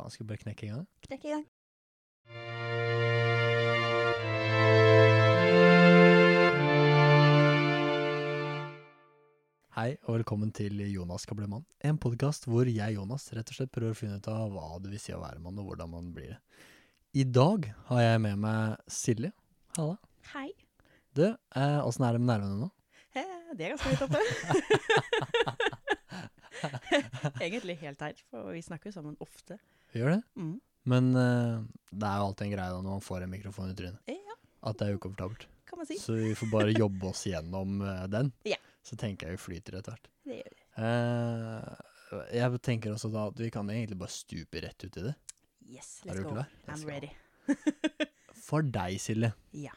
faen, skal vi bare knekke i gang? Knekk i gang. Hei, og velkommen til Jonas skal bli mann. En podkast hvor jeg, Jonas, rett og slett prøver å finne ut av hva det vil si å være mann, og hvordan man blir det. I dag har jeg med meg Silje. Halla. Hei. Du, eh, åssen er det med nervene nå? Eh, Det er ganske høyt oppe. Egentlig helt her, for vi snakker jo sammen ofte. Gjør det? Mm. Men uh, det er jo alltid en greie da når man får en mikrofon i trynet. Ja, At det er ukomfortabelt. kan man si. Så vi får bare jobbe oss gjennom uh, den. Ja. Så tenker jeg vi flyter etter hvert. Det gjør vi. Uh, jeg tenker også da at vi kan egentlig bare stupe rett ut i det. Yes, Er let's du go. klar? Let's I'm go. ready. For deg, Silje. Ja.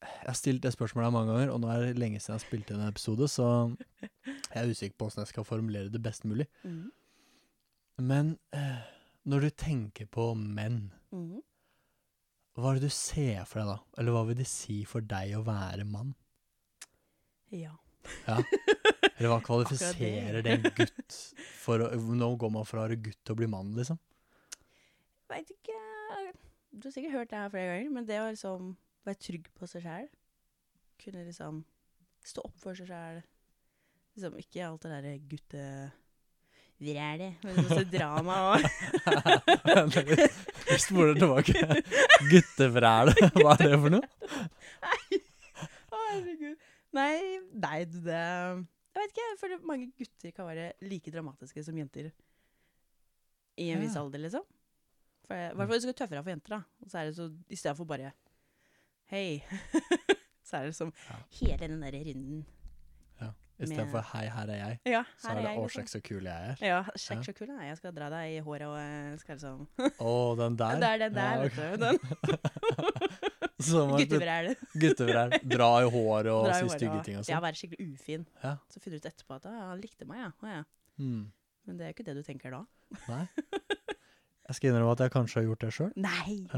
Jeg har stilt det spørsmålet mange ganger, og nå er det lenge siden jeg har spilt inn en episode, så jeg er usikker på hvordan jeg skal formulere det best mulig. Mm. Men eh, når du tenker på menn, Mm. hva er det du ser for deg da? Eller hva vil det si for deg å være mann? Ja. Ja. Eller hva kvalifiserer det. en gutt for å Nå går man fra å være gutt til å bli mann, liksom. Veit ikke Du har sikkert hørt det her flere ganger, men det å liksom være trygg på seg sjæl Kunne liksom stå opp for seg sjæl Liksom ikke alt det derre guttevrælet, men masse drama òg. Vi spoler tilbake. Guttevræle, hva er det for noe? Nei, herregud. Nei, nei, det Jeg vet ikke, jeg føler mange gutter kan være like dramatiske som jenter. I en viss alder, liksom. I hvert fall det skal være tøffere for jenter, da. Og så er det så, i stedet for bare Hei. så er det som Ja. hele den derre runden. Istedenfor 'hei, her er jeg', Ja, så her er er det. 'å, liksom. sjekk så kul jeg er'. Ja, sjekk så kul jeg er. Jeg skal dra deg i håret og eh, skal liksom Å, den der. Det er den der, Ja, vet du. Den Guttevræl. Guttevræl. Dra i håret og si stygge ting og Ja, sånn. være skikkelig ufin. Ja. Så finner du ut etterpå at han likte meg, ja. Ja. Mm. Men det er jo ikke det du tenker da. Nei. Jeg skal innrømme at jeg kanskje har gjort det sjøl. Nei! jeg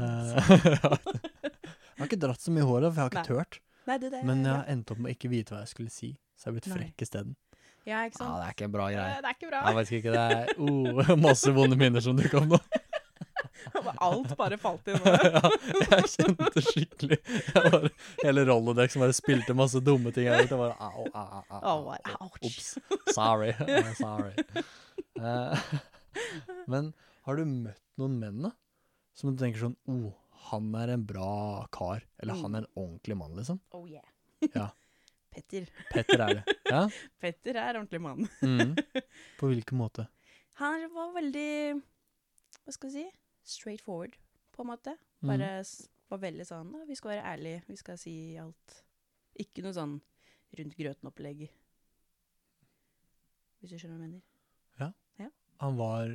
har ikke dratt så mye i håret, for jeg har ikke Nei. turt. Nei, det, det, Men jeg har endt opp med å ikke vite hva jeg skulle si, så jeg har blitt frekk isteden. ja, ikke sant? Ja, det er ikke en bra greie. Eh, Det er ikke bra. Jeg vet ikke, det er oh, masse vonde minner som dukker opp nå. Alt bare falt inn. ja, jeg kjente skikkelig jeg bare, Hele Rolodex som bare spilte masse dumme ting. Jeg, vet, jeg bare, au, au, au, au. Ops. Sorry. Sorry. Uh, men har du møtt noen menn da? Som du tenker sånn oh, han er en bra kar. Eller han er en ordentlig mann, liksom. Oh yeah. Ja. Petter. Petter er det. Ja? Petter er ordentlig mann. Mm. På hvilken måte? Han var veldig Hva skal vi si? Straight forward, på en måte. Mhm. Bare mm. var veldig sånn «Å, Vi skal være ærlige, vi skal si alt. Ikke noe sånn rundt grøten-opplegg. Hvis du skjønner hva jeg mener. Han var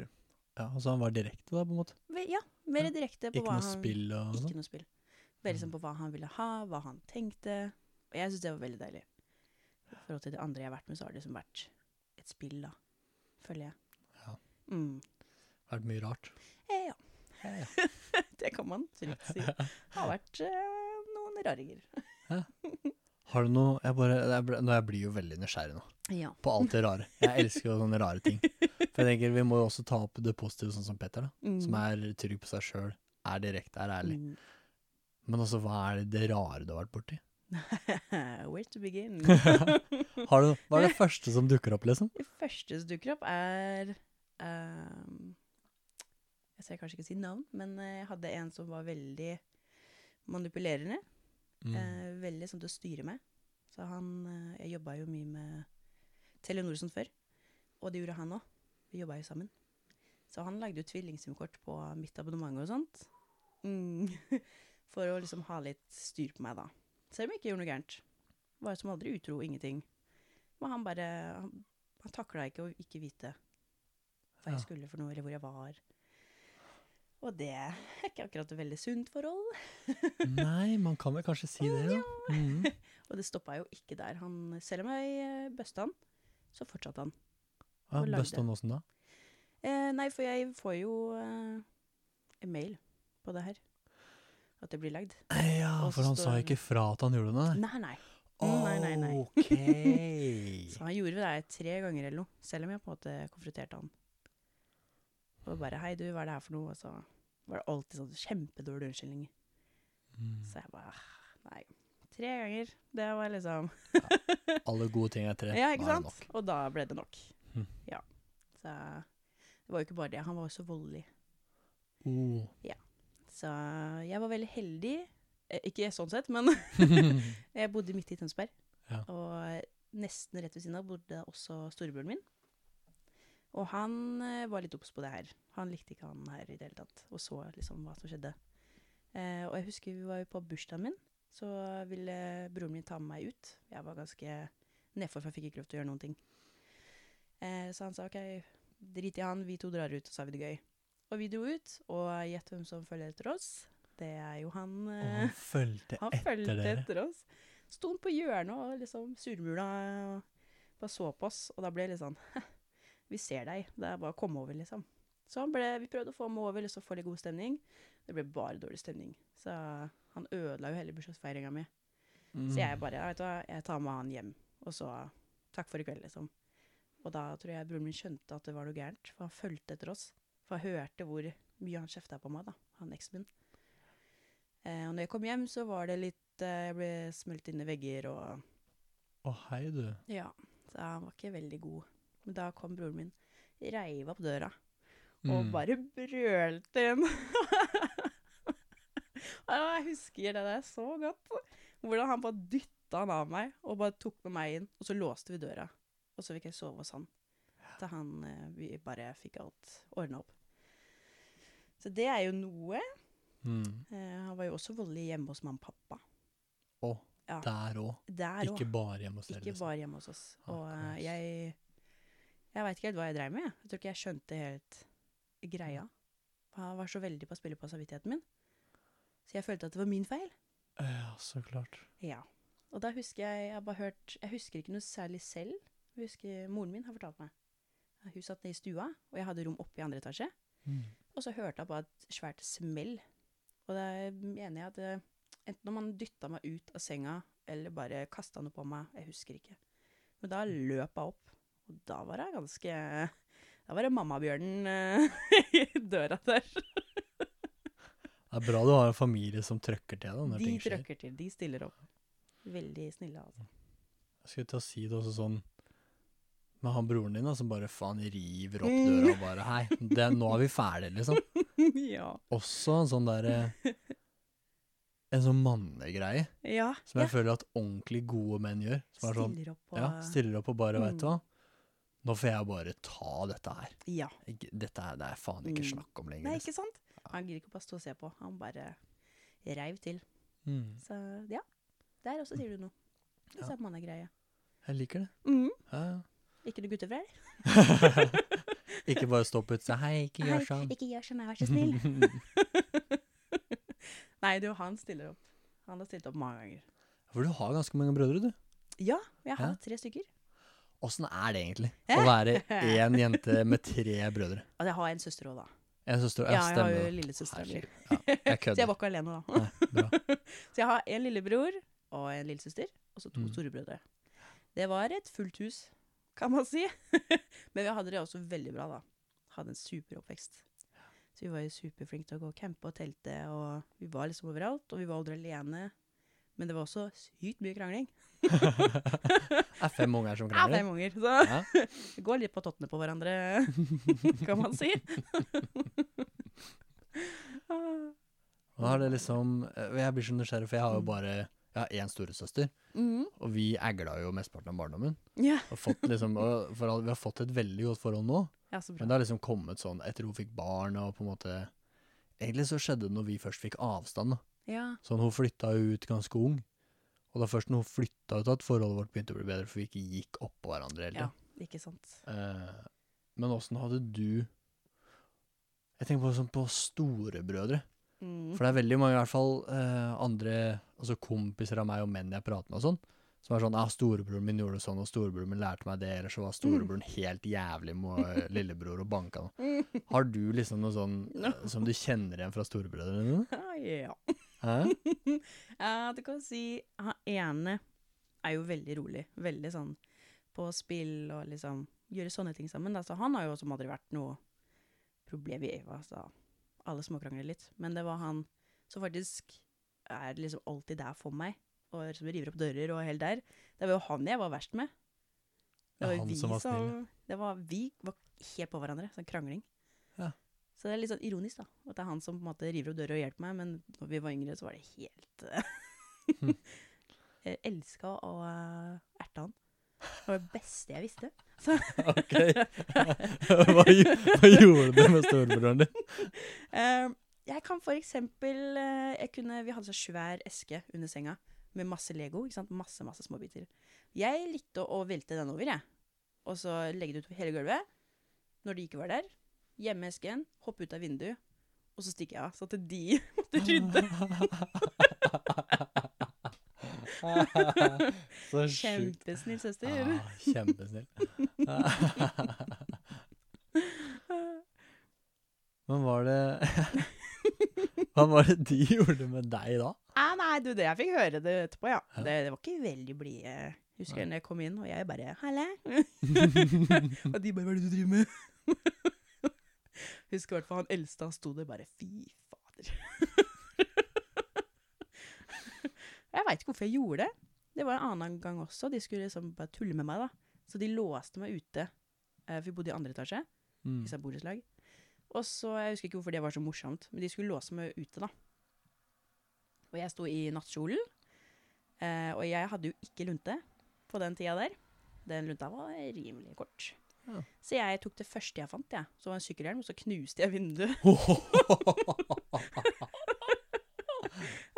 Ja, altså han var direkte, da, på en måte. Ja, mer Ja. direkte på Ikke hva noe spill og Ikke sånn. noe spill. Veldig sånn Mm. på hva han ville ha, hva han tenkte. Og jeg syns det var veldig deilig. I forhold til de andre jeg har vært med, så har det liksom vært et spill, da. Føler jeg. Ja. Mm. Vært mye rart. Eh, ja, Eh, ja. det kan man trygt si. Det har vært eh, noen raringer. Har du noe jeg bare, jeg, ble- jeg blir jo veldig nysgjerrig nå. Ja. På alt det rare. Jeg elsker jo sånne rare ting. For jeg tenker Vi må jo også ta opp det positive, sånn som Petter, da. Mm. Som er trygg på seg sjøl, er direkte, er ærlig. Mm. Men også, hva er det rare du har vært borti? Where to begin? Har du, hva er det første som dukker opp, liksom? Det første som dukker opp, er um, Jeg skal kanskje ikke si navn, men eh, jeg hadde en som var veldig manipulerende. Mm. Eh, veldig sånn til å styre med. Så han eh, Jeg jobba jo mye med Telenor som før, og det gjorde han òg. Vi jobba jo sammen. Så han lagde jo tvillingsimkort på mitt abonnement og sånt. Mm. For å liksom ha litt styr på meg, da. Selv om jeg ikke gjorde noe gærent. Var som aldri utro, ingenting. Men han bare Han, han takla ikke å ikke vite hva jeg skulle for noe, eller hvor jeg var. Og det er ikke akkurat et veldig sunt forhold. Nei, man kan vel kanskje si det, ja. Mm. Og det stoppa jo ikke der. Han, selv om jeg bøsta han, så fortsatte han. ja Bøsta han åssen da? Eh, nei, for jeg får jo eh, en mail på det her. At det blir lagd. Ja, Og for han sa ikke fra at han gjorde det, nei. Nei. Mm, nei, nei, nei. Ok. Så han gjorde det tre ganger eller noe. Selv om jeg på en måte konfronterte han. Og bare 'hei, du, hva er det her for noe?' Og så var det alltid sånn kjempedårlige unnskyldninger. Mm. Så jeg bare Nei. Tre ganger. Det var liksom Alle gode ting er tre. Ja, ikke sant? Nok. Og da ble det nok. Mm. Ja. Så det var jo ikke bare det. Han var også voldelig. Oh. Så jeg var veldig heldig. Eh, Ikke sånn sett, men jeg bodde midt i Tønsberg. Ja. Og nesten rett ved siden av bodde også storebroren min. Og han eh, var litt obs på det her. Han likte ikke han her i det hele tatt, og så liksom hva som skjedde. Eh, og jeg husker vi var jo på bursdagen min, så ville broren min ta med meg ut. Jeg var ganske nedfor, for jeg fikk ikke lov til å gjøre noen ting. Eh, så han sa OK, drit i han, vi to drar ut, og så har vi det gøy. Og vi dro ut, og gjett hvem som følger etter oss. Det er jo han Og eh, han fulgte Han etter fulgte dere. etter oss. Sto han på hjørnet og liksom surmula og bare så på oss. Og da ble det litt sånn Vi ser deg. Det er bare å komme over, liksom. Så han ble, vi prøvde å få ham over, liksom få litt god stemning. Det ble bare dårlig stemning. Så han ødela jo hele bursdagsfeiringa mi. Mm. Så jeg bare vet du hva, jeg tar med han hjem. Og så takk for i kveld, liksom. Og da tror jeg broren min skjønte at det var noe gærent, for han fulgte etter oss. For jeg hørte hvor mye han kjefta på meg, da, han eksen min. Eh, og når jeg kom hjem, så var det litt eh, Jeg ble smelt inn i vegger og Å, hei, du. Ja. Så han var ikke veldig god. Men da kom broren min, reiv opp døra og Mm. bare brølte inn. jeg husker det der så godt. Hvordan han bare dytta han av meg og bare tok med meg inn. Og så låste vi døra. Og så fikk jeg sove hos han. Til han eh, vi bare fikk alt ordna opp. Så det er jo noe. Mm. Eh, han var jo også voldelig hjemme hos mamma og pappa. Å, Ja. der òg. Ikke bare hjemme hos dere. Ikke liksom. bare hjemme hos oss. Og ah, jeg Jeg veit ikke helt hva jeg dreiv med. jeg. Jeg tror ikke jeg skjønte helt greia. Han var så veldig på å spille på samvittigheten min. Så jeg følte at det var min feil. Ja, så klart. Ja. Og da husker jeg Jeg har bare hørt Jeg husker ikke noe særlig selv. Jeg husker Moren min har fortalt meg. Hun satt i stua, og jeg hadde rom oppe i andre etasje. Mm. Og så hørte jeg bare et svært smell. Og da mener jeg at enten om han dytta meg ut av senga, eller bare kasta noe på meg, jeg husker ikke. Men da løp jeg opp, og da var jeg ganske Da var det mammabjørnen eh, i døra der. Det er bra du har en familie som trøkker til deg når De ting skjer. De trøkker til, de stiller opp. Veldig snille, altså. Jeg skulle til å si det også sånn med han broren din da, som bare faen river opp Mm. døra og bare Hei, det, nå er vi ferdige, liksom. ja. Også en sånn derre En sånn mannegreie Ja. som jeg ja. føler at ordentlig gode menn gjør. Som er sånn Stiller opp og Ja, stiller opp og bare, Mm. veit du hva. Nå får jeg bare ta dette her. Ja. Dette er, det er faen ikke Mm. snakk om lenger. Nei, liksom. ikke sant? Han gidder ikke bare stå og se på. Han bare reiv til. Mm. Så ja, der også sier du noe. Det Ja. er mannegreie. Jeg liker det. Mm. Ja, ja. Ikke noe gutter fra ikke bare stopp ut og si hei, ikke gjør sånn. ikke gjør sånn, vær så snill. Nei, du, han stiller opp. Han har stilt opp mange ganger. For du har ganske mange brødre, du. Ja, jeg har Ja. tre stykker. Åssen er det egentlig å være én jente med tre brødre? At jeg har en søster òg, da. En søster Ja, jeg har jo lillesøster. Ja, jeg Så jeg var ikke alene, da. Nei. Så jeg har en lillebror og en lillesøster, og så to Mm. storebrødre. Det var et fullt hus, kan man si. Men vi hadde det også veldig bra, da. Hadde en super oppvekst. Så vi var jo superflinke til å gå og campe og telte, og vi var liksom overalt. Og vi var aldri alene. Men det var også sykt mye krangling. Det er fem unger som Ja, krangler. fem unger. Så Ja. vi går litt på tottene på hverandre, kan man si. Og da er det liksom eh, Jeg blir så nysgjerrig, for jeg har jo Mm. bare Jeg har én storesøster, Mm. og vi agla jo mesteparten av barndommen. Ja. Og fått liksom, og for vi har fått et veldig godt forhold nå, ja, så bra. men det har liksom kommet sånn etter hun fikk barn, og på en måte Egentlig så skjedde det når vi først fikk avstand. Ja. Sånn, Hun flytta ut ganske ung. Og det er først når hun flytta ut at forholdet vårt begynte å bli bedre, for vi ikke gikk oppå hverandre hele ja, ikke sant. Eh, men åssen hadde du Jeg tenker på sånn på storebrødre. Mm. For det er veldig mange, i hvert fall eh, andre altså kompiser av meg og menn jeg prater med og sånn, som er sånn ah, 'Storebroren min gjorde det sånn, og storebroren min lærte meg det', eller så var storebroren helt jævlig med eh, lillebror og banka noe. Mm. Har du liksom noe sånn no. som du kjenner igjen fra storebrødrene dine? Ah, ja. Ja, du kan si Han ene er jo veldig rolig. Veldig sånn på spill og liksom gjøre sånne ting sammen. Da. Så han har jo som aldri vært noe problem i Eva, så alle småkrangler litt. Men det var han som faktisk er liksom alltid der for meg, og som river opp dører og helt der. Det var jo han jeg var verst med. Det var ja, han vi som var snill. Det var, vi var helt på hverandre, sånn krangling. Ja. Så det er litt sånn ironisk, da. At det er han som på en måte river opp dører og hjelper meg, men når vi var yngre, så var det helt eh, Hm. Jeg elska å uh, erte han. Det var det beste jeg visste. Ok. hva, hva gjorde du med storebroren din? Uh, jeg kan for eksempel eh, jeg kunne, Vi hadde så svær eske under senga med masse Lego. ikke sant? Masse masse småbiter. Jeg likte å velte den over, jeg. Og så legge det utover hele gulvet. Når de ikke var der, gjemme esken, hoppe ut av vinduet, og så stikker jeg av. Så at de måtte rydde. Så sjukt. Kjempesnill søster. Ah, kjempesnill. Men var det Hva var det de gjorde med deg da? Ah, nei, du, det, jeg fikk høre det etterpå, ja. Det, det var ikke veldig blide. Husker jeg når jeg kom inn, og jeg bare 'Halle'. og de bare 'Hva er det du driver med?' Husker i hvert fall han eldste, han sto der bare 'Fy fader'. Jeg veit ikke hvorfor jeg gjorde det. Det var en annen gang også. De skulle liksom bare tulle med meg, da. Så de låste meg ute. eh, vi bodde i andre etasje, Mm. i slag. borettslag. Og så, Jeg husker ikke hvorfor det var så morsomt, men de skulle låse meg ute, da. Og jeg sto i nattkjolen, eh, og jeg hadde jo ikke lunte på den tida der. Den lunta var rimelig kort. Ja. Så jeg tok det første jeg fant, jeg. Så var en sykkelhjelm, og så knuste jeg vinduet.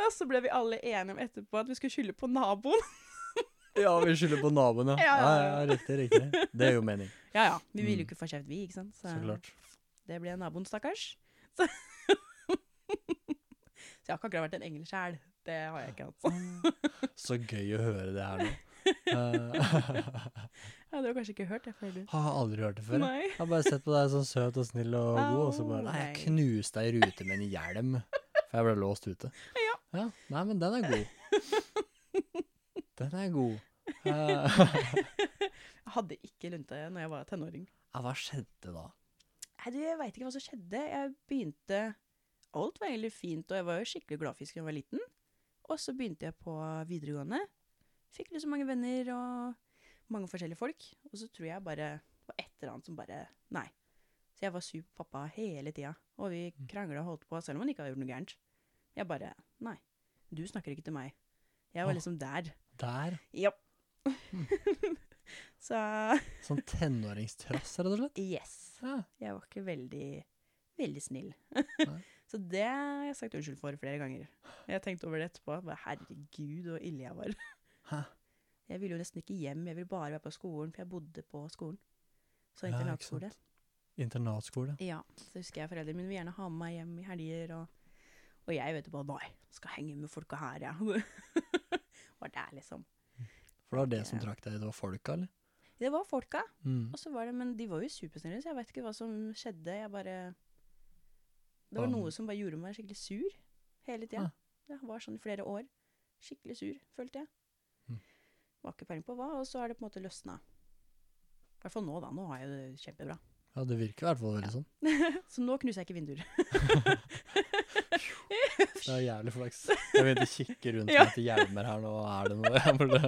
Og så ble vi alle enige om etterpå at vi skulle skylde på naboen. ja, vi skylder på naboen, ja. Ja, Ja, riktig, riktig. Det er jo mening. Ja ja, vi ville Mm. jo ikke få kjeft, vi, ikke sant. Så klart. det ble naboen, stakkars. Så, så jeg har ikke akkurat vært en engel sjæl. Det har jeg ikke hatt. Så gøy å høre det her nå. Eh, Ja, du har kanskje ikke hørt det før, du? har aldri hørt det før. Nei. Jeg har bare sett på deg sånn søt og snill og god, og så bare Nei, jeg knuste ei rute med en hjelm, for jeg ble låst ute. Ja. Nei, men den er god. Den er god. Jeg hadde ikke lunte når jeg var tenåring. ja, hva skjedde da? Nei, du, Jeg veit ikke hva som skjedde. Jeg begynte Alt var egentlig fint, og jeg var jo skikkelig gladfisk da jeg var liten. Og så begynte jeg på videregående. Fikk liksom mange venner og mange forskjellige folk. Og så tror jeg bare det var et eller annet som bare Nei. Så jeg var sur på pappa hele tida. Og vi krangla og holdt på, selv om han ikke hadde gjort noe gærent. Jeg bare Nei. Du snakker ikke til meg. Jeg var liksom der. Der? Ja. så Sånn tenåringstrass, rett og slett? yes. Ja. Jeg var ikke veldig, veldig snill. Så det har jeg sagt unnskyld for flere ganger. Jeg tenkte over det etterpå. Bare, Herregud, så ille jeg var. Hæ? Jeg ville jo nesten ikke hjem, jeg ville bare være på skolen, for jeg bodde på skolen. Så Ja, internatskole. Internatskole. Ja, så husker jeg foreldrene mine ville gjerne ha med meg hjem i helger, og, og jeg vet bare, nei, skal henge med folka her, ja. var der, liksom. For det var det som trakk deg, det var folka, eller? Det var folka, Mm. og så var det, men de var jo supersnille, så jeg vet ikke hva som skjedde. Jeg bare Det var noe som bare gjorde meg skikkelig sur hele tida. Ah. Det var sånn i flere år. Skikkelig sur, følte jeg. Mm. Var ikke peiling på hva, og så har det på en måte løsna. I hvert fall nå, da. Nå har jeg det kjempebra. Ja, det virker i hvert fall veldig Ja. sånn. Så nå knuser jeg ikke vinduer. Det er jævlig flaks. Jeg begynte å kikke rundt Ja. meg etter hjelmer her nå. Er det noe jeg burde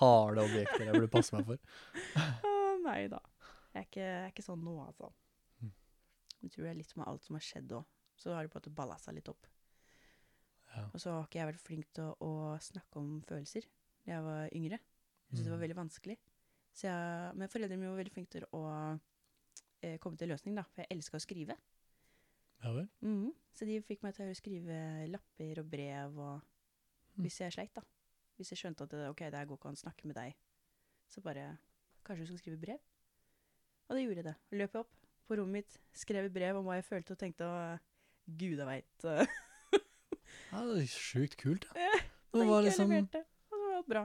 harde objekter jeg burde passe meg for? Å nei da. Jeg er ikke, jeg er ikke sånn nå, altså. Mm. Jeg tror det er litt med alt som har skjedd òg. Så har det på en måte balla seg litt opp. Ja. Og så har ikke jeg vært flink til å, å snakke om følelser da jeg var yngre. Jeg syntes det var Mm. veldig vanskelig. Så jeg, men foreldrene mine var veldig flinke til å eh, komme til en løsning, da. For jeg elska å skrive. Ja vel? Mm. Så de fikk meg til å skrive lapper og brev og Mm. Hvis jeg sleit, da. Hvis jeg skjønte at det, ok, det her går ikke an å snakke med deg, så bare Kanskje du skal skrive brev? Og det gjorde jeg det. Løp jeg opp på rommet mitt, skrev et brev om hva jeg følte og tenkte, og guda veit. Ja, det er sjukt kult. Ja. Det Det var liksom leverte, og det var bra.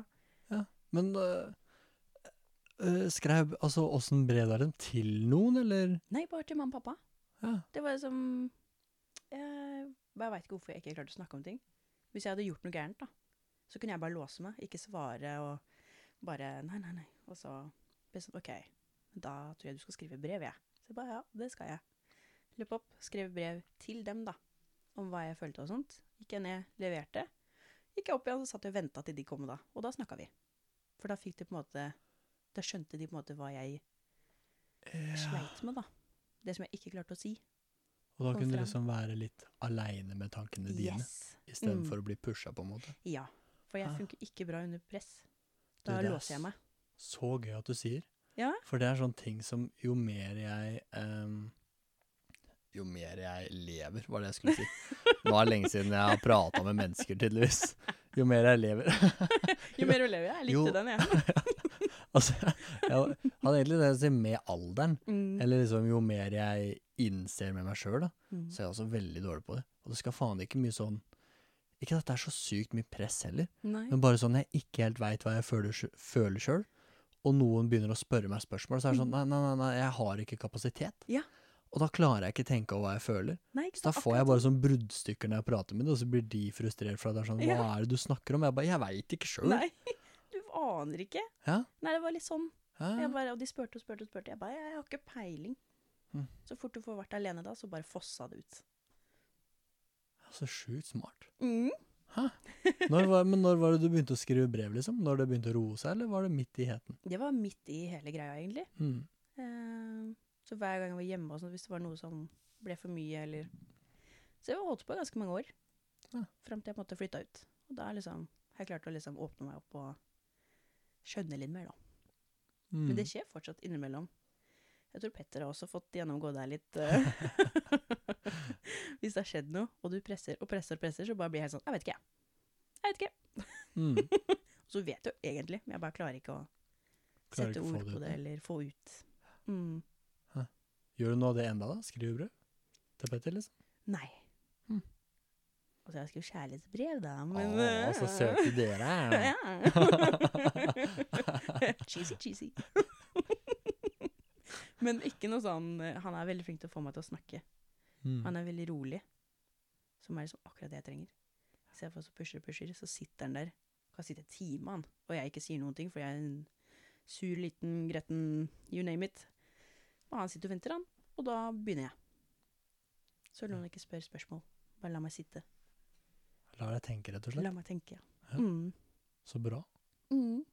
Men uh, uh, skrev Altså, åssen brev er det? Til noen, eller? Nei, bare til mamma og pappa. Ja. Det var liksom Jeg, jeg veit ikke hvorfor jeg ikke klarte å snakke om ting. Hvis jeg hadde gjort noe gærent, da, så kunne jeg bare låse meg, ikke svare og bare Nei, nei, nei. Og så ble sånn OK, da tror jeg du skal skrive brev, jeg. Så jeg bare ja, det skal jeg. løp opp, skrev brev til dem, da. Om hva jeg følte og sånt. Gikk jeg ned, leverte. Gikk jeg opp igjen, så satt jeg og venta til de kom, da. Og da snakka vi. For da fikk de på en måte Da skjønte de på en måte hva jeg Ja. sleit med, da. Det som jeg ikke klarte å si. Og da kunne du liksom være litt aleine med tankene dine, Yes. istedenfor Mm. å bli pusha, på en måte. Ja. For jeg Ah. funker ikke bra under press. Da det er låser jeg meg. Så gøy at du sier. Ja. For det er sånne ting som jo mer jeg um, Jo mer jeg lever, var det jeg skulle si. Nå er det lenge siden jeg har prata med mennesker, tydeligvis. Jo mer jeg lever. Jo mer du lever, jeg likte Jo. den, jeg. altså, jeg hadde egentlig det å si med alderen. Mm. Eller liksom jo mer jeg innser med meg sjøl, da. Mm. Så er jeg også veldig dårlig på det. Og det skal faen ikke mye sånn Ikke at det er så sykt mye press heller, Nei. men bare sånn jeg ikke helt veit hva jeg føler, sj- sjøl, og noen begynner å spørre meg spørsmål, så er det sånn nei, nei, nei, nei, jeg har ikke kapasitet. Mm. Ja. Og da klarer jeg ikke tenke over hva jeg føler. Nei, ikke Så da får jeg bare sånn bruddstykker når jeg prater med dem, og så blir de frustrert for at det er sånn Hva Ja. er det du snakker om? Jeg bare Jeg veit ikke sånn. sjøl. Aner ikke. Ja. Nei, det var litt sånn. Ja. Bare, og de spurte og spurte og spurte. Jeg bare, jeg har ikke peiling. Mm. Så fort du får vært alene da, så bare fossa det ut. Så sjukt smart. Mm. Når var, men når var det du begynte å skrive brev, liksom? Når det begynte å roe seg, eller var det midt i heten? Det var midt i hele greia, egentlig. Mm. Uh, så hver gang jeg var hjemme, og sånt, hvis det var noe som ble for mye, eller Så jeg holdt på ganske mange år. Ja. Fram til jeg på en måte flytta ut. Og da liksom, har jeg klart å liksom åpne meg opp og skjønne litt mer, da. Mm. Men det skjer fortsatt innimellom. Jeg tror Petter har også fått gjennomgå deg litt. Uh, Hvis det har skjedd noe, og du presser og presser og presser, så bare blir jeg helt sånn Jeg vet ikke, jeg. Jeg vet ikke. mm. Og så vet du egentlig, men jeg bare klarer ikke å Klarer sette ikke ord det på det, ja. eller få ut. Mm. Gjør du noe av det enda, da? Skriver brev til Petter, liksom? Nei. Mm. Og så jeg skrev kjærlighetsbrev, da. Men, Å, så søte dere er. Ja. cheesy, cheesy. Men ikke noe sånn eh, Han er veldig flink til å få meg til å snakke. Mm. Han er veldig rolig. Som er liksom akkurat det jeg trenger. Istedenfor så pusher og pusher, så sitter han der. Kan sitte en time, han. Og jeg ikke sier noen ting, for jeg er en sur, liten, gretten you name it. Og han sitter og venter, han. Og da begynner jeg. Så la han ikke spørre spørsmål. Bare la meg sitte. La deg tenke, rett og slett. La meg tenke. Ja. Mm. Så bra. Mm.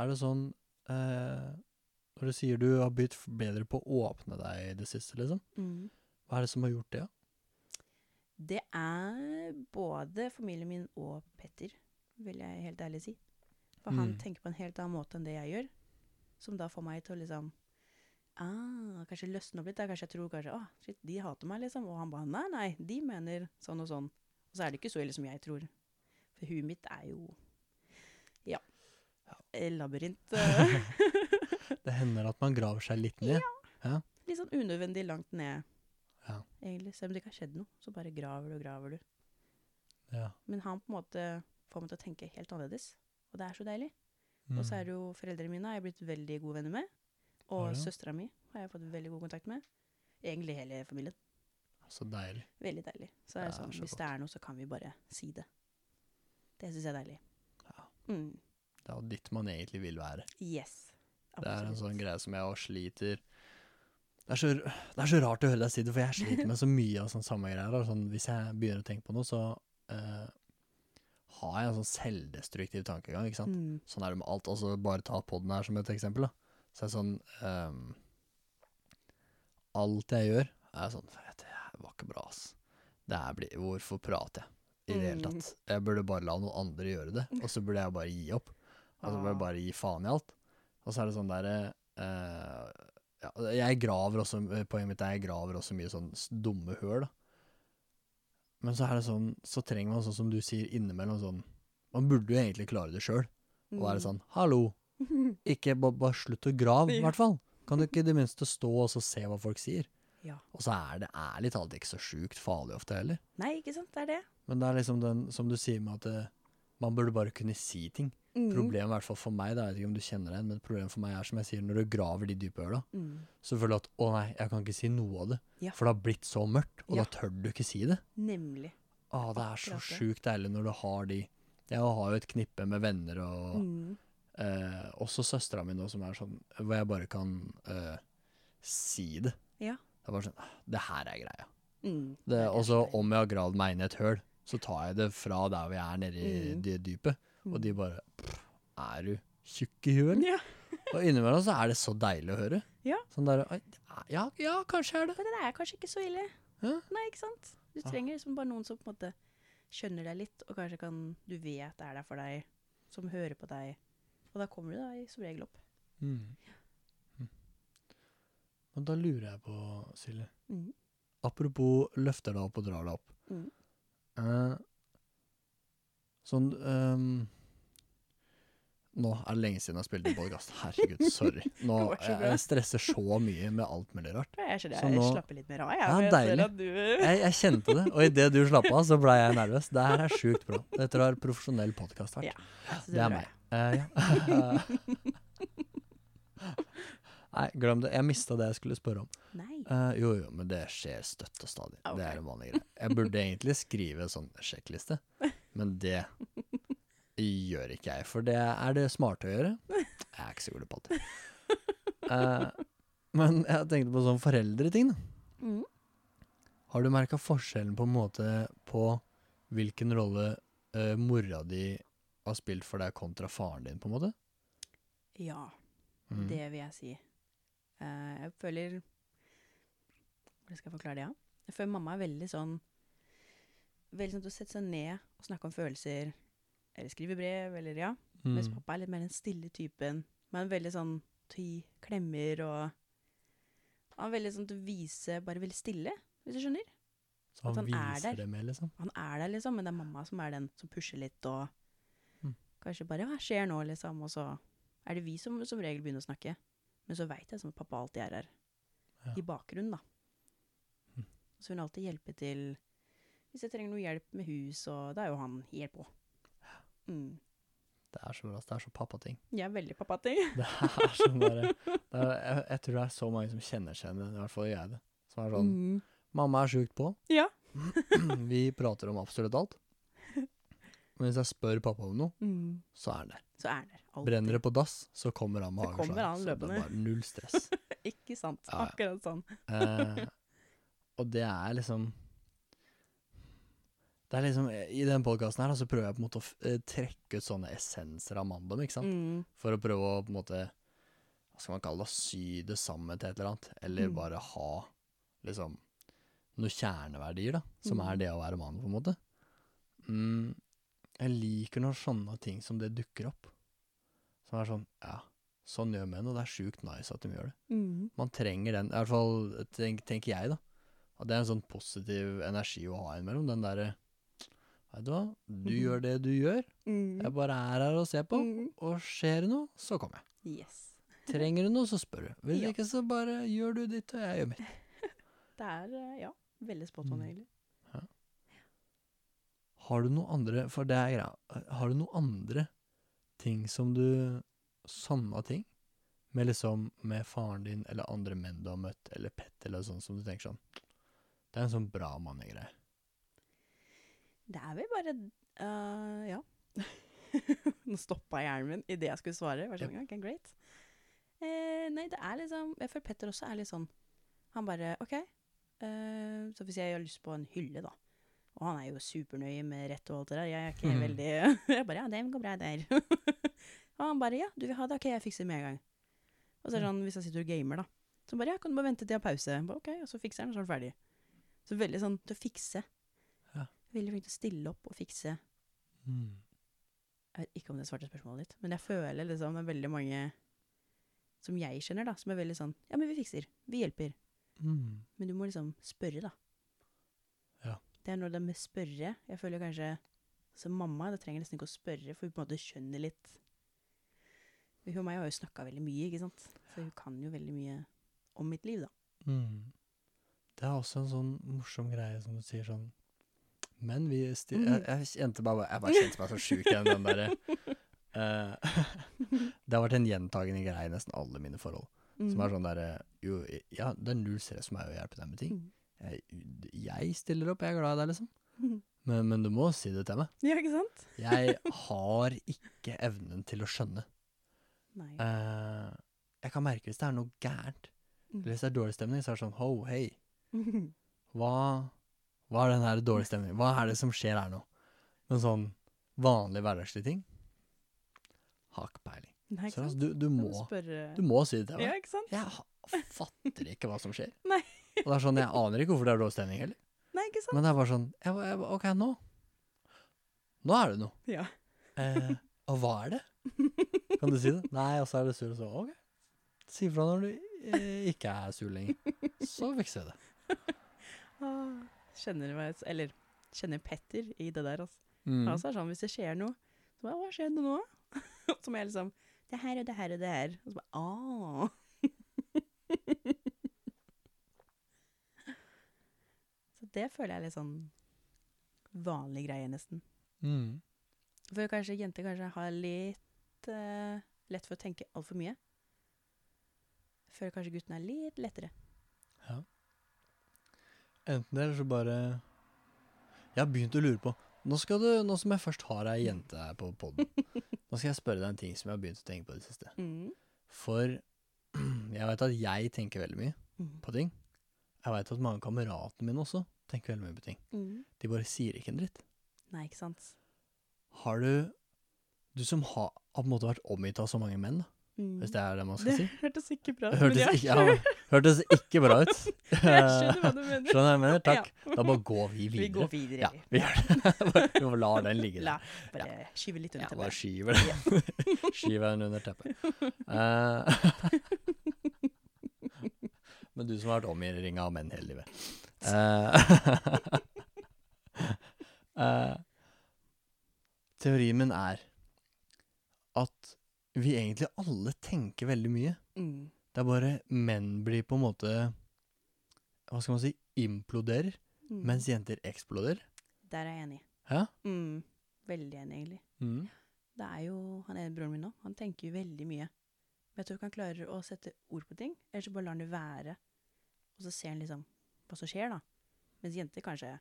Er det sånn eh, Når du sier du har blitt bedre på å åpne deg i det siste, liksom. Mm. Hva er det som har gjort det? Det er både familien min og Petter, vil jeg helt ærlig si. For han Mm. tenker på en helt annen måte enn det jeg gjør. Som da får meg til å liksom ah, Kanskje løsne opp litt. Da. Kanskje jeg tror kanskje ah, shit, de hater meg, liksom. Og han bare nei, nei, de mener sånn og sånn. Og så er det ikke så ille som jeg tror. For huet mitt er jo ja, labyrint. Det hender at man graver seg litt ned. litt sånn unødvendig langt ned, Ja. egentlig. Selv om det ikke har skjedd noe, så bare graver du og graver du. Ja. Men han på en måte får meg til å tenke helt annerledes. Og det er så deilig. Mm. Og så er det jo foreldrene mine har jeg blitt veldig gode venner med. Og ja, søstera mi har jeg fått veldig god kontakt med. Egentlig hele familien. Så deilig. Veldig deilig. Så det er sånn, så hvis det er noe, så kan vi bare si det. Det syns jeg er deilig. Ja. Mm. Det er jo ditt man egentlig vil være. Yes. Det er en sånn greie som jeg også sliter det er, så, det er så rart å høre deg si det, for jeg sliter med så mye av sånn samme greier. Sånn, hvis jeg begynner å tenke på noe, så uh, har jeg en sånn selvdestruktiv tankegang. ikke sant? Mm. Sånn er det med alt. Altså, bare ta podden her som et eksempel. da. Så er det sånn um, Alt jeg gjør, er sånn "Vet du, Det var ikke bra, ass. Det bli, hvorfor prater jeg i det hele Mm. tatt? Jeg burde bare la noen andre gjøre det, og så burde jeg bare gi opp. Og så burde jeg Ah. bare gi faen i alt. Og så er det sånn derre eh, ja, Jeg graver også Poenget mitt er jeg graver også mye sånn dumme høl, da. Men så er det sånn Så trenger man sånn som du sier innimellom sånn Man burde jo egentlig klare det sjøl. Og være sånn Hallo, ikke ba- bare slutt å grave, i hvert fall. Kan du ikke i det minste stå og så se hva folk sier? Ja. Og så er det ærlig talt ikke så sjukt farlig ofte heller. Nei, ikke sant? Det er det. Men det er liksom den, som du sier med at det, man burde bare kunne si ting. Mm. Problemet i hvert fall for meg, da, jeg vet ikke om du kjenner det, men problemet for meg er som jeg sier, når du graver de dype høla, Mm. så føler du at å nei, jeg kan ikke si noe av det. Ja. For det har blitt så mørkt, og Ja. da tør du ikke si det. Nemlig. Å, det er så sjukt deilig når du har de Jeg har jo et knippe med venner og Mm. Eh, også søstera mi nå, som er sånn Hvor jeg bare kan eh, si det. Ja. Det er bare sånn «Ah, Det her er greia. Mm. Det, og så om jeg har gravd meg inn i et høl, så tar jeg det fra der hvor jeg er nede i Mm. det dypet. Og Mm. de bare «Pff, Er du tjukk i huet, eller? Ja. Og innimellom så er det så deilig å høre. Ja. Sånn der Ja, ja, kanskje er det. Men det er kanskje ikke så ille. Ja. Nei, ikke sant? Du trenger liksom bare noen som på en måte skjønner deg litt, og kanskje kan du vet det er der for deg, som hører på deg. Og da kommer du deg som regel opp. Mm. Mm. Men da lurer jeg på, Silje Mm. Apropos løfter deg opp og drar deg opp. Mm. Eh, sånn um, Nå er det lenge siden jeg har spilt en podkast. Herregud, sorry. Nå, Det jeg, jeg stresser så mye med alt mulig rart. Jeg skjønner, jeg nå- slapper litt mer av. Jeg, Ja, deilig. du Jeg, jeg kjente det, og idet du slapp av, så ble jeg nervøs. Det her er sjukt bra. Dette har profesjonell podkast. Ja, så det er meg. Eh, ja. Nei, glem det. Jeg mista det jeg skulle spørre om. Nei. Uh, jo, jo, men det skjer støtt og stadig. Okay. Det er en vanlig greie. Jeg burde egentlig skrive en sånn sjekkliste, men det gjør ikke jeg. For det er det smarte å gjøre. Jeg er ikke så god på det. Uh, men jeg tenkte på sånn foreldreting, da. Mm. Har du merka forskjellen på en måte på hvilken rolle uh, mora di har spilt for deg kontra faren din, på en måte? Ja, Mm. det vil jeg si. Eh, jeg føler Hvordan skal jeg forklare det? Ja? Jeg føler mamma er veldig sånn Veldig sånn til å sette seg ned og snakke om følelser, eller skrive brev, eller ja. Mens Mm. pappa er litt mer den stille typen. Men veldig sånn til å gi klemmer og Han er veldig sånn til å vise Bare veldig stille, hvis du skjønner. Så han, han er viser det med, liksom? Han er der, liksom, men det er mamma som er den som pusher litt og Mm. Kanskje bare 'Hva skjer nå?' liksom, og så er det vi som som regel begynner å snakke. Men så veit jeg som at pappa alltid er her. Ja. I bakgrunnen, da. Mm. Så hun alltid hjelper til hvis jeg trenger noe hjelp med hus, og da er jo han helt på. Mm. Det er så bra. Det er så pappating. Jeg er veldig pappating. Det er sånn der, det er, jeg, jeg tror det er så mange som kjenner seg igjen i det, i hvert fall jeg det. Som er sånn Mm. Mamma er sjukt på. Ja. Vi prater om absolutt alt. Men hvis jeg spør pappa om noe, Mm. så er han der. Så er han der. Alltid. Brenner det på dass, så kommer han med Så kommer hageslang. han Så det er bare null stress. Ikke sant? Ja, ja. Akkurat sånn. Eh, og det er liksom Det er liksom I den podkasten her så prøver jeg på en måte å eh, trekke ut sånne essenser av manndom, ikke sant? Mm. For å prøve å på en måte Hva skal man kalle det? Sy det sammen til et eller annet. Eller Mm. bare ha liksom noen kjerneverdier, da. Som Mm. er det å være mann, på en måte. Mm, jeg liker når sånne ting som det dukker opp. Som er sånn Ja, sånn gjør menn, og det er sjukt nice at de gjør det. Mm. Man trenger den, i hvert fall tenk, tenker jeg, da. At det er en sånn positiv energi å ha innimellom. Den derre Vet du hva, du mm. gjør det du gjør. Mm. Jeg bare er her og ser på. Mm. Og skjer det noe, så kommer jeg. Yes. Trenger du noe, så spør du. Hvis Ja. ikke, så bare gjør du ditt, og jeg gjør mitt. Det er, eh, ja, veldig spot on, Mm. egentlig. Har du noe andre For det er greia. Har du noe andre ting som du Sånne ting? Med liksom Med faren din eller andre menn du har møtt, eller pet eller sånn, som du tenker sånn Det er en sånn bra mannegreie. Det er vel bare uh, Ja. Nå stoppa hjernen min idet jeg skulle svare. Var sånn, Okay, great. Eh, nei, det er liksom Jeg føler Petter også er litt sånn Han bare OK. eh, så hvis jeg har lyst på en hylle, da Og han er jo supernøye med rett og alt det der. Jeg er ikke Mhm. veldig Jeg bare Ja, det går bra der. og han bare Ja, du vil ha det? OK, jeg fikser det med en gang. Og så er det sånn hvis jeg sitter og gamer, da. Så bare Ja, kan du bare vente til jeg har pause? Bare, OK, og så fikser han, og så er han ferdig. Så veldig sånn til å fikse. Ja. Veldig flink til å stille opp og fikse. Mm. Jeg vet ikke om det svarte spørsmålet ditt, men jeg føler liksom det er veldig mange som jeg kjenner, da, som er veldig sånn Ja, men vi fikser. Vi hjelper. Mm. Men du må liksom spørre, da. Det er når det med spørre Jeg føler kanskje Som mamma, det trenger nesten ikke å spørre, for hun på en måte skjønner litt Hun og meg har jo snakka veldig mye, ikke sant. Så hun kan jo veldig mye om mitt liv, da. Mm. Det er også en sånn morsom greie som du sier sånn Men vi Mhm. jeg, jeg kjente bare Jeg bare kjente meg så sjuk igjen, den derre uh, Det har vært en gjentagende greie i nesten alle mine forhold. Som er sånn derre Jo, ja, det er null stress for meg å hjelpe deg med ting. Jeg, jeg stiller opp, jeg er glad i deg, liksom. Men, men du må si det til meg. Ja, ikke sant? Jeg har ikke evnen til å skjønne. Nei. Uh, jeg kan merke hvis det er noe gærent. Mm. Hvis det er dårlig stemning, så er det sånn Ho, hei. Hva, hva er den her dårlige stemningen? Hva er det som skjer her nå? Men sånn vanlige hverdagslige ting har ikke peiling. Nei, Så ikke altså, sant? du, du, må, du må si det til meg. Ja, ikke sant? Jeg fatter ikke hva som skjer. Nei. Og det er sånn, Jeg aner ikke hvorfor det er dårlig stemning heller. Nei, ikke sant? Men det er bare sånn jeg, jeg, OK, nå. Nå er det noe. Ja. Eh, og hva er det? Kan du si det? Nei, og så er det sur, og så OK. Si ifra når du eh, ikke er sur lenger. Så fikser jeg det. Ah, Kjenner meg, Eller kjenner Petter i det der, altså. Mm. Altså, er sånn, hvis det skjer noe, så bare, hva skjedde nå? så må jeg liksom, det her og det her og det her. Og så bare, ah. så det føler jeg er litt sånn vanlig greie nesten. Mm. For kanskje jenter kanskje har litt uh, lett for å tenke alt for mye. Jeg føler kanskje gutten er litt lettere. Enten det, eller så bare Jeg har begynt å lure på Nå, skal du, nå som jeg først har ei jente her på poden, nå skal jeg spørre deg en ting som jeg har begynt å tenke på i det siste. Mm. For jeg vet at jeg tenker veldig mye Mm. på ting. Jeg vet at mange av kameratene mine også tenker veldig mye på ting. Mm. De bare sier ikke en dritt. Nei, ikke sant? Har du Du som har, har på en måte vært omgitt av så mange menn, da, Mm. hvis det er det man skal Det si. hørtes ikke bra ut. Hørtes ja, ikke, ja, hørtes ikke bra ut. Jeg skjønner hva du mener. Skjønner jeg mener? Takk. Ja. Da bare går vi videre. Vi går videre. Ja, vi gjør det. Bare- Vi må lar den ligge La, der. bare skyve litt Ja, under bare teppet. skyver den. skyver den under teppet. Eh, men du som har vært omringa av menn hele livet. Eh, eh, teorien min er at vi egentlig alle tenker veldig mye. Mm. Det er bare menn blir på en måte Hva skal man si imploderer, Mm. mens jenter eksploderer. Der er jeg enig. Hæ? Mm. Veldig enig, egentlig. Mm. Det er jo han ene broren min nå. Han tenker jo veldig mye. Men jeg tror ikke han klarer å sette ord på ting. Eller så bare lar han det være. Og så ser han liksom hva som skjer, da. Mens jenter kanskje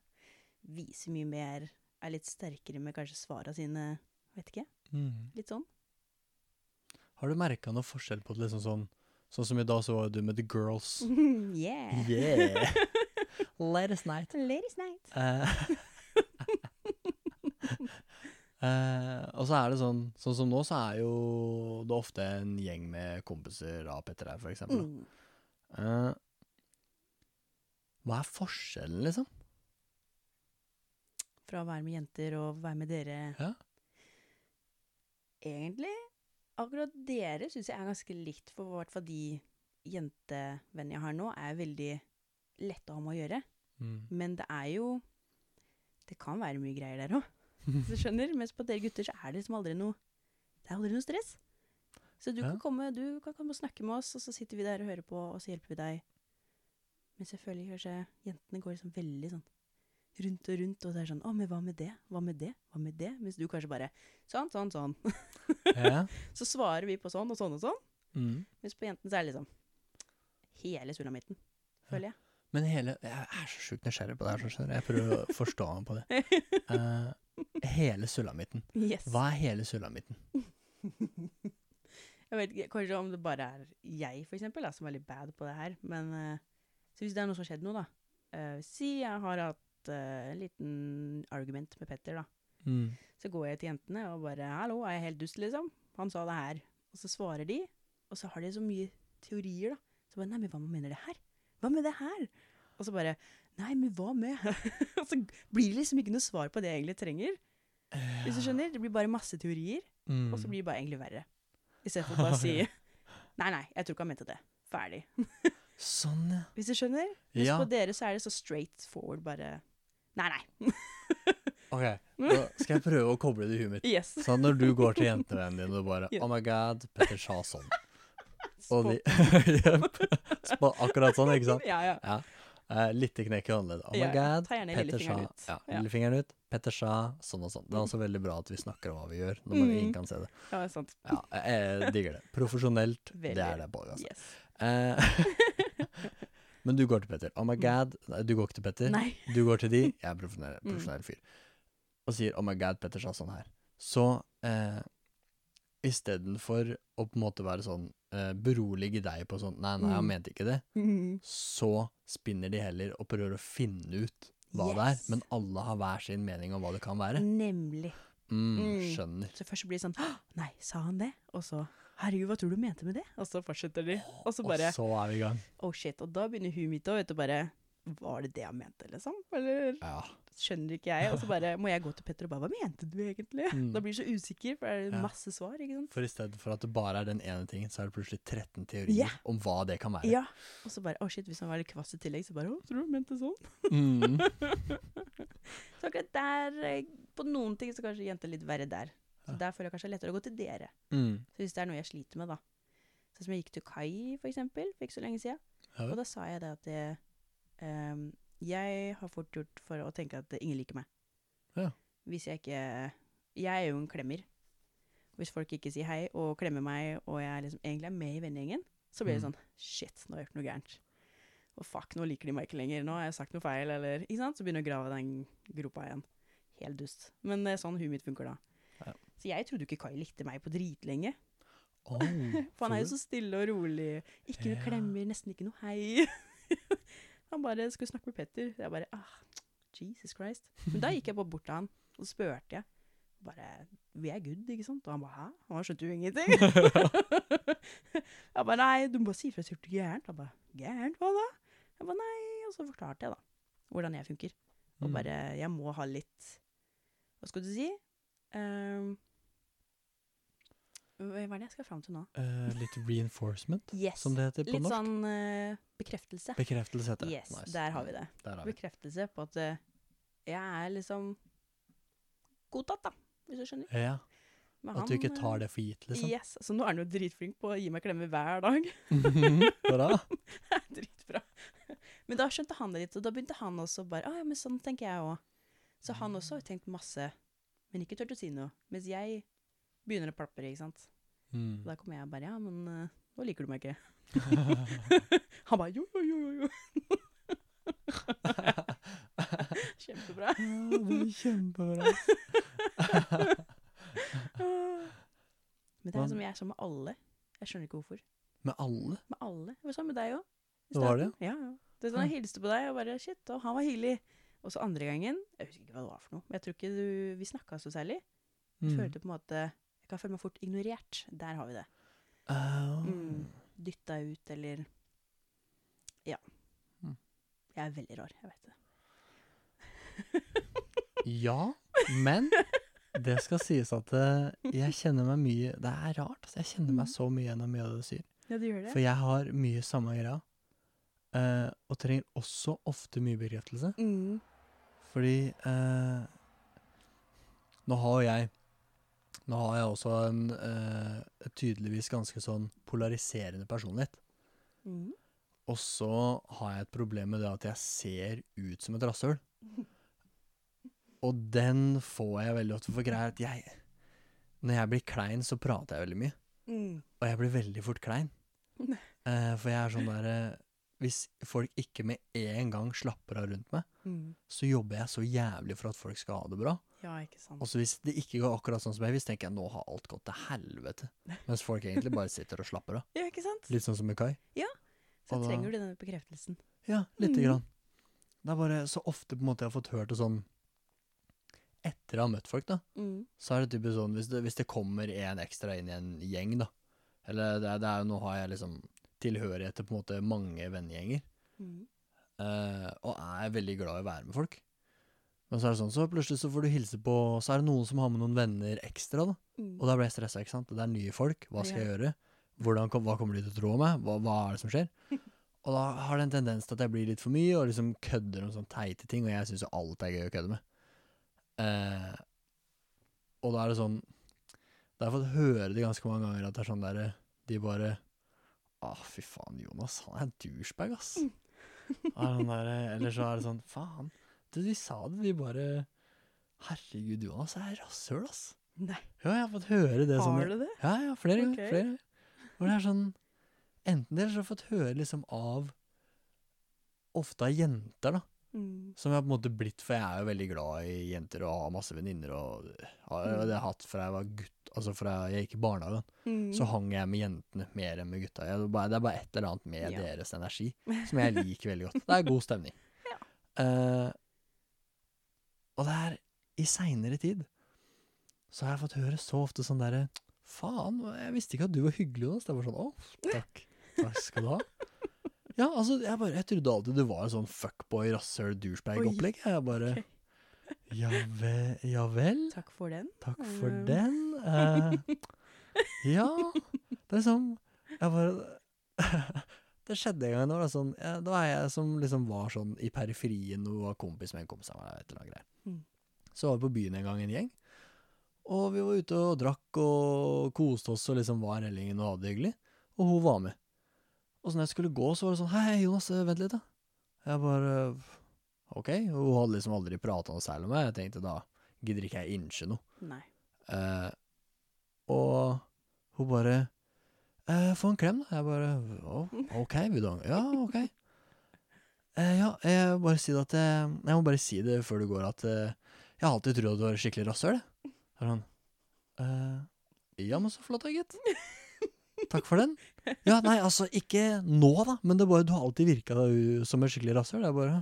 viser mye mer, er litt sterkere med kanskje svara sine. Vet ikke. Mm. Litt sånn. Har du merka noe forskjell på det? liksom sånn Sånn som i dag så var du med The Girls. yeah. Yeah! Ladies night. Ladies night. Uh, og så er det sånn Sånn som nå, så er jo det ofte en gjeng med kompiser av Petter her, for eksempel. Mm. Eh, hva er forskjellen, liksom? Fra å være med jenter og være med dere. Ja. Egentlig, akkurat dere syns jeg er ganske likt, for i hvert fall de jentevennene jeg har nå, er veldig lette å ha med å gjøre. Mm. Men det er jo Det kan være mye greier der òg, du skjønner. Mens på dere gutter så er det liksom aldri noe Det er aldri noe stress. Så du, Ja. kan komme, du kan komme og snakke med oss, og så sitter vi der og hører på, og så hjelper vi deg. Men selvfølgelig kanskje jentene går liksom veldig sånn rundt og rundt, og så er det sånn 'Å, men hva med det? Hva med det? Hva med det?' Mens du kanskje bare 'Sånn, sånn, sånn'. Ja. Så svarer vi på sånn og sånn og sånn. Mm. Mens på jentene så er det liksom hele sulamitten, føler jeg. Men hele Jeg er så sjukt nysgjerrig på det her. så skjønner du. Jeg prøver å forstå meg på det. Uh, hele sulamitten. Yes. Hva er hele sulamitten? Jeg vet ikke, Kanskje om det bare er jeg for eksempel, da, som er litt bad på det her. Men eh, så hvis det er noe som har skjedd noe, da. uh, si jeg har hatt en en liten argument med Petter, da. Mm. Så går jeg til jentene og bare 'Hallo, er jeg helt dust, liksom?' Han sa det her. Og så svarer de, og så har de så mye teorier, da. Så bare 'Nei, men hva mener det her? Hva med det her?' Og så bare 'Nei, men hva med?' og så blir det liksom ikke noe svar på det jeg egentlig trenger. Hvis du skjønner? Det blir bare masse teorier, Mm. og så blir det bare egentlig verre. Istedenfor bare å si 'Nei, nei, jeg tror ikke han mente det'. Ferdig. Sånn, ja. Hvis du skjønner? Hvis Ja, på dere så er det så straight forward, bare Nei, nei. ok. nå skal jeg prøve å koble det i huet mitt. Yes. Sånn når du går til jentevennen din og bare Ja. Oh my god, Petter sa sånn. Og de Jepp. Akkurat sånn, ikke sant? Ja, ja. Eh, litt knekk i håndleddet. Oh my Ja, ja. god, Petter sa ut. Ja, Ja. lillefingeren ut. Petter sa sånn og sånn. Det er også veldig bra at vi snakker om hva vi gjør, når man Mm. ingen kan se det. ja, det er sant. Ja, jeg, digger det. Profesjonelt, det er det, Bård. Altså. Yes. Eh, men du går til Petter. Oh my god. Nei, du går ikke til Petter. Nei. Du går til de, jeg er profesjonell, Mm. profesjonell fyr, og sier 'oh my god, Petter sa sånn her'. Så eh, istedenfor å på en måte være sånn eh, berolige deg på sånn Nei, nei, han Mm. mente ikke det. Så spinner de heller og prøver å finne ut hva det er. Men alle har hver sin mening om hva det kan være. Nemlig. Mm, Mm. skjønner. Så først blir det sånn «Hå, Nei, sa han det? Og så Herregud, hva tror du mente med det? Og så fortsetter de. Og så bare Og så er vi i gang. Oh shit. Og da begynner huet mitt å vet du, bare Var det det han mente, liksom? Eller Ja. skjønner ikke jeg? Og så bare må jeg gå til Petter og bare Hva mente du egentlig? Mm. Da blir du så usikker, for det er Ja. masse svar, ikke sant? For i stedet for at det bare er den ene tingen, så er det plutselig 13 teorier yeah. om hva det kan være. Ja. Og så bare Å shit, hvis han var litt kvass i tillegg, så bare Å, tror du han mente sånn? Mm. Så akkurat der eh, På noen ting så kanskje jenter litt verre der. Så der føler jeg kanskje det er lettere å gå til dere. Mm. Så hvis det er noe jeg sliter med, da. Sånn som jeg gikk til Kai, for eksempel, for ikke så lenge siden. Ja, Og da sa jeg det at det, um, jeg har fort gjort for å tenke at ingen liker meg. Ja. Hvis jeg ikke Jeg er jo en klemmer. Hvis folk ikke sier hei og klemmer meg, og jeg liksom egentlig er med i vennegjengen, så blir det Mm. sånn Shit, nå har jeg gjort noe gærent. Og fuck, nå liker de meg ikke lenger. Nå har jeg sagt noe feil, eller Ikke sant? Så begynner jeg å grave den gropa igjen. Helt dust. Men det er sånn huet mitt funker da. Så jeg trodde jo ikke Kai likte meg på dritlenge. Oh, For han er jo så stille og rolig. Ikke noe Ja. klemmer, nesten ikke noe hei. han bare skulle snakke med Petter. Jeg bare ah, Jesus Christ. Men da gikk jeg bare bort til han, og så spurte jeg. Bare Vi er good, ikke sant? Og han bare hæ? Han skjønte jo ingenting. jeg bare nei, du må bare si ifra hvis du gjør gærent. Han bare gærent, hva da? Jeg bare nei. Og så forklarte jeg da hvordan jeg funker. Og Mm. bare Jeg må ha litt Hva skal du si? Ehm, hva er det jeg skal fram til nå? Uh, litt reinforcement, Yes. som det heter på Litt norsk. sånn uh, bekreftelse. Bekreftelse heter det. Yes, Nice. der har vi det. Har vi. Bekreftelse på at uh, jeg er liksom godtatt, da, hvis du skjønner. Ja, Men At du ikke tar det for gitt, liksom. Yes, Så nå er han jo dritflink på å gi meg klemmer hver dag. Bra. Det er Dritbra. Men da skjønte han det litt, og da begynte han også bare Å ja, men sånn tenker jeg òg. Så han også har tenkt masse, men ikke turt å si noe. Mens jeg begynner å plapre, ikke sant. Mm. Da kommer jeg og bare Ja, men uh, nå liker du meg ikke. han bare jo, jo, jo, jo, jo. Kjempebra. Ja, det er kjempebra. Men det er som jeg er sammen med alle. Jeg skjønner ikke hvorfor. Med alle? Med alle. Det var sånn med deg òg. Det var det? Ja, ja. Det er sånn, jeg hilste på deg og bare shit, og han var hyggelig. Og så andre gangen Jeg husker ikke hva det var for noe, men jeg tror ikke du, vi snakka så særlig. Jeg Mm. følte på en måte Jeg føler meg fort ignorert. Der har vi det. Oh. Mm. Dytta ut, eller Ja. Mm. Jeg er veldig rar, jeg vet det. Ja, men det skal sies at eh, jeg kjenner meg mye Det er rart. Altså, jeg kjenner meg Mm. så mye gjennom mye av det du sier. Ja, du gjør det? For jeg har mye samme greia. eh, og trenger også ofte mye bekreftelse. Mm. Fordi eh, Nå har jeg Nå har jeg også en eh, tydeligvis ganske sånn polariserende personlighet. Mm. Og så har jeg et problem med det at jeg ser ut som et rasshøl. Og den får jeg veldig ofte. For greia at jeg Når jeg blir klein, så prater jeg veldig mye. Mm. Og jeg blir veldig fort klein. Eh, for jeg er sånn der eh, Hvis folk ikke med en gang slapper av rundt meg, Mm. så jobber jeg så jævlig for at folk skal ha det bra. Ja, ikke sant. Og så hvis det ikke går akkurat sånn som jeg vil, tenker jeg nå har alt gått til helvete. Mens folk egentlig bare sitter og slapper av. Ja, ikke sant? Litt sånn som med Kai. Ja. Så da- trenger du denne bekreftelsen. Ja, lite mm. grann. Det er bare så ofte på en måte jeg har fått hørt det sånn Etter jeg har møtt folk, da, Mm. så er det typisk sånn hvis det, hvis det kommer en ekstra inn i en gjeng, da Eller det, det er jo Nå har jeg liksom tilhørighet til på en måte mange vennegjenger, Mm. Uh, og er veldig glad i å være med folk. Men så er det sånn, så plutselig så får du hilse på Så er det noen som har med noen venner ekstra, da. Mm. Og da blir jeg stressa, ikke sant. Det er nye folk. Hva skal jeg gjøre? Hvordan, hva kommer de til å tro om meg? Hva, hva er det som skjer? Og da har det en tendens til at jeg blir litt for mye, og liksom kødder om sånne teite ting, og jeg syns jo alt er gøy å kødde med. Eh, og da er det sånn Da har jeg fått høre det ganske mange ganger, at det er sånn derre De bare Å, fy faen, Jonas, han er en douchebag, ass. Er han der, eller så er det sånn Faen, du, de sa det, de bare Herregud, Jonas er rasshøl, ass. Nei, Ja, jeg har fått høre det sånn du det? Ja, ja, flere ganger. Okay. Flere Og det er sånn Enten det, eller så har jeg fått høre liksom av Ofte av jenter, da. Mm. Som jeg har på en måte blitt, for jeg er jo veldig glad i jenter og har masse venninner. Og har, Mm. det har jeg hatt fra jeg var gutt Altså fra jeg gikk i barnehagen, Mm. så hang jeg med jentene mer enn med gutta. Jeg, det er bare- det er bare et eller annet med Ja. deres energi som jeg liker veldig godt. Det er god stemning. Eh, og det er i seinere tid så har jeg fått høre så ofte sånn derre Faen, jeg visste ikke at du var hyggelig, Jonas. Det var sånn Å, takk. Takk skal du ha. Ja, altså, jeg bare Jeg trodde alltid du var en sånn fuckboy, rasshøl, douchebag-opplegg. Jeg bare ja, vel, ja vel? Takk for den. Takk for Mm. den. Eh, ja, det er sånn Jeg bare Det skjedde en gang. Da, sånn, ja, da var jeg som liksom var sånn i periferien og var kompis med en kompis av meg. eller. Mm. Så var vi på byen en gang, en gjeng. Og vi var ute og drakk og koste oss og liksom var rellingen og hadde det hyggelig. Og hun var med. Og så når jeg skulle gå, så var det sånn Hei, Jonas, eh, vent litt, da. Jeg bare OK. Og hun hadde liksom aldri prata noe særlig med meg. Jeg tenkte da gidder ikke jeg innse noe. Nei. Eh, og hun bare eh, Få en klem, da. Jeg bare oh, OK, ha Ja, OK. Eh, ja, jeg bare si det at jeg, Jeg må bare si det før du går, at eh, jeg har alltid trodd at du var skikkelig rasshøl. Så er det Sånn eh, Ja, men så flott da, gitt. Takk for den. Ja, nei, altså, ikke nå, da, men det bare du har alltid virka som et skikkelig rasshøl. Jeg bare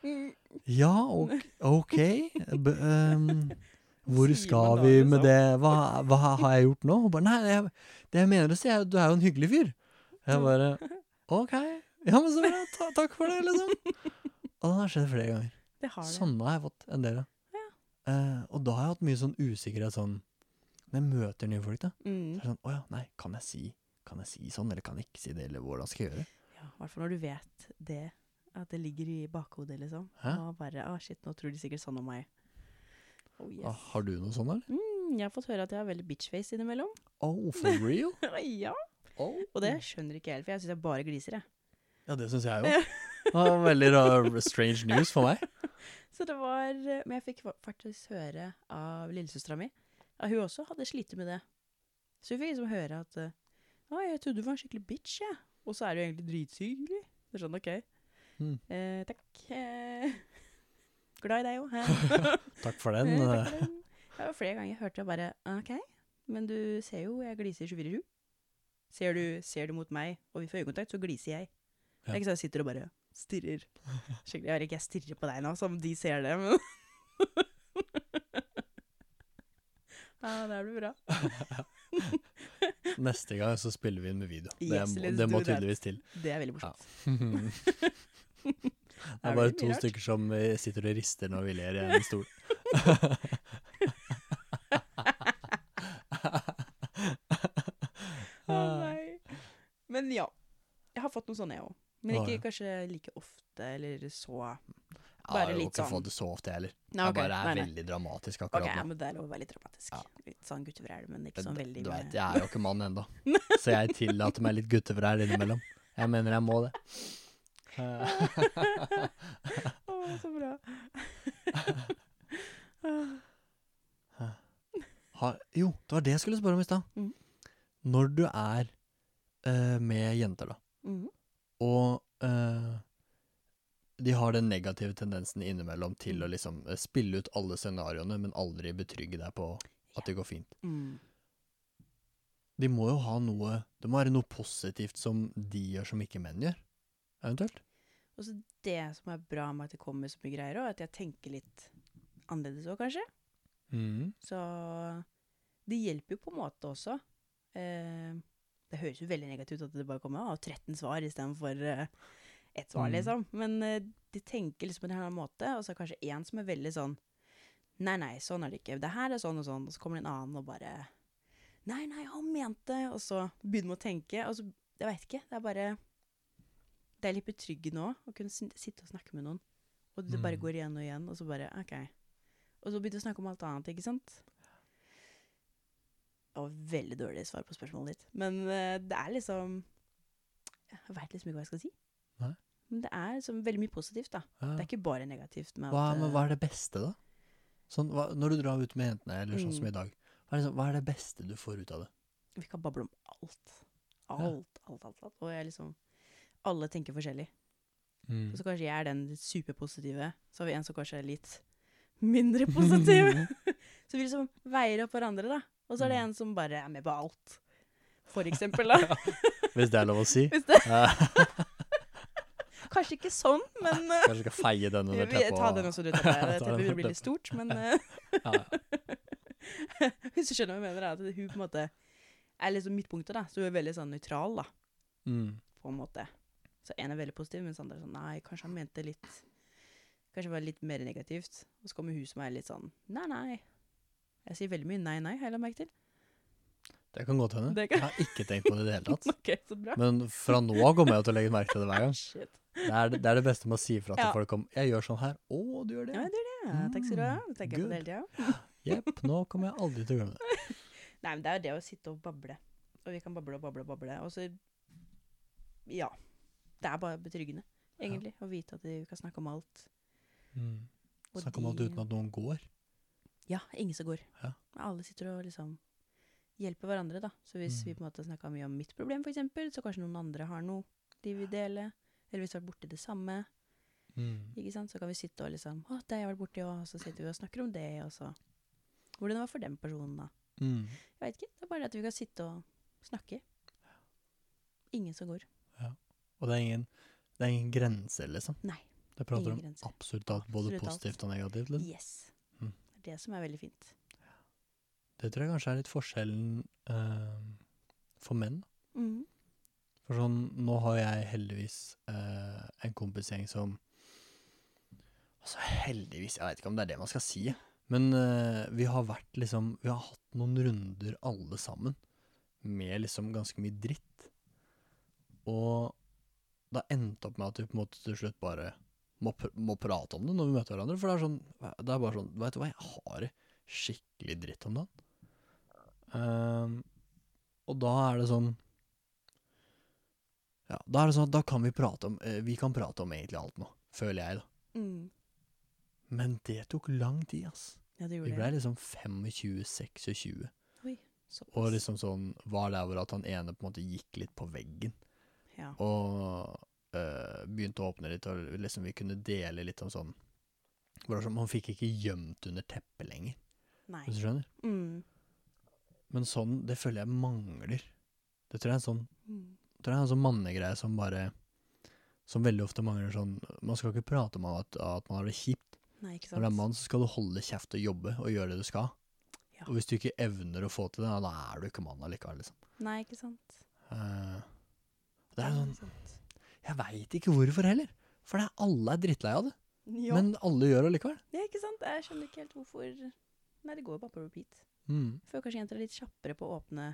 Mm. Ja, ok. okay. B ehm, hvor skal vi liksom? med det? Hva, hva har jeg gjort nå? Hun bare Nei, jeg, det jeg mener å si, er at du er jo en hyggelig fyr. Jeg bare OK. Ja, men så bra. Ta, takk for det, liksom. Og det har skjedd flere ganger. Det har det. Sånne har jeg fått en del av. Ja. Eh, og da har jeg hatt mye sånn usikkerhet sånn Når jeg møter nye folk, da. Så Mm. er det sånn Å ja, nei, kan jeg si Kan jeg si sånn, eller kan jeg ikke si det, eller hvordan skal jeg gjøre? det? Ja, I hvert fall når du vet det. At det ligger i bakhodet, liksom. Hæ? Og bare Å, shit, nå tror de sikkert sånn om meg. Oh, yes. Ah, har du noe sånn, eller? Mm, jeg har fått høre at jeg har veldig bitchface innimellom. Oh, for real? ja. Oh. Og det skjønner ikke jeg helt, for jeg syns jeg bare gliser, jeg. Ja, det syns jeg jo. Det var veldig uh, strange news for meg. Så det var Men jeg fikk faktisk høre av lillesøstera mi at hun også hadde slitt med det. Så hun fikk liksom høre at Å, jeg trodde du var en skikkelig bitch, jeg. Og så er du egentlig drithyggelig. Det er sånn, OK. Mm. Eh, takk. Eh, glad i deg òg. Takk for den. Jeg har takk for den. Det var flere ganger jeg hørte jeg bare OK, men du ser jo jeg gliser 24-7. Ser du, ser du mot meg, og vi får øyekontakt, så gliser jeg. Det er ikke sånn jeg sitter og bare stirrer. Skikkelig, jeg vet ikke, jeg stirrer på deg nå, som de ser det, men Ja, det blir bra. Neste gang så spiller vi inn med video. Det, Yes, må- det må tydeligvis til. Det er veldig Ja. Det er bare to stykker som eh, sitter og rister når vi ler i en stol. Å nei. Men ja. Jeg har fått noen sånne, jeg òg. Men ikke ja. kanskje like ofte, eller så Jeg Bare har jo litt ikke sånn. fått det så ofte, jeg heller. Nei, Jeg bare er nei, nei. veldig dramatisk akkurat okay, nå. men det er lov å være litt dramatisk. Ja. Litt sånn guttevræl, men ikke sånn veldig Du vet, jeg er jo ikke mann ennå, så jeg tillater meg litt guttevræl innimellom. Jeg mener jeg må det. Å, så bra. ha, jo, det var det jeg skulle spørre om i stad. Mm. Når du er eh, med jenter, da, mm. og eh, de har den negative tendensen innimellom til å liksom eh, spille ut alle scenarioene, men aldri betrygge deg på at det går fint. Mm. De må jo ha noe Det må være noe positivt som de gjør som ikke menn gjør, eventuelt. Og så det som er bra med at det kommer så mye greier òg, at jeg tenker litt annerledes òg, kanskje. Mm. Så det hjelper jo på en måte også. Eh, det høres jo veldig negativt ut at det bare kommer av 13 svar istedenfor eh, ett svar, Mm. liksom. Men eh, de tenker liksom på en annen måte, og så er det kanskje én som er veldig sånn Nei, nei, sånn er det ikke. Det her er sånn og sånn. Og så kommer det en annen og bare Nei, nei, han mente Og så begynner man å tenke, og så Jeg veit ikke. Det er bare Det er litt betryggende òg, å kunne sitte og snakke med noen. Og det bare Mm. går igjen og igjen, og så bare OK. Og så begynte du å snakke om alt annet, ikke sant? Det var veldig dårlig svar på spørsmålet ditt. Men uh, det er liksom Jeg veit liksom ikke hva jeg skal si. Nei. Men det er liksom veldig mye positivt, da. Ja. Det er ikke bare negativt. med Hva, at, eh, hva er det beste, da? Sånn, hva, når du drar ut med jentene, eller sånn som Mm. i dag, hva er, liksom, hva er det beste du får ut av det? Vi kan bable om alt. Alt, alt, alt. alt. Og jeg liksom Alle tenker forskjellig. Mm. Så kanskje jeg er den superpositive, så har vi en som kanskje er litt mindre positiv. så vi liksom veier opp hverandre, da. Og så er det Mm. en som bare er med på alt. For eksempel, da. Hvis det er lov å si. Hvis det, Eh, kanskje ikke sånn, men eh, Kanskje skal feie den under teppet. Ta den også du. teppet. Blir litt stort, men eh. Hvis du skjønner hva jeg mener, da at hun på en måte er liksom midtpunktet, da. Så hun er veldig sånn nøytral, da, Mm. på en måte. Så en er veldig positiv, mens andre er sånn Nei, kanskje han mente litt Kanskje det var litt mer negativt. Og så kommer hun som er litt sånn Nei, nei. Jeg sier veldig mye nei, nei, har jeg lagt merke til. Det kan godt hende. Kan- Jeg har ikke tenkt på det i det hele tatt. Ok, så bra. Men fra nå av kommer jeg til å legge merke til det hver gang. Shit. Det er det, er det beste med å si fra til Ja. folk om 'Jeg gjør sånn her'. 'Å, du gjør det'. Ja, det'. gjør det. Ja, Takk skal du ha. Mm, Tenker good. på det hele tida. Jepp. Nå kommer jeg aldri til å glemme det. Nei, men det er jo det å sitte og bable. Og vi kan bable og bable og bable. Og så Ja. Det er bare betryggende, egentlig, å vite at vi kan snakke om alt. Mm. Snakke om alt uten at noen går. Ja, ingen som går. Ja. Alle sitter og liksom hjelper hverandre, da. Så hvis Mm. vi på en måte snakka mye om mitt problem, f.eks., så kanskje noen andre har noe de vil dele. Eller hvis vi har vært borti det samme, Mm. ikke sant? så kan vi sitte og liksom Å, det har jeg vært borti. Og så sitter vi og snakker om det, og så Hvordan det var for den personen, da. Mm. Jeg vet ikke. Det er bare at vi kan sitte og snakke. Ingen som går. Og det er ingen, det er ingen grenser, liksom. Nei. Det prater ingen om grenser. absolutt alt, både Absolutt alt. positivt og negativt. Liksom. Yes. Mm. Det er det som er veldig fint. Det tror jeg kanskje er litt forskjellen eh, for menn. Mhm. For sånn, nå har jeg heldigvis eh, en kompisgjeng som Altså heldigvis, jeg vet ikke om det er det man skal si, men eh, vi har vært liksom Vi har hatt noen runder alle sammen med liksom ganske mye dritt. Og det har endt opp med at vi på en måte til slutt bare må, pr må prate om det når vi møter hverandre. For det er sånn Det er bare sånn Vet du hva, jeg har skikkelig dritt om dagen. Um, og da er det sånn Ja, da er det sånn at da kan vi prate om eh, Vi kan prate om egentlig alt nå, føler jeg, da. Mm. Men det tok lang tid, ass. Ja, det Vi ble det. liksom 25-26. Og liksom sånn var der hvor at han ene på en måte gikk litt på veggen. Ja. Og eh, begynte å åpne litt, og liksom vi kunne dele litt om sånn sånn, Man fikk ikke gjemt under teppet lenger, Nei. hvis du skjønner. Mm. Men sånn, det føler jeg mangler. Det tror jeg er en sånn Mm. tror jeg er en sånn mannegreie som bare Som veldig ofte mangler sånn Man skal ikke prate om at, at man har det kjipt. Nei, ikke sant. Når du er mann, så skal du holde kjeft og jobbe og gjøre det du skal. Ja. Og hvis du ikke evner å få til det, da er du ikke mann allikevel, liksom. Nei, ikke sant. Eh, det er sånn. Jeg veit ikke hvorfor heller. For det er, alle er drittlei av det. Ja. Men alle gjør det likevel. ja, ikke sant. Jeg skjønner ikke helt hvorfor Nei, det går jo bare på repeat. Mm. Føler kanskje jenter er litt kjappere på å åpne,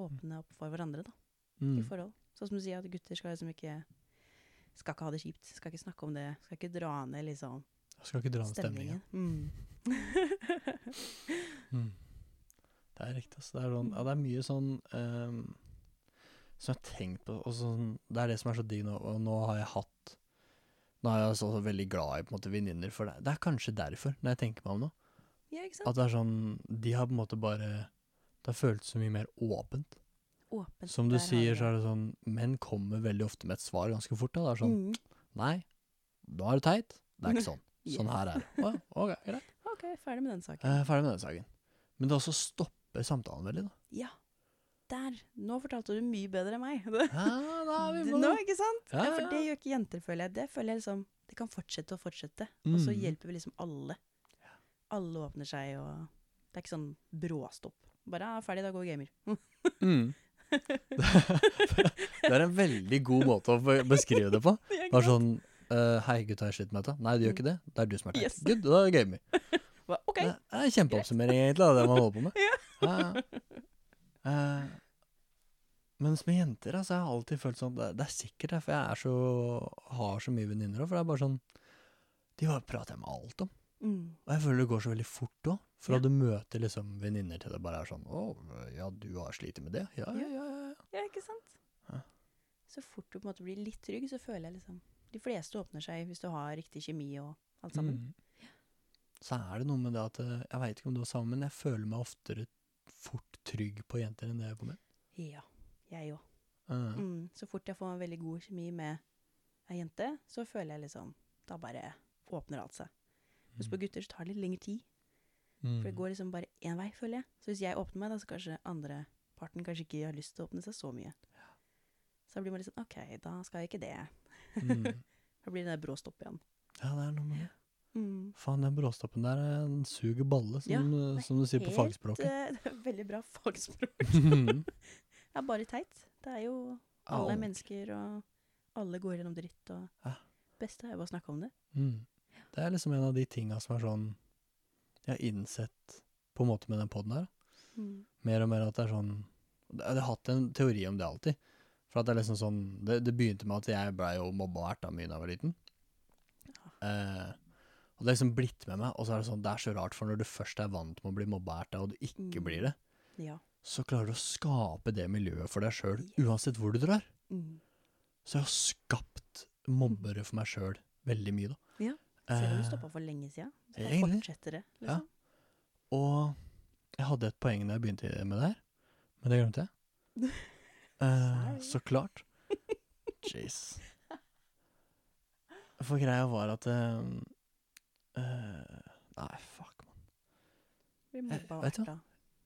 åpne opp for hverandre, da, Mm. i forhold. Sånn som du sier, at gutter skal liksom ikke Skal ikke ha det kjipt. Skal ikke snakke om det. Skal ikke dra ned liksom skal ikke dra ned stemningen. stemningen. Mm. Mm. Det er riktig. Altså. Det, er sånn, ja, det er mye sånn ehm, som jeg har tenkt på. Og sånn, det er det som er så digg nå. Og nå har jeg hatt Nå er jeg så veldig glad i på en måte venninner. For det, det er kanskje derfor, når jeg tenker meg om nå, ja, ikke sant. at det er sånn De har på en måte bare Det har føltes så mye mer åpent. Åpent. Som du sier, så er det sånn Menn kommer veldig ofte med et svar ganske fort. Da. Det er sånn Mm. Nei, nå er det teit. Det er ikke sånn. Sånn her er det. Ok, greit. OK, ferdig med den saken. Eh, ferdig med den saken. Men det også stopper samtalen veldig, da. Ja. Der. Nå fortalte du mye bedre enn meg. Ja, da er vi på Nå, ikke sant? Ja, Ja, for det gjør ikke jenter, føler jeg. Det føler jeg liksom Det kan fortsette og fortsette. Og så Mm. hjelper vi liksom alle. Alle åpner seg, og det er ikke sånn bråstopp. Bare ja, ferdig, da går vi gamer. Mm. det er en veldig god måte å beskrive det på. Bare sånn uh, Hei, gutta, med dette. Nei, det gjør ikke det. Det er du som er teit. Yes. Good, da er gamer. Hva, OK. Det er en kjempeoppsummering, egentlig, av det man holder på med. Ja. Eh, mens med jenter, altså, jeg har alltid følt sånn Det, det er sikkert derfor jeg er så, har så mye venninner òg, for det er bare sånn De bare prater jeg med alt om. Mm. Og jeg føler det går så veldig fort òg. Fra Ja. du møter liksom venninner til det bare er sånn Å, ja, du har slitt med det? Ja, ja, ja. ja, ja. Ikke sant? Ja. Så fort du på en måte blir litt trygg, så føler jeg liksom De fleste åpner seg hvis du har riktig kjemi og alt sammen. Mm. Så er det noe med det at eh, Jeg veit ikke om du har sammen, men jeg føler meg oftere fort trygg på jenter enn det jeg er på menn. Ja, jeg òg. Eh, Mm. Så fort jeg får en veldig god kjemi med ei jente, så føler jeg liksom Da bare åpner alt seg. Hvis på gutter så tar det litt lengre tid. Mm. For det går liksom bare én vei, føler jeg. Så hvis jeg åpner meg, da, så kanskje andre parten kanskje ikke har lyst til å åpne seg så mye. Så da blir man litt sånn OK, da skal jeg ikke det. Mm. Da blir det der brå stopp igjen. Ja, det er noe med det. Mm. Faen, den bråstoppen der er en suger balle, som, Ja, som du sier på fagspråket. eh, det er veldig bra fagspråk. Det er bare teit. Det er jo alle er mennesker, og alle går gjennom dritt, og Ja. beste er jo å snakke om det. Mm. Det er liksom en av de tinga som er sånn Jeg har innsett på en måte med den poden her. Mm. Mer og mer at det er sånn Jeg har hatt en teori om det alltid. For at det er liksom sånn Det, det begynte med at jeg blei jo mobba og erta mye da jeg var liten. Eh, og det har liksom blitt med meg. Og så er det sånn Det er så rart, for når du først er vant med å bli mobba og og du ikke Mm. blir det, Ja. så klarer du å skape det miljøet for deg sjøl, uansett hvor du drar. Mm. Så jeg har skapt mobbere for meg sjøl veldig mye, da. Ja, Selv om du Eh, stoppa for lenge siden. Så fortsetter det, Ja. liksom. Og jeg hadde et poeng da jeg begynte med det her, men det glemte jeg. Eh, så klart. Jeez. For greia var at eh, eh, Nei, fuck, man. Blir Eh, mobba og vet du hva?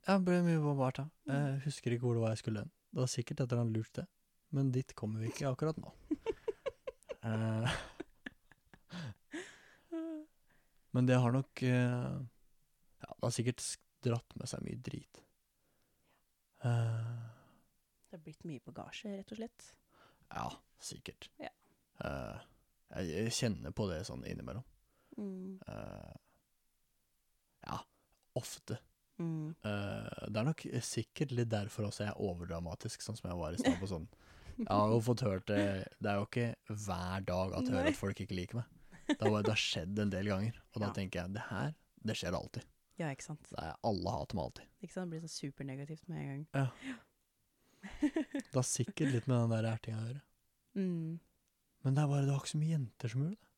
Jeg ble mye bombart da. Mm. Jeg husker ikke hvor det var jeg skulle hen. Det var sikkert etter han lurte lurt. Men dit kommer vi ikke akkurat nå. Eh, men det har nok eh, Ja, det har sikkert sk- dratt med seg mye drit. Eh, Det har blitt mye bagasje, rett og slett. ja, sikkert. Ja. Eh, jeg, jeg kjenner på det sånn innimellom. Mm. Eh, ja, ofte. Mm. Uh, det er nok sikkert litt derfor også jeg er overdramatisk, sånn som jeg var i stad. på sånn. Jeg har jo fått hørt det Det er jo ikke hver dag at jeg hører at folk ikke liker meg. Det har, det har skjedd en del ganger, og da Ja. tenker jeg det her, det skjer alltid. Ja, ikke sant. Det er Alle hater meg alltid. Ikke sant? Det blir sånn supernegativt med en gang. Ja. Det har sikkert litt med den der ertinga å gjøre. Mm. Men det er bare det var ikke så mye jenter som gjorde det.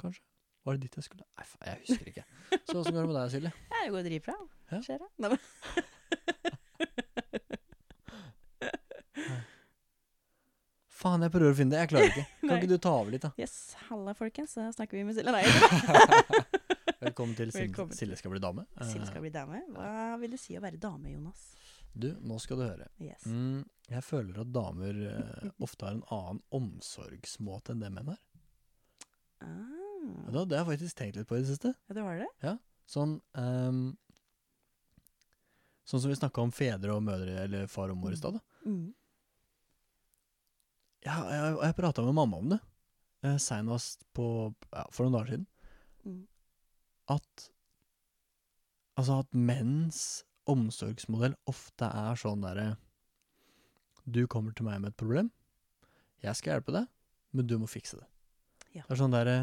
Kanskje. Var det dit jeg skulle? Nei, faen, jeg husker ikke. Så åssen går det med deg, Silje? Ja, det går dritbra. Hva Skjer da? Nei, men. Faen, jeg prøver å finne det. Jeg klarer ikke. Kan ikke du ta over litt, da? Yes, halla folkens, så snakker vi med Silje. Nei, Velkommen til Velkommen. Silje skal bli dame. Silje Eh, skal bli dame. Hva vil det si å være dame, Jonas? Du, nå skal du høre. Yes. Mm, jeg føler at damer eh, ofte har en annen omsorgsmåte enn det menn har. Ah. Hva, Det har jeg faktisk tenkt litt på i det siste. Ja, det var det? Sånn ehm, Sånn som vi snakka om fedre og mødre, eller far og mor i stad. da. Mm. Ja, jeg, jeg prata med mamma om det, eh, seinest på ja, for noen dager siden. Mm. At Altså at menns omsorgsmodell ofte er sånn derre Du kommer til meg med et problem. Jeg skal hjelpe deg, men du må fikse det. Ja. Det er sånn derre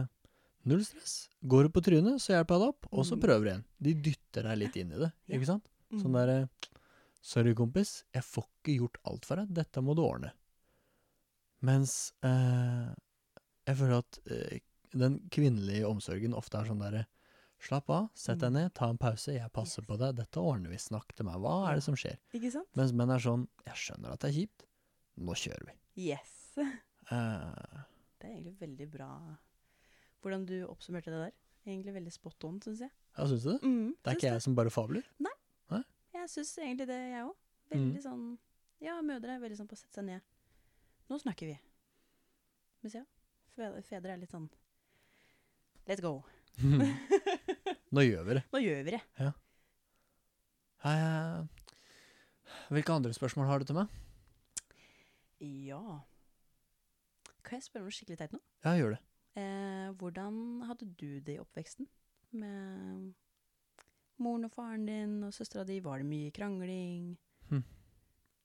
Null stress. Går du på trynet, så hjelper jeg deg opp, og så Mm. prøver du igjen. De dytter deg litt inn i det, ikke sant? Mm. Sånn derre Sorry, kompis, jeg får ikke gjort alt for deg. Dette må du ordne. Mens eh, jeg føler at eh, den kvinnelige omsorgen ofte er sånn derre Slapp av, sett deg Mm. ned, ta en pause, jeg passer på deg, dette ordner vi, snakk til meg, hva er det som skjer? Ikke sant? Mens menn er sånn Jeg skjønner at det er kjipt, nå kjører vi. Yes. Eh, Det er egentlig veldig bra hvordan du oppsummerte det der. Egentlig veldig spot on, syns jeg. ja, syns du det? Mm, Det er ikke jeg som bare fabler? Jeg syns egentlig det, jeg òg. Mm. Veldig sånn Ja, mødre er veldig sånn på å sette seg ned. Nå snakker vi. Mens ja, fe- fedre er litt sånn Let's go. Nå gjør vi det. Nå gjør vi det. Ja. hvilke andre spørsmål har du til meg? Ja. Kan jeg spørre om noe skikkelig teit nå? Ja, gjør det. Eh, hvordan hadde du det i oppveksten? Med moren og faren din og søstera di? Var det mye krangling?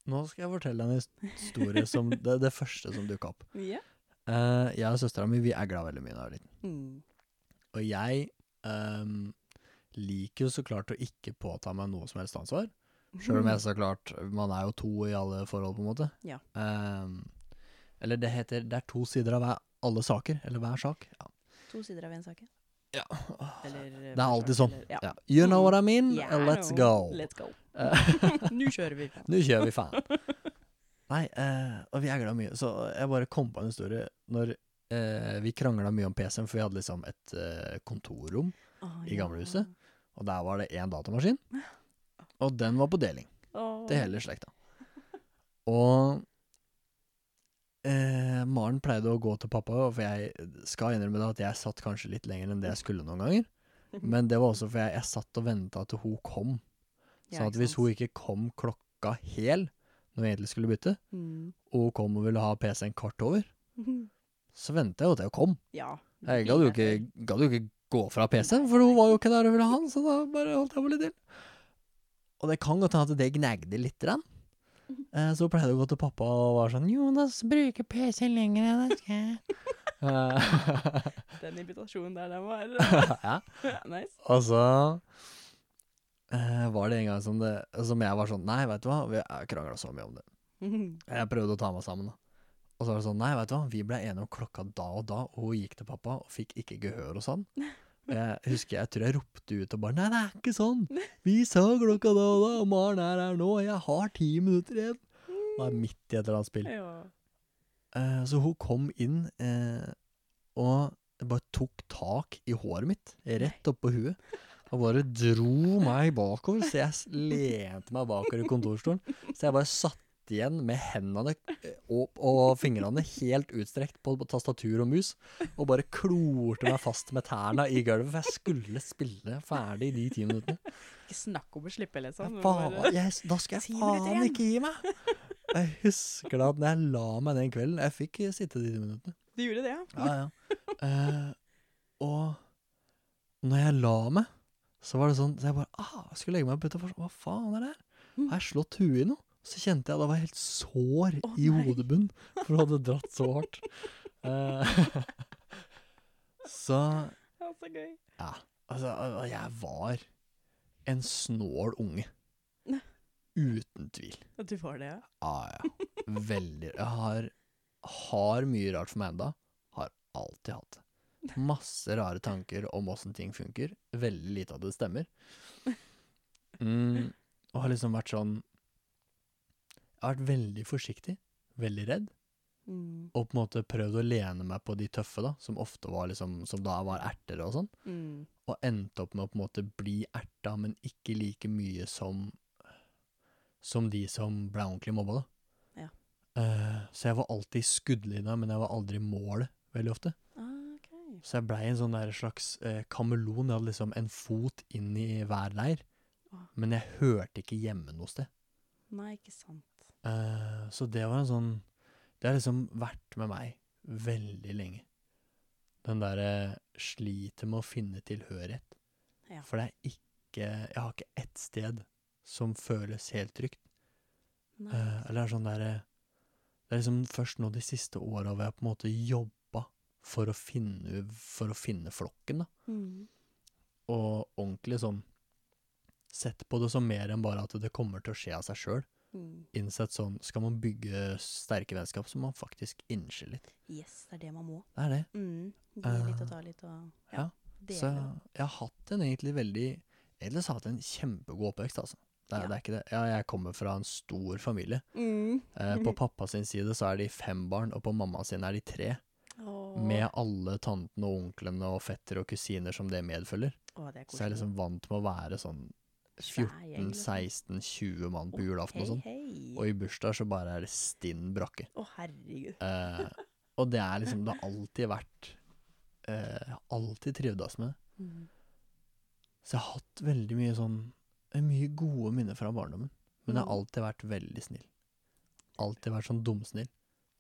Nå skal jeg fortelle en historie som det, det første som dukka opp. Ja. Eh, jeg og søstera mi vi er glad veldig mye da jeg var liten. Mm. Og jeg um, liker jo så klart å ikke påta meg noe som helst ansvar. Sjøl om jeg så klart Man er jo to i alle forhold, på en måte. Ja. Um, eller det heter Det er to sider av hver, alle saker. Eller hver sak. Ja. To sider av en sak, ja. ja. Eller eh, Det er alltid sånn. Ja. Ja. You know what I mean? Yeah, Let's go. Let's go. Eh, Nå kjører vi. Nå kjører vi faen. Nei, uh, og vi er glad mye. Så jeg bare kom på en historie når uh, vi krangla mye om PC-en, for vi hadde liksom et uh, kontorrom. oh, I gamlehuset? Og der var det én datamaskin, og den var på deling oh. til hele slekta. Og eh, Maren pleide å gå til pappa, for jeg skal innrømme det at jeg satt kanskje litt lenger enn det jeg skulle noen ganger. Men det var også fordi jeg, jeg satt og venta til hun kom. Ja, Sånn at hvis hun ikke kom klokka hel, når vi egentlig skulle bytte, Mm. og hun kom og ville ha PC-en kvart over, så venta jeg jo til hun kom. Ja. Jeg gadd jo ikke, gadd jo ikke gå fra PC-en, for hun var jo ikke der og ville ha den, så da bare holdt jeg på litt til. Og det kan godt hende at det gnagde litt. Grann. Eh, Så pleide å gå til pappa og var sånn 'Jonas bruker PC lenger enn jeg skal'. Eh, Den invitasjonen der, den var ja. nice. Og så uh, var det en gang som, det, som jeg var sånn Nei, vet du hva, vi krangla så mye om det. Jeg prøvde å ta meg sammen, da. Og så var det sånn, nei, vet du hva, vi ble enige om klokka da og da, og hun gikk til pappa og fikk ikke gehør hos han. Og jeg husker jeg tror jeg ropte ut og bare, nei, det er ikke sånn. Vi sa klokka da og da, og Maren er her nå, og jeg har ti minutter igjen. Og er midt i et eller annet spill. Ja. Eh, så hun kom inn, eh, og bare tok tak i håret mitt, rett oppå huet. Og bare dro meg bakover, så jeg lente meg bakover i kontorstolen. Så jeg bare satt igjen med hendene eh, og, og fingrene helt utstrekt på, på tastatur og mus, og bare klorte meg fast med tærne i gulvet, for jeg skulle spille ferdig de ti minuttene. Ikke snakk om å slippe, liksom. Faen, jeg, da skal jeg faen ikke gi meg! Jeg husker da at når jeg la meg den kvelden Jeg fikk sitte de ti minuttene. Du gjorde det, ja? Ja, ja. Eh, og når jeg la meg, så var det sånn Så jeg bare ah, jeg skulle legge meg på puta. Hva faen er det her? Har jeg slått huet i noe? Så kjente jeg at det var helt sår oh, i hodebunnen, for hun hadde dratt så hardt. Så så Ja, så gøy. ja, altså, jeg var en snål unge. Uten tvil. At du var det, ja? Ja, ja. Veldig. Jeg har, har mye rart for meg enda. Har alltid hatt det. Masse rare tanker om åssen ting funker. Veldig lite av det stemmer. Mm, og har liksom vært sånn Jeg har vært veldig forsiktig. Veldig redd. Mm. Og på en måte prøvd å lene meg på de tøffe, da, som ofte var liksom Som da var erter og sånn. Mm. Og endte opp med å på en måte bli erta, men ikke like mye som Som de som ble ordentlig mobba, da. Ja. Uh, så jeg var alltid i skuddlinja, men jeg var aldri i målet veldig ofte. Ah, ok. Så jeg blei en sånn der slags uh, kameleon. Jeg hadde liksom en fot inn i hver leir. Ah. Men jeg hørte ikke hjemme noe sted. Nei, ikke sant. Eh, så det var en sånn Det har liksom vært med meg veldig lenge. Den derre sliter med å finne tilhørighet. Ja. For det er ikke Jeg har ikke ett sted som føles helt trygt. Eh, eller det er sånn derre Det er liksom først nå de siste åra hvor jeg på en måte jobba for å finne, for å finne flokken, da. Mm. Og ordentlig sånn Sett på det som mer enn bare at det kommer til å skje av seg sjøl. Mm. Innsett sånn Skal man bygge sterke vennskap, så må man faktisk innse litt. Yes, det er det man må. Det er det. Mm. Gi litt og ta litt og ja. ja. Så jeg har hatt en egentlig veldig Ellers har jeg hatt en kjempegod oppvekst, altså. Det er, Ja. det er ikke det. Ja, jeg kommer fra en stor familie. mm. Eh, på pappa sin side så er de fem barn, og på mamma sin er de tre. Åh. Med alle tantene og onklene og fettere og kusiner som det medfølger. Åh, det er Så jeg er liksom vant med å være sånn. 14-16-20 mann på julaften og sånn. Og i bursdag så bare er det stinn brakke. Å, herregud. Eh, og det er liksom Det har alltid vært eh, alltid trivdes med det. Mm. Så jeg har hatt veldig mye sånn eh, Mye gode minner fra barndommen. Men jeg har Mm. alltid vært veldig snill. Alltid vært sånn dumsnill.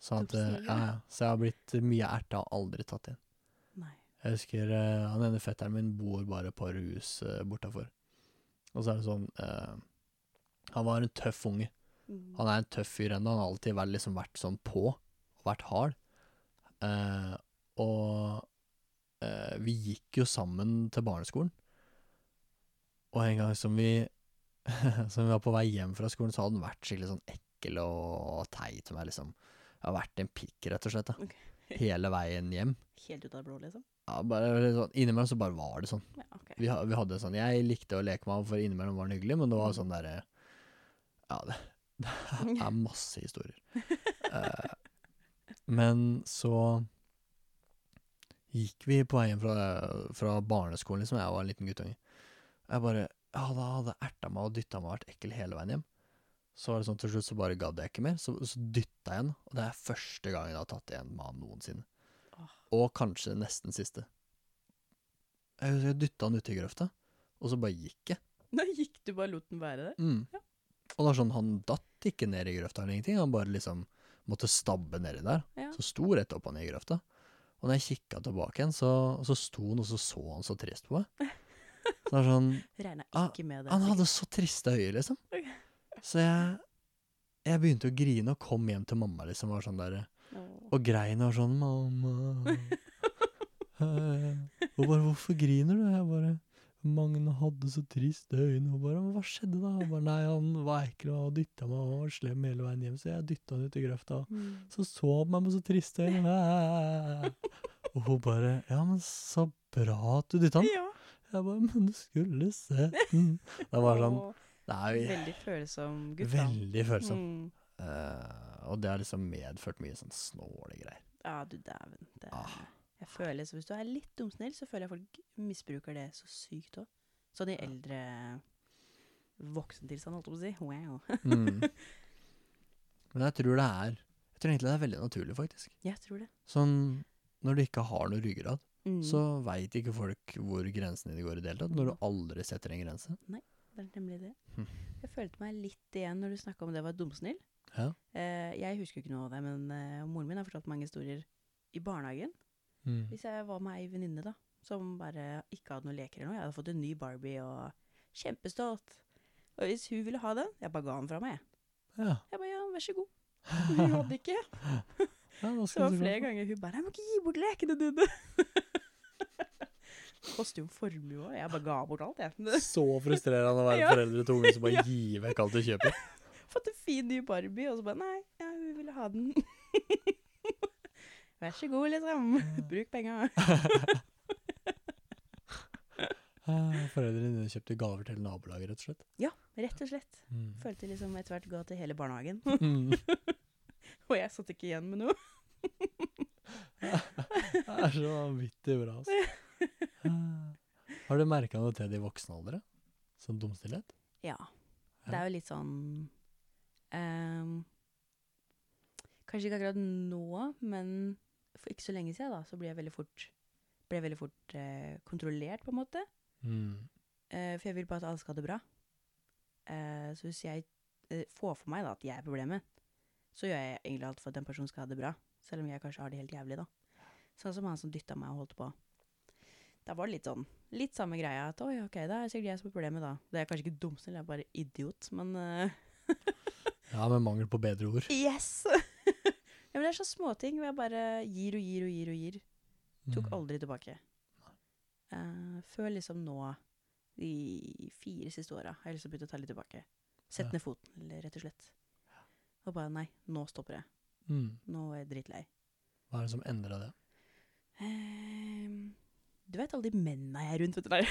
Så, at, eh, Dumsnill, ja. Så jeg har blitt mye erta og aldri tatt igjen. Nei. Jeg husker eh, han ene fetteren min bor bare på rus hus uh, bortafor. Og så er det sånn eh, Han var en tøff unge. Mm. Han er en tøff fyr ennå. Han har alltid vært, liksom, vært sånn på, og vært hard. Eh, og eh, vi gikk jo sammen til barneskolen. Og en gang som vi, som vi var på vei hjem fra skolen, så hadde han vært skikkelig sånn ekkel og teit til meg, liksom. Jeg har vært en pikk, rett og slett. Da. Okay. Hele veien hjem. Helt ut av det blå, liksom? Ja, bare sånn, Innimellom så bare var det sånn. Ja, okay. Vi, ha- vi hadde sånn Jeg likte å leke med ham, for innimellom var han hyggelig, men det var sånn derre Ja, det, det er masse historier. Eh, men så gikk vi på veien fra, fra barneskolen, liksom. Jeg var en liten guttunge. Jeg bare ja hadde, hadde erta meg og dytta meg og vært ekkel hele veien hjem. Så var det sånn til slutt så bare gadd jeg ikke mer. Så, så dytta jeg igjen og det er første gangen jeg har tatt igjen med han noensinne. Og kanskje nesten siste. Jeg, jeg dytta han uti grøfta, og så bare gikk jeg. Da gikk du bare lot den være der? Mm. Og det er sånn, han datt ikke ned i grøfta eller ingenting, han bare liksom måtte stabbe nedi der. Ja. Så sto rett opp han i grøfta. Og når jeg kikka tilbake igjen, så, så sto han og så så han så trist på meg. Så det er sånn Regna Ah, ikke med det. Han hadde så triste øyne, liksom. Så jeg, jeg begynte å grine og kom hjem til mamma, liksom. Var sånn der. Og grein og sånn 'Mamma' Og bare 'Hvorfor griner du?' Jeg bare Magne hadde så triste øyne. Og bare 'Hva skjedde da?' Jeg bare, Nei, han var ekkel og dytta meg og var slem hele veien hjem, så jeg dytta han ut i grøfta. Mm. Så så han meg med så triste øyne. Og hun bare 'Ja, men så bra at du dytta han'. Ja. Jeg bare 'Men du skulle sett den'. Det var sånn Det er jo Veldig følsom gutt, veldig følsom. Mm. Eh, og det har liksom medført mye sånn snåle greier. Ja, du dæven. Det Ah. Jeg føler, så Hvis du er litt dumsnill, så føler jeg folk misbruker det så sykt òg. Sånn i eldre voksentilstand, holdt jeg på å si. Wow. Mm. Men jeg tror det er Jeg tror egentlig det er veldig naturlig, faktisk. Jeg tror det. Sånn når du ikke har noe ryggrad, Mm. så veit ikke folk hvor grensene dine går i det hele tatt. Når du aldri setter en grense. Nei, Det er nemlig det. Hm. Jeg følte meg litt igjen når du snakka om det var dumsnill. Ja. Eh, jeg husker ikke noe av det, men eh, moren min har fortalt mange historier i barnehagen. Mm. Hvis jeg var med ei venninne da, som bare ikke hadde noen leker eller noe, jeg hadde fått en ny Barbie og kjempestolt. Og hvis hun ville ha den, jeg bare ga den fra meg. jeg. Ja. Jeg bare ja, vær så god. Hun hadde ikke. ja, Så det var flere ganger hun bare 'Jeg må ikke gi bort lekene dine'. Koster jo formue òg. Jeg bare ga bort alt, jeg. Så frustrerende å være Ja. foreldre til unge som bare gir vekk alt du kjøper. Fått en fin ny Barbie, og så bare 'Nei, ja, hun ville ha den'. Vær så god, liksom. Bruk penga. Eh, Foreldrene dine kjøpte gaver til nabolaget, rett og slett. Ja, rett og slett. Mm. Følte liksom etter hvert ga til hele barnehagen. Mm. Og jeg satt ikke igjen med noe. Det er så vanvittig bra, altså. Eh, Har du merka noe til det i voksen alder? Sånn dumstillhet? Ja. Det er jo litt sånn ehm, Kanskje ikke akkurat nå, men for ikke så lenge siden da, så ble jeg veldig fort, ble veldig fort eh, kontrollert, på en måte. Mm. Eh, for jeg vil bare at alle skal ha det bra. Eh, så hvis jeg eh, får for meg da, at jeg er problemet, så gjør jeg egentlig alt for at den personen skal ha det bra. Selv om jeg kanskje har det helt jævlig, da. Sånn som han som dytta meg og holdt på. Da var det litt sånn, litt samme greia. At oi, ok, da er sikkert jeg som er problemet, da. Det er kanskje ikke dumsnill, jeg er bare idiot, men eh, Ja, med mangel på bedre ord. Yes! ja, men det er så småting hvor jeg bare gir og gir og gir og gir. Tok Mm. aldri tilbake. Uh, før liksom nå, de fire siste åra, har jeg liksom begynt å ta litt tilbake. Sette Ja. ned foten, eller rett og slett. Og bare nei, nå stopper det. Mm. Nå er jeg drittlei. Hva er det som endra det? Ehm, du vet alle de mennene jeg er rundt, vet du der.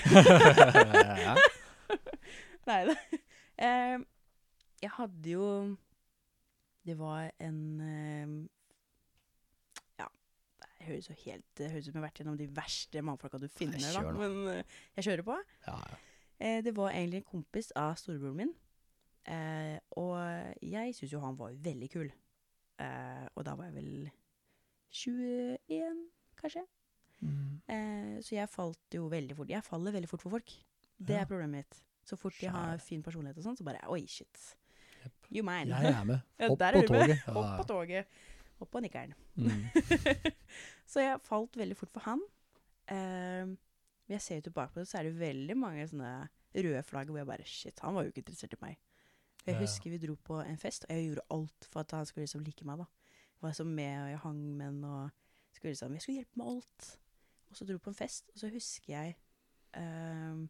Nei da. Ehm, jeg hadde jo Det var en ehm, Ja, det høres jo helt Det høres ut som jeg har vært gjennom de verste mannfolka du finner, da. Men eh, jeg kjører på. ja, ja. Eh, det var egentlig en kompis av storebroren min. Eh, og jeg syns jo han var veldig kul. Eh, og da var jeg vel 21, kanskje. Mm. Eh, så jeg falt jo veldig fort. Jeg faller veldig fort for folk. Det er problemet mitt. Så fort de har fin personlighet og sånn, så bare Oi, shit. You mine. Jeg er med. Ja, Hopp på er på toget. Ja, Hopp på toget. Hopp på nikkeren. Mm. så jeg falt veldig fort for han. Uh, jeg ser jo tilbake på det, så er det veldig mange sånne røde flagg hvor jeg bare Shit, han var jo ikke interessert i meg. Jeg husker vi dro på en fest, og jeg gjorde alt for at han skulle liksom like meg. da. Var så med, og jeg hang med han, og skulle liksom, jeg skulle hjelpe med alt. Og så dro vi på en fest, og så husker jeg uh,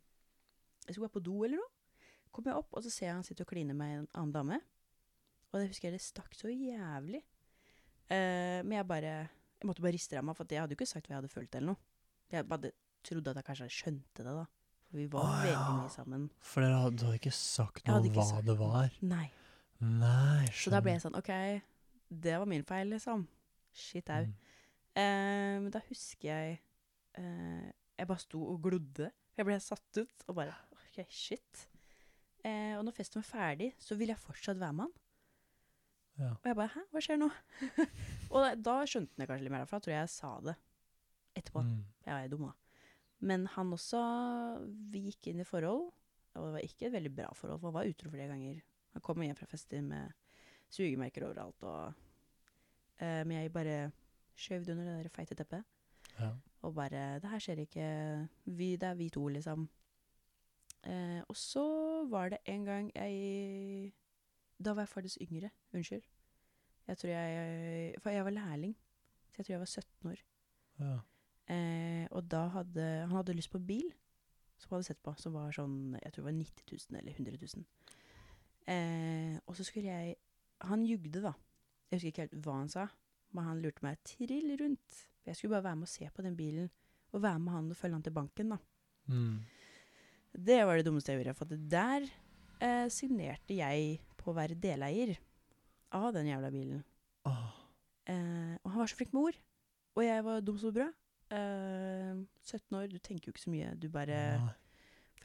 Jeg skulle være på do eller noe. Kom jeg opp, og så ser jeg han sitter og kliner med en annen dame. Og det husker jeg det stakk så jævlig. Uh, men jeg bare Jeg måtte bare riste av meg, for jeg hadde jo ikke sagt hva jeg hadde følt eller noe. Jeg bare trodde at jeg kanskje skjønte det, da. For vi var Å, veldig ja. mye sammen. For dere hadde, du hadde ikke sagt noe om hva sagt det var? Nei. Nei, Så da ble jeg sånn OK, det var min feil, liksom. Shit au. Mm. Uh, men da husker jeg uh, Jeg bare sto og glodde. Jeg ble satt ut og bare Ok, shit. Eh, og når festen var ferdig, så ville jeg fortsatt være med han. Ja. Og jeg bare Hæ, hva skjer nå? og da, da skjønte han det kanskje litt mer, for da tror jeg jeg sa det etterpå. Mm. Jeg var dum, da. Men han også Vi gikk inn i forhold, og det var ikke et veldig bra forhold, for han var utro flere ganger. Han kom hjem fra fester med sugemerker overalt, og eh, Men jeg bare skjøv det under det der feite teppet. Ja. Og bare 'Det her skjer ikke. Vi, det er vi to', liksom. Eh, og så var det en gang jeg Da var jeg faktisk yngre. Unnskyld. Jeg tror jeg For jeg var lærling. Så jeg tror jeg var 17 år. Ja. Eh, og da hadde Han hadde lyst på bil, som han hadde sett på, som var sånn Jeg tror det var 90 000 eller 100 000. Eh, og så skulle jeg Han jugde, da. Jeg husker ikke helt hva han sa, men han lurte meg trill rundt. Jeg skulle bare være med og se på den bilen, og være med han og følge han til banken, da. Mm. Det var det dummeste jeg gjorde, for der eh, signerte jeg på å være deleier av den jævla bilen. Oh. Eh, og han var så flink med ord. Og jeg var dum som brød. Eh, 17 år, du tenker jo ikke så mye. Du bare nei,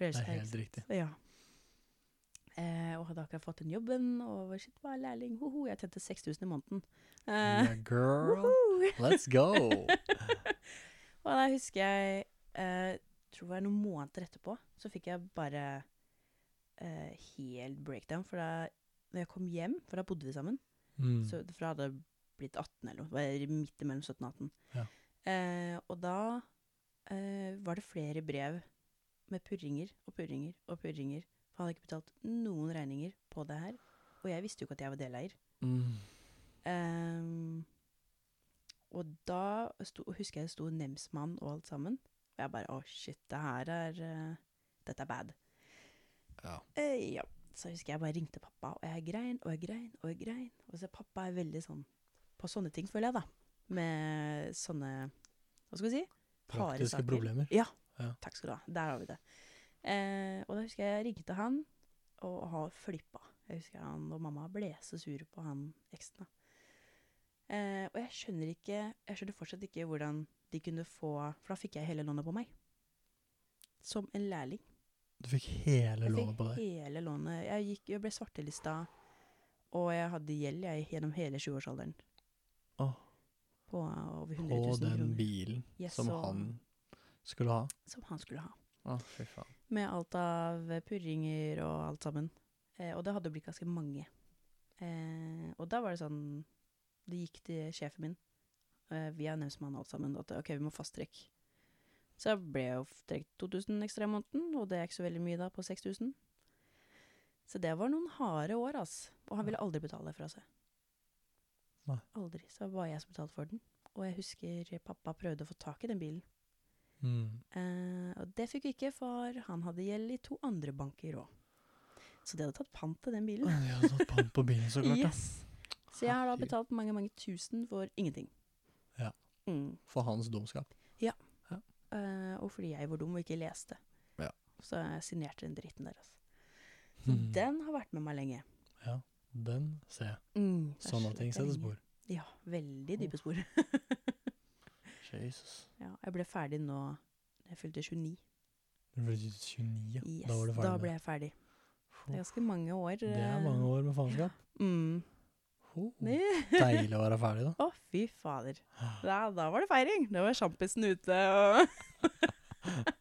det er helt riktig. Ja. Eh, og hadde akkurat fått den jobben, og var shit, var lærling. Hoho, jeg tjente 6000 i måneden. Eh, Yeah, girl, let's go! og da husker jeg eh, tror det var noen måneder etterpå, så fikk jeg bare eh, helt breakdown. For da når jeg kom hjem, for da bodde vi sammen Mm. så, For da hadde jeg blitt 18 eller noe. Var midt mellom 17 og 18. Ja. Eh, og da eh, var det flere brev med purringer og purringer og purringer. For han hadde ikke betalt noen regninger på det her. Og jeg visste jo ikke at jeg var deleier. Mm. Ehm, og da sto, husker jeg det sto nemsmann og alt sammen. Jeg bare å shit, det her er uh, Dette er bad. Ja. Uh, ja. Så husker jeg bare ringte pappa, og jeg grein og jeg grein og jeg grein. Og så pappa er veldig sånn på sånne ting, føler jeg, da. Med sånne Hva skal vi si? Praktiske saker. problemer. Ja. Ja. Takk skal du ha. Der har vi det. Uh, og da husker jeg jeg ringte han og har flippa. Jeg husker han og mamma ble så sure på han eksen. da. Eh, og jeg skjønner ikke Jeg skjønner fortsatt ikke hvordan de kunne få For da fikk jeg hele lånet på meg. Som en lærling. Du fikk hele Jeg lånet på fikk deg. hele lånet. Jeg, gikk, jeg ble svartelista, og jeg hadde gjeld jeg, gjennom hele 20-årsalderen. Åh. På over 100 På den bilen Yes, som han skulle ha. Som han skulle ha. Oh, fy faen. Med alt av purringer og alt sammen. Eh, og det hadde blitt ganske mange. Eh, og da var det sånn Det gikk til sjefen min, eh, via nemsmann og alt sammen, at OK, vi må fasttrekk. Så jeg ble jo trukket 2000 ekstra i måneden, og det er ikke så veldig mye da, på 6000. Så det var noen harde år, altså. Og han ville aldri betale fra seg. Nei. Aldri. Så det var jeg som betalte for den. Og jeg husker pappa prøvde å få tak i den bilen. Mm. Eh, og det fikk vi ikke, for han hadde gjeld i to andre banker òg. Så de hadde tatt pant til den bilen. Ja, De hadde tatt pant på bilen, så klart. Yes. Så jeg har da betalt mange, mange tusen for ingenting. Ja. Mm. For hans dumskap. Eh, og fordi jeg var dum og ikke leste. Ja. Så jeg signerte den dritten der, altså. Så Mm. den har vært med meg lenge. Ja, den ser jeg. Mm, Sånne ting setter spor. Ja, veldig dype spor. Jesus. ja, jeg ble ferdig nå jeg fylte 29. Du ble 29, ja. Yes, Da var du ferdig da ble jeg ferdig. Det er ganske mange år. Det er mange år med faenskap. Mm. Det- Deilig å være ferdig, da. Å, fy fader. Da, da var det feiring. Da var sjampisen ute og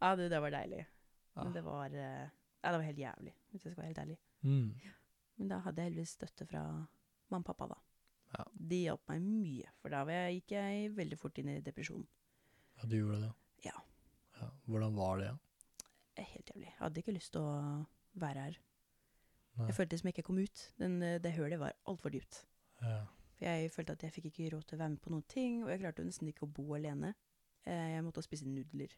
Ja, du, det var deilig. Men det var eh, Ja, det var helt jævlig, hvis jeg skal være helt ærlig. Mm. Men da hadde jeg heldigvis støtte fra mamma og pappa, da. Ja. De hjalp meg mye, for da jeg, gikk jeg veldig fort inn i depresjon. Ja, du gjorde det. Ja. ja. Hvordan var det? Eh, Helt jævlig. Jeg hadde ikke lyst til å være her. Nei. Jeg følte som jeg ikke kom ut. Den, eh, det hølet var altfor dypt. Ja. For jeg følte at jeg fikk ikke råd til å være med på noen ting, og jeg klarte nesten ikke å bo alene. Eh, Jeg måtte spise nudler.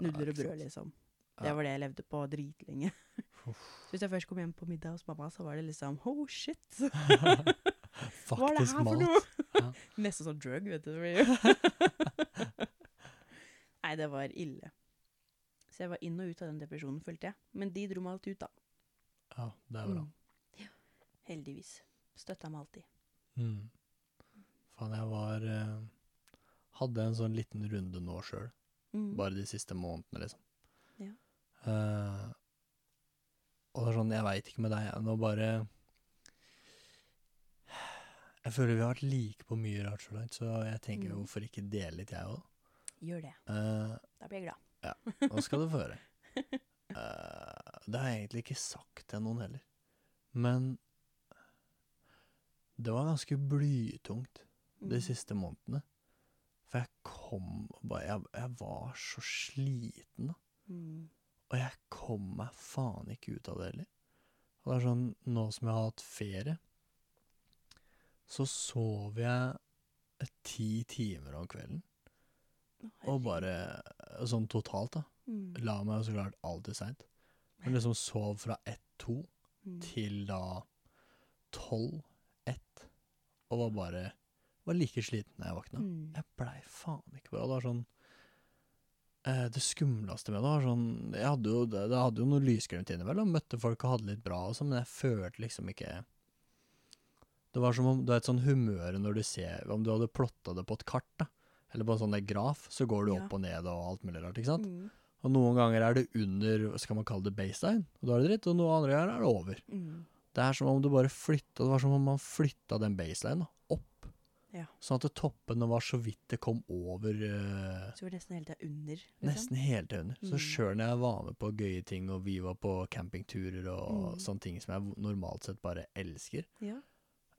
Nudler og brød, liksom. Ja. Det var det jeg levde på dritlenge. Så hvis jeg først kom hjem på middag hos mamma, så var det liksom oh shit. Hva er det her for noe? Nesten sånn drug, vet du. Nei, det var ille. Så jeg var inn og ut av den depresjonen, følte jeg. Men de dro meg alt ut, da. Ja, det er bra. Mm. Ja. Heldigvis. Støtta meg alltid. Mm. Faen, jeg var eh, Hadde en sånn liten runde nå sjøl. Mm. Bare de siste månedene, liksom. Ja. Eh, og det er sånn, jeg veit ikke med deg. Nå bare Jeg føler vi har vært like på mye rart så langt, så jeg tenker Mm. hvorfor ikke dele litt, jeg òg. Gjør det. Eh, Da blir jeg glad. Ja. nå skal du få høre. Eh, det har jeg egentlig ikke sagt til noen heller. Men det var ganske blytungt de Mm. siste månedene. For jeg kom bare Jeg, jeg var så sliten, da. Mm. Og jeg kom meg faen ikke ut av det heller. Og det er sånn, nå som jeg har hatt ferie, så sov jeg eh, ti timer om kvelden. Og bare sånn totalt, da. Mm. La meg så klart alltid seint. Men liksom sov fra ett-to Mm. til da tolv-ett. Og var bare Var like sliten da jeg våkna. Mm. Jeg blei faen ikke bra. Det var sånn eh, Det skumleste med det var sånn Jeg hadde jo, det, det hadde jo noe lysglimt innimellom. Møtte folk og hadde litt bra og sånn, men jeg følte liksom ikke Det var som om Du vet sånn humør når du ser Om du hadde plotta det på et kart, da. Eller på en sånn graf, så går du Ja. opp og ned og alt mulig rart, ikke sant? Mm. Og noen ganger er det under, skal man kalle det, baseline, og da er det dritt, og noen andre ganger er det over. Mm. Det er som om du bare flytta, det var som om man flytta den baseline opp. Ja. Sånn at det toppene var så vidt det kom over, uh, Så var nesten hele tida under. Liksom. nesten hele tida under. Så Mm. sjøl når jeg var med på gøye ting, og vi var på campingturer og Mm. sånne ting som jeg normalt sett bare elsker, Ja,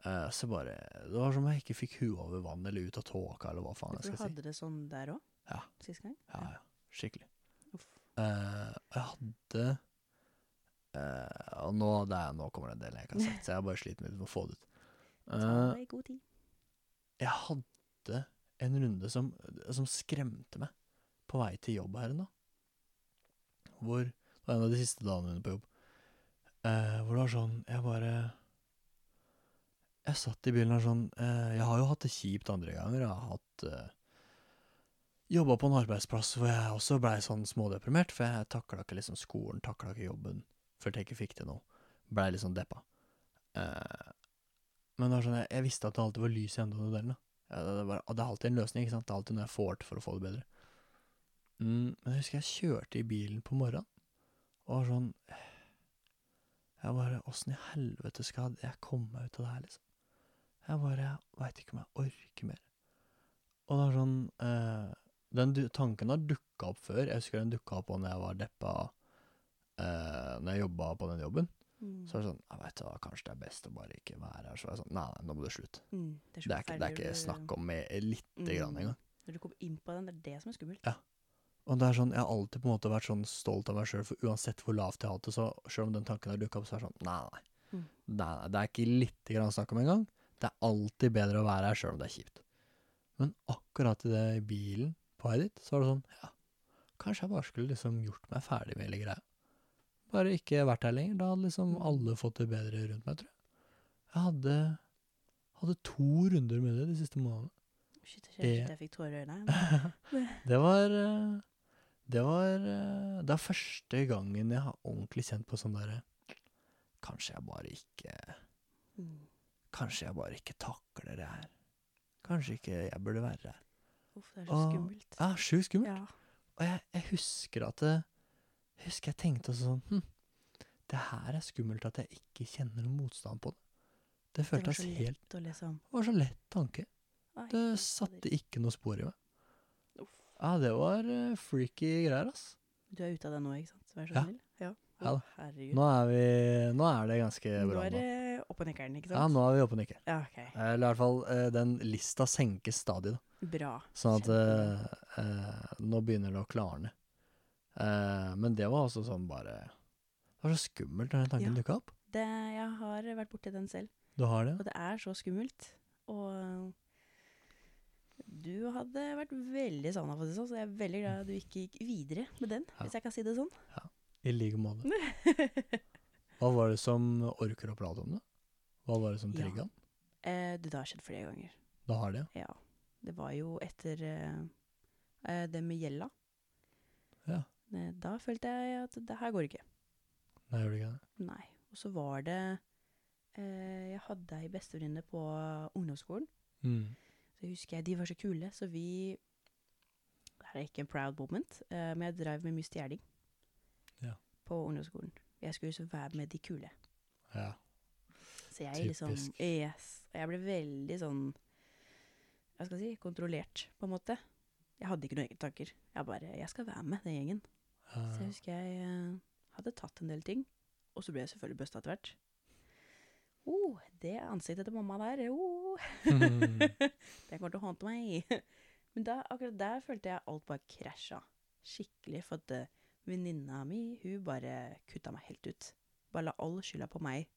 uh, så bare, det var som om jeg ikke fikk huet over vann, eller ut av tåka, eller hva faen jeg skal si. Du hadde det sånn der òg? Ja. Sist gang? Ja, ja, skikkelig. Uff. Eh, og jeg hadde uh, Og nå, er, nå kommer det en del jeg ikke har sett, så jeg har bare slitt litt med å få det ut. God tid. jeg hadde en runde som, som skremte meg på vei til jobb her nå. Hvor Det var en av de siste dagene mine på jobb. Uh, hvor det var sånn Jeg bare Jeg satt i bilen og sånn Jeg har jo hatt det kjipt andre ganger. Jeg har hatt uh, Jobba på en arbeidsplass hvor jeg også blei sånn smådeprimert, for jeg takla ikke liksom skolen, takla ikke jobben, følte jeg ikke fikk til noe. Blei litt sånn deppa. Eh, men det var sånn, jeg, jeg visste at det alltid var lys i enden av tunnelen. Det, det er alltid en løsning, ikke sant? Det er alltid noe jeg får til for å få det bedre. Mm, men jeg husker jeg kjørte i bilen på morgenen, og var sånn Jeg bare Åssen i helvete skal jeg komme meg ut av det her, liksom? Jeg bare Jeg veit ikke om jeg orker mer. Og det var sånn eh, Den du, tanken har dukka opp før. Jeg husker den dukka opp når jeg var deppa eh, Når jeg jobba på den jobben. Mm. Så var det sånn Jeg vet hva, kanskje det er best å bare ikke være her. Så var jeg sånn Nei, nei, nå må det slutte. Mm. Det er, Det er det er ikke snakk om med lite grann Mm. engang. Når du kommer inn på den, det er det som er skummelt. Ja. Og det er sånn, Jeg har alltid på en måte vært sånn stolt av meg sjøl, for uansett hvor lavt jeg har hatt det, så sjøl om den tanken har dukka opp, så er det sånn nei, nei, Mm. nei, nei. Det er ikke lite grann snakk om engang. Det er alltid bedre å være her sjøl om det er kjipt. Men akkurat i det i bilen på vei dit, så var det sånn Ja, kanskje jeg bare skulle liksom gjort meg ferdig med hele greia. Bare ikke vært her lenger. Da hadde liksom Mm. alle fått det bedre rundt meg, tror jeg. Jeg hadde, hadde to runder med det de siste månedene. Shit, kjente Eh. jeg fikk tårer i øynene. Det var eh, Det var eh, Det er første gangen jeg har ordentlig kjent på sånn derre Kanskje jeg bare ikke Mm. Kanskje jeg bare ikke takler det her. Kanskje ikke jeg burde være her. Uff, det er så og, skummelt. Ja, sjukt skummelt. Ja. Og jeg, jeg husker at det, Jeg husker jeg tenkte sånn hm, Det her er skummelt at jeg ikke kjenner noen motstand på det. Det Det føltes så helt lett å liksom Det var så lett tanke. Ai, Det satte ikke noe spor i meg. Uff. Ja, det var uh, freaky greier, ass. Du er ute av det nå, ikke sant? Vær så snill. Ja. Ja Oh, herregud. Nå er, vi, nå er det ganske bra Nå er det opp og nikkeren, ikke sant? Ja, nå er vi oppe og nikker. Ja, ok. Eller i hvert fall eh, den lista senkes stadig, da. Bra. Sånn at eh, eh, nå begynner det å klarne. Eh, men det var også sånn bare Det var så skummelt når den tanken Ja. dukka opp. Det, jeg har vært borti den selv, Du har det? og det er så skummelt. Og du hadde vært veldig savna, for det sånn, så jeg er veldig glad du ikke gikk videre med den, Ja. hvis jeg kan si det sånn. Ja, I like måte. Hva var det som orker å prate om det? Hva var det som trigga den? Eh, det har skjedd flere ganger. Da har det, Ja. Det var jo etter eh, eh, det med gjelda. ja. Eh, Da følte jeg at det her går ikke. Nei, gjør det ikke det? Nei. Og så var det eh, Jeg hadde ei bestevenninne på ungdomsskolen. Mm. Så jeg husker jeg, De var så kule, så vi Det her er ikke en proud moment, eh, men jeg drev med mye stjeling. Ja. på ungdomsskolen. Jeg skulle så være med de kule. Ja. Så jeg liksom Yes. Og jeg ble veldig sånn Hva skal jeg si kontrollert, på en måte. Jeg hadde ikke noen egne tanker. Jeg bare Jeg skal være med den gjengen. Så jeg husker jeg uh, hadde tatt en del ting. Og så ble jeg selvfølgelig busta etter hvert. Oh, det ansiktet til mamma der, oh. det kommer til å håndte meg. Men da, akkurat der følte jeg alt bare krasja. Skikkelig. For at eh, venninna mi, hun bare kutta meg helt ut. Bare la all skylda på meg.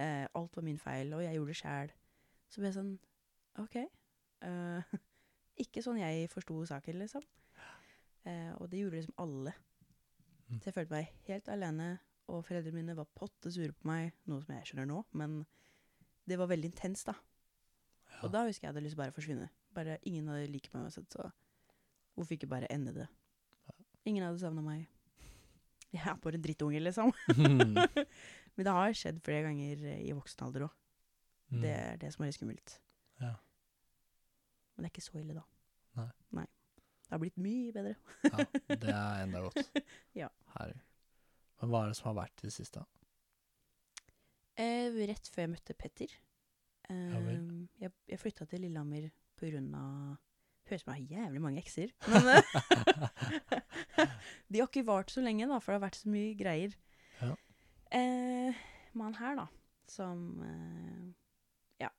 Eh, alt var min feil, og jeg gjorde det sjæl. Så ble jeg sånn OK. eh, ikke sånn jeg forsto saken, liksom. Eh, og det gjorde liksom alle. Mm. Så jeg følte meg helt alene, og foreldrene mine var potte sure på meg, noe som jeg skjønner nå, men det var veldig intenst, da. Og da husker jeg jeg hadde lyst til bare å forsvinne. Bare Ingen hadde likt meg uansett, så hvorfor ikke bare ende det? Ingen hadde savna meg. Jeg er bare en drittunge, liksom. Men det har skjedd flere ganger eh, i voksen alder òg. Mm. Det er det som er litt skummelt. Ja. Men det er ikke så ille, da. Nei. Nei. Det har blitt mye bedre. ja, det er enda godt. Ja. Herregud. Men hva er det som har vært i det siste? Eh, rett før jeg møtte Petter. Eh, Ja jeg jeg flytta til Lillehammer på grunn av Høres ut som jeg har jævlig mange ekser. Men eh, de har ikke vart så lenge, da, for det har vært så mye greier. Ja. Eh, mann her, da, som eh, Ja.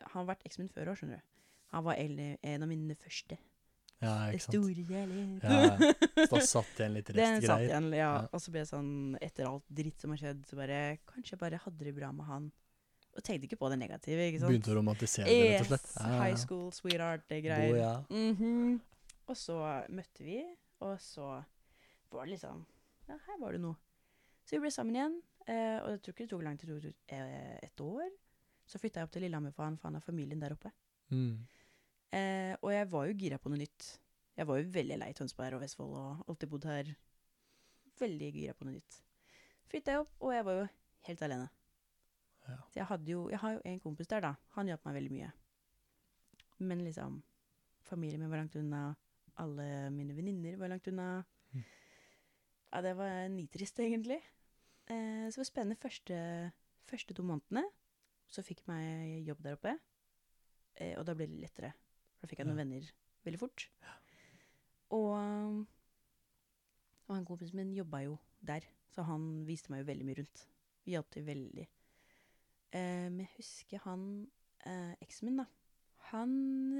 Han har vært eksen min før òg, skjønner du. Han var en, av mine første. Ja, ikke sant. store kjærlighet. Ja, Så da satt igjen litt Den satt restgreier. igjen, ja. Ja. Og så ble det sånn, etter alt dritt som har skjedd, så bare Kanskje jeg bare hadde det bra med han. Og tenkte ikke på det negative, ikke sant. Begynte å romantisere det, rett og Yes, slett. Ja, ja, high school, sweetheart, det greier. ja. -hmm. Og så møtte vi, og så var det liksom Ja, her var det noe. Så vi ble sammen igjen, eh, og jeg tror ikke det tok lang tid, det tok eh, et år. Så flytta jeg opp til Lillehammer for han, for han har familien der oppe. Mm. Eh, og jeg var jo gira på noe nytt. Jeg var jo veldig lei Tønsberg og Vestfold og alltid bodd her. Veldig gira på noe nytt. Flytta jeg opp, og jeg var jo helt alene. Ja. Så jeg hadde jo Jeg har jo en kompis der, da. Han hjalp meg veldig mye. Men liksom Familien min var langt unna. Alle mine venninner var langt unna. Mm. Ja, det var nitrist, egentlig. Eh, så det var spennende første, første to månedene. Så fikk jeg meg jobb der oppe. Eh, og da ble det lettere. For da fikk jeg noen Ja. venner veldig fort. Og, og han kompisen min jobba jo der, så han viste meg jo veldig mye rundt. Vi hjalp til veldig. Eh, men jeg husker han eh, eksen min, da. Han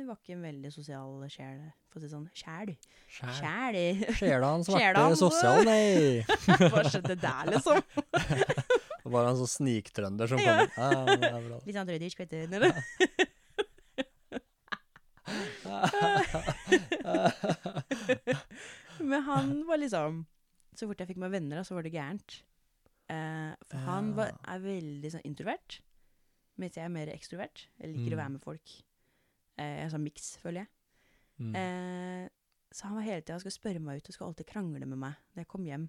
var ikke en veldig sosial sjel, for å si det sånn. Sjæl. Sjæl. Sjela hans Sjela ble sosial, nei! Hva skjedde der, liksom? Det var en sånn sniktrønder som kom inn. Ja, bra. Litt sånn trøndersk, vet du. eller? Men han var liksom Så fort jeg fikk meg venner, så var det gærent. Uh, for han var, er veldig sånn introvert, mens jeg er mer ekstrovert. Jeg liker å Mm. være med folk. Eh, sånn miks, føler jeg. Mm. Eh, så han var hele tida skulle spørre meg ut og skulle alltid krangle med meg når jeg kom hjem.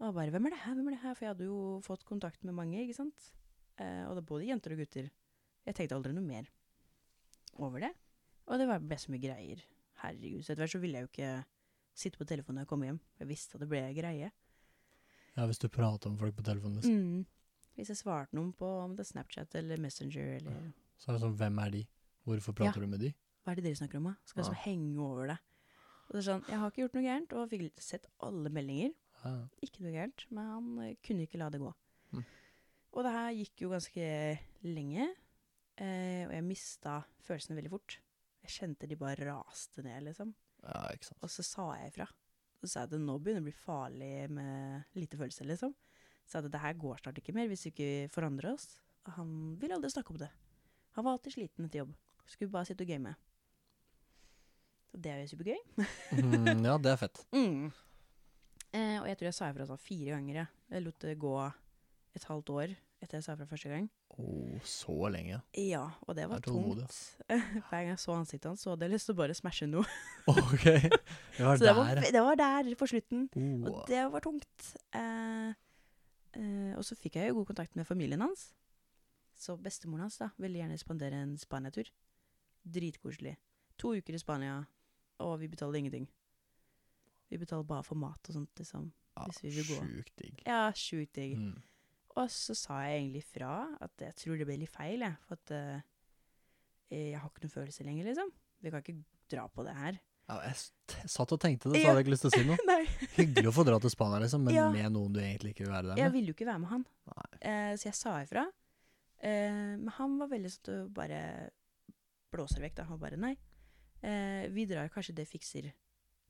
Og bare 'Hvem er det her?' hvem er det her? For jeg hadde jo fått kontakt med mange, ikke sant. Eh, og det både jenter og gutter. Jeg tenkte aldri noe mer over det. Og det ble så mye greier. Herregud. Så etter hvert så ville jeg jo ikke sitte på telefonen når jeg kom hjem. Jeg visste at det ble greie. Ja, hvis du prater om folk på telefonen, liksom. Mm. Hvis jeg svarte noen på om det er Snapchat eller Messenger eller så er det sånn Hvem er de? Hvorfor prater du med de? Hva er det dere snakker om, da? Skal liksom Ja. henge over det. Og det er sånn, Jeg har ikke gjort noe gærent, og fikk sett alle meldinger. Ja. Ikke noe gærent, men han eh, kunne ikke la det gå. Mm. Og det her gikk jo ganske lenge, eh, og jeg mista følelsene veldig fort. Jeg kjente de bare raste ned, liksom. ja, ikke sant. Og så sa jeg ifra. Så sa jeg at det nå begynner å bli farlig med lite følelser, liksom. Så at det her går snart ikke mer hvis vi ikke forandrer oss. Og han ville aldri snakke om det. Han var alltid sliten etter jobb. Skulle bare sitte og game. Og det er jo supergøy. Mm, ja, det er fett. Mm. Eh, og jeg tror jeg sa ifra sånn fire ganger. Jeg. lot det gå et halvt år etter jeg sa ifra første gang. Oh, så lenge. Ja, og det var det tungt. Hver gang jeg så ansiktet hans, så hadde jeg lyst til å bare smashe noe. Ok. Det var Så det var, det var der på slutten. Oh. Og det var tungt. Eh, eh, og så fikk jeg jo god kontakt med familien hans. Så bestemoren hans da, ville gjerne spandere en Spania-tur. Dritkoselig. To uker i Spania, og vi betalte ingenting. Vi betaler bare for mat og sånt, liksom. Ja, Hvis vi vil gå. Sjukt digg. Ja, sjukt digg. Mm. Og så sa jeg egentlig fra at jeg tror det ble litt feil, jeg. For at uh, jeg har ikke noen følelser lenger, liksom. Vi kan ikke dra på det her. Ja, jeg satt og tenkte det, så hadde jeg ikke lyst til å si noe. Hyggelig å få dra til Spania, liksom, men Ja. med noen du egentlig ikke vil være der med. Jeg ville jo ikke være med han. Eh, så jeg sa ifra. Eh, men han var veldig sånn til å bare blåse det vekk, da. Han bare nei. Eh, vi drar, kanskje det fikser,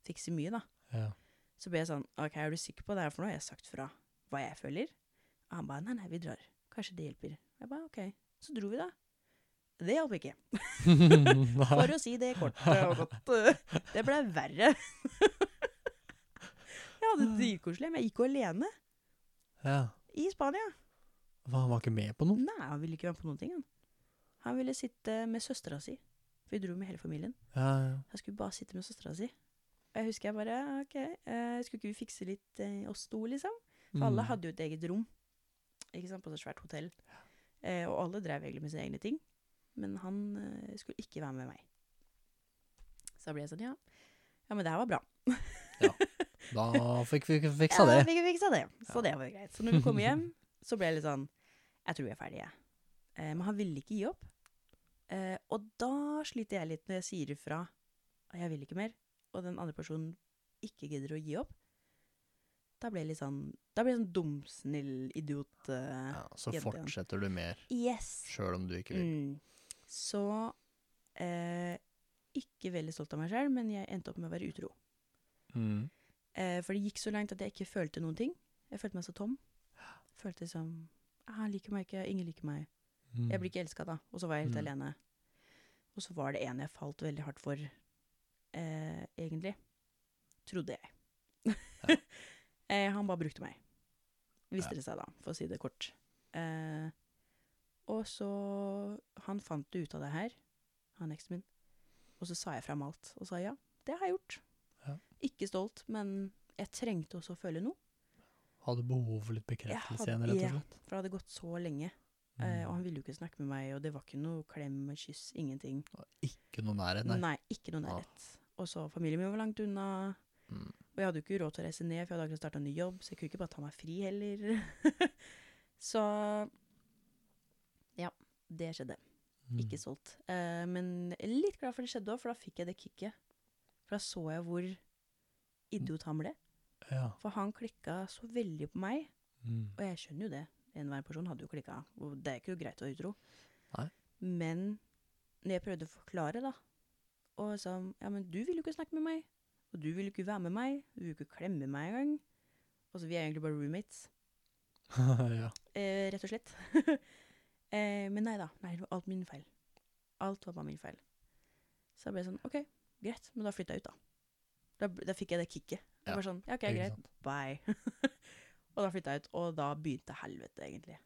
fikser mye, da. Ja. Så ble jeg sånn OK, er du sikker på det her, for har jeg sagt fra hva jeg føler. Og han bare nei, nei, vi drar. Kanskje det hjelper. Jeg bare OK. Så dro vi, da. Det hjalp ikke. For å si det kort og godt. Det ble verre. Jeg hadde det dritkoselig, men jeg gikk jo alene Ja. i Spania. Hva, Han var ikke med på noe? Nei, han ville ikke være med på noen ting. Han, han ville sitte med søstera si. For vi dro med hele familien. Ja, ja. Han skulle bare sitte med søstera si. Og jeg husker jeg bare OK, eh, skulle ikke vi fikse litt eh, oss to, liksom? For alle Mm. hadde jo et eget rom. Ikke sant, på så svært hotell. Eh, og alle drev egentlig med sine egne ting. Men han eh, skulle ikke være med meg. Så da ble jeg sånn, ja. Ja, men det her var bra. ja. Da fikk vi fiksa det. Ja, fikk vi fiksa det. Så Ja. det var greit. Så når vi kom hjem, så ble jeg litt sånn Jeg tror vi er ferdige. Eh, men han ville ikke gi opp. Eh, og da sliter jeg litt når jeg sier ifra at jeg vil ikke mer, og den andre personen ikke gidder å gi opp. Da blir jeg litt sånn Da blir jeg sånn dum, snill idiot. eh, Ja, så jente fortsetter du mer, Yes! sjøl om du ikke vil. Mm. Så eh, Ikke veldig stolt av meg sjøl, men jeg endte opp med å være utro. Mm. Eh, for det gikk så langt at jeg ikke følte noen ting. Jeg følte meg så tom. Følte som ah, Han liker meg ikke, ingen liker meg. Mm. Jeg blir ikke elska, da. Og så var jeg helt Mm. alene. Og så var det en jeg falt veldig hardt for, eh, egentlig. Trodde jeg. eh, han bare brukte meg. Viste Ja. det seg, da, for å si det kort. Eh, og så Han fant ut av det her, han eksen min. Og så sa jeg fram alt. Og sa ja, det har jeg gjort. Ja. Ikke stolt, men jeg trengte også å føle noe. Hadde behov for litt bekreftelse igjen, rett og ja. For det hadde gått så lenge. Eh, Mm. og han ville jo ikke snakke med meg, og det var ikke noe klem kyss, ingenting. Ikke noe nærhet, nei. Nei, ikke noe Ah. nærhet. Og så familien min var langt unna. Mm. Og jeg hadde jo ikke råd til å reise ned, for jeg hadde akkurat starta ny jobb, så jeg kunne ikke bare ta meg fri heller. så ja, det skjedde. Mm. Ikke solgt. Eh, men litt glad for det skjedde òg, for da fikk jeg det kicket. For da så jeg hvor idiot han ble. Ja. For han klikka så veldig på meg, Mm. og jeg skjønner jo det. Enhver person hadde jo klikka. Og det er ikke greit å være utro. Nei. Men når jeg prøvde å forklare, da, og sa ja, men du vil jo ikke snakke med meg, og du vil jo ikke være med meg, du vil jo ikke klemme meg engang. Altså, vi er egentlig bare roommates, ja. eh, rett og slett. eh, men nei da, nei, det var alt min feil. Alt var bare min feil. Så jeg ble sånn, ok, greit, men da flytta jeg ut, da. Da, da fikk jeg det kicket. Ja, Bare sånn, ja, ok, greit, sant. bye. og da flytta jeg ut, og da begynte helvete, egentlig.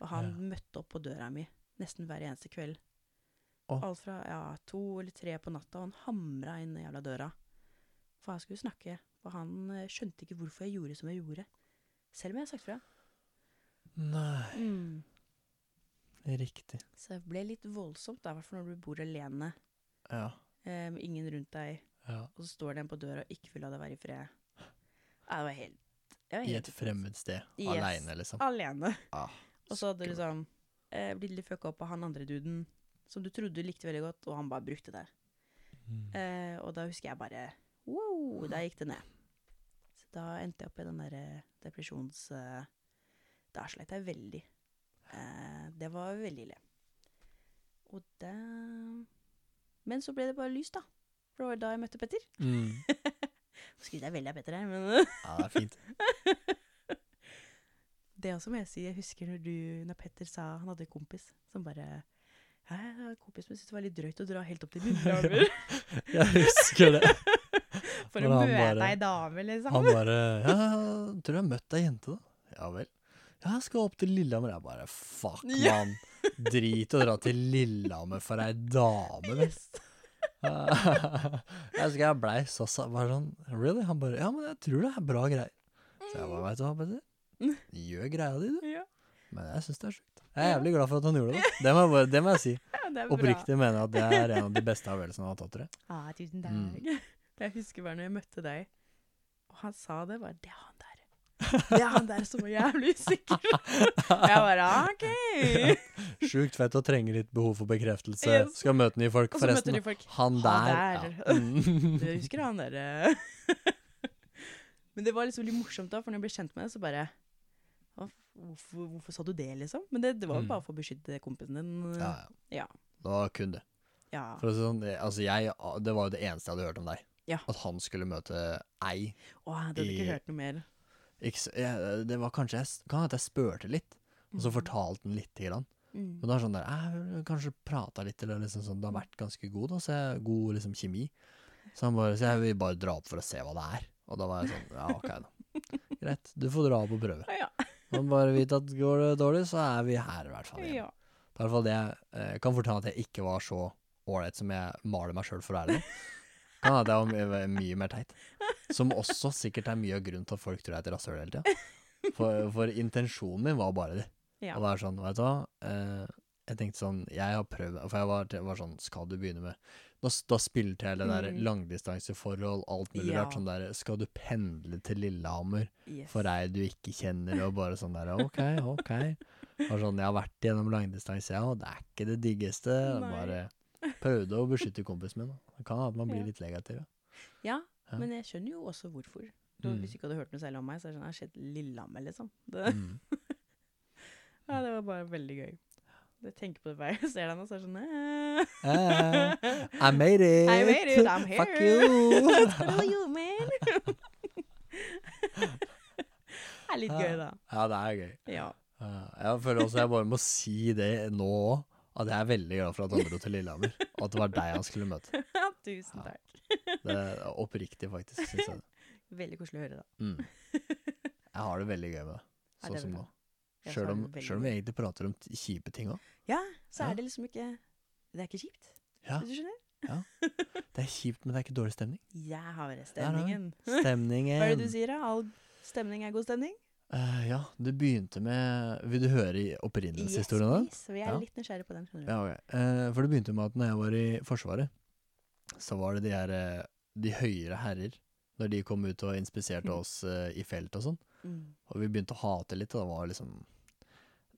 Og han Ja. møtte opp på døra mi nesten hver eneste kveld. Oh. Alt fra ja, to eller tre på natta, og han hamra inn den jævla døra. For han skulle snakke, for han eh, skjønte ikke hvorfor jeg gjorde som jeg gjorde. Selv om jeg har sagt fra. Nei, Mm. riktig. Så det ble litt voldsomt, i hvert fall når du bor alene, Ja. med ingen rundt deg, ja. og så står det en på døra og ikke vil la deg være i fred. Ja, det var helt I et fremmed sted. Yes. Aleine, liksom. Alene. Ah, Og så hadde du liksom eh, blitt litt fucka opp av han andre duden som du trodde du likte veldig godt, og han bare brukte det. Mm. Eh, og da husker jeg bare Wow, da gikk det ned. Så da endte jeg opp i den derre depresjons... Eh, da slet jeg veldig. Eh, det var veldig ille. Og det Men så ble det bare lys, da. For det var da jeg møtte Petter. Mm. Skryter jeg veldig av Petter her, men Ja, det er fint. Det også må jeg si. Jeg husker når, du, når Petter sa han hadde en kompis som bare Hæ, jeg har en kompis som syntes det var litt drøyt å dra helt opp til Lillehammer Jeg husker det. for å møte ei dame, liksom. Han bare Ja, tror jeg har møtt ei jente, da. Ja vel. Ja, jeg skal opp til Lillehammer. Jeg bare fuck, mann. Drit å dra til Lillehammer for ei dame, vel. Yes. Jeg husker jeg blei så sa bare sånn Really? Han bare Ja, men jeg tror det er bra greier. Så jeg bare Veit du hva, Petter? Gjør greia di, du. Ja, Men jeg syns det er sjukt. Jeg er jævlig glad for at han gjorde det. Det må jeg, bare, det må jeg si. ja. Oppriktig mener jeg at det er en av de beste avgjørelsene han har tatt, tror jeg. Ja, tusen Mm. takk. Jeg husker bare når jeg møtte deg Og han sa det bare Det er han der. Er han der som er jævlig usikker. jeg bare OK. Sjukt fett å trenge litt behov for bekreftelse. Yes. Skal møte nye folk. Forresten, Nye folk. han der. Han der. Ja. Mm. Du husker han derre Men det var liksom veldig morsomt, da, for når jeg ble kjent med det, så bare Hvorfor, hvorfor sa du det, liksom? Men det, det var jo Mm. bare for å beskytte kompisen din. ja, ja. Ja. Det var kun det. ja. For å si det sånn, det, altså jeg, det var jo det eneste jeg hadde hørt om deg. Ja. At han skulle møte ei. Å, jeg hadde ikke hørt noe mer. Det var kanskje jeg, kan at jeg spurte litt, og så Mhm. fortalte han lite grann. Mm. Men det er sånn der, jeg kanskje prata litt, eller liksom sånn, det har vært ganske god, da, så jeg, god liksom kjemi. Så han bare, så jeg vil bare dra opp for å se hva det er. Og da var jeg sånn, ja ok da. Greit, du får dra opp og prøve. Ja. Men bare vite at går det dårlig, så er vi her i hvert fall igjen. ja. Det er i hvert fall det jeg eh, kan fortelle at jeg ikke var så ålreit som jeg maler meg sjøl for å være. det. Kan hende jeg var mye mer teit. Som også sikkert er mye av grunnen til at folk tror jeg er et rasshøl hele tida. For, for intensjonen min var bare det. Ja. Å være sånn, vet du hva. Eh, jeg tenkte sånn, jeg har prøvd For jeg var, var sånn, skal du begynne med Da, da spilte jeg det der Mm. langdistanseforhold, alt mulig Ja. rart. Sånn der Skal du pendle til Lillehammer Yes. for ei du ikke kjenner, og bare sånn der OK, OK. Og sånn, jeg har vært gjennom langdistanse, ja, og det er ikke det diggeste. Nei. Bare prøvde å beskytte kompisen min. da. Det kan at man blir Ja. litt negativ. Ja. Ja, men jeg skjønner jo også hvorfor. Da, Mm. Hvis du ikke hadde hørt noe særlig om meg, så hadde sånn, jeg skjedd sett Lillehammer, liksom. Det, Mm. ja, det var bare veldig gøy. Jeg tenker på det hver gang jeg ser deg nå, så er det sånn eh. I made it! I made it, I'm here. Fuck you! You, man. det er litt gøy, da. ja, det er gøy. Ja. Jeg føler også jeg bare må si det nå òg, at jeg er veldig glad for at han dro til Lillehammer. Og at det var deg han skulle møte. Tusen takk. Det er oppriktig, faktisk, syns jeg. Veldig koselig å høre, da. Mm. Jeg har det veldig gøy med det, sånn det som nå. Sjøl om, selv om vi egentlig prater om kjipe ting òg. Ja, så er det liksom ikke Det er ikke kjipt, Ja, hvis du skjønner? Ja. det er kjipt, men det er ikke dårlig stemning. Jeg har har stemningen. Stemningen. Hva er det du sier, da? All stemning er god stemning? Uh, ja, du begynte med Vil du høre opprinnelseshistorien da? yes, Vi er Ja. litt nysgjerrige på den. Ja, okay. uh, for det begynte med at når jeg var i Forsvaret, så var det de her eh, De høyere herrer, når de kom ut og inspiserte Mm. oss uh, i felt og sånn. Mm. Og vi begynte å hate litt, og det var liksom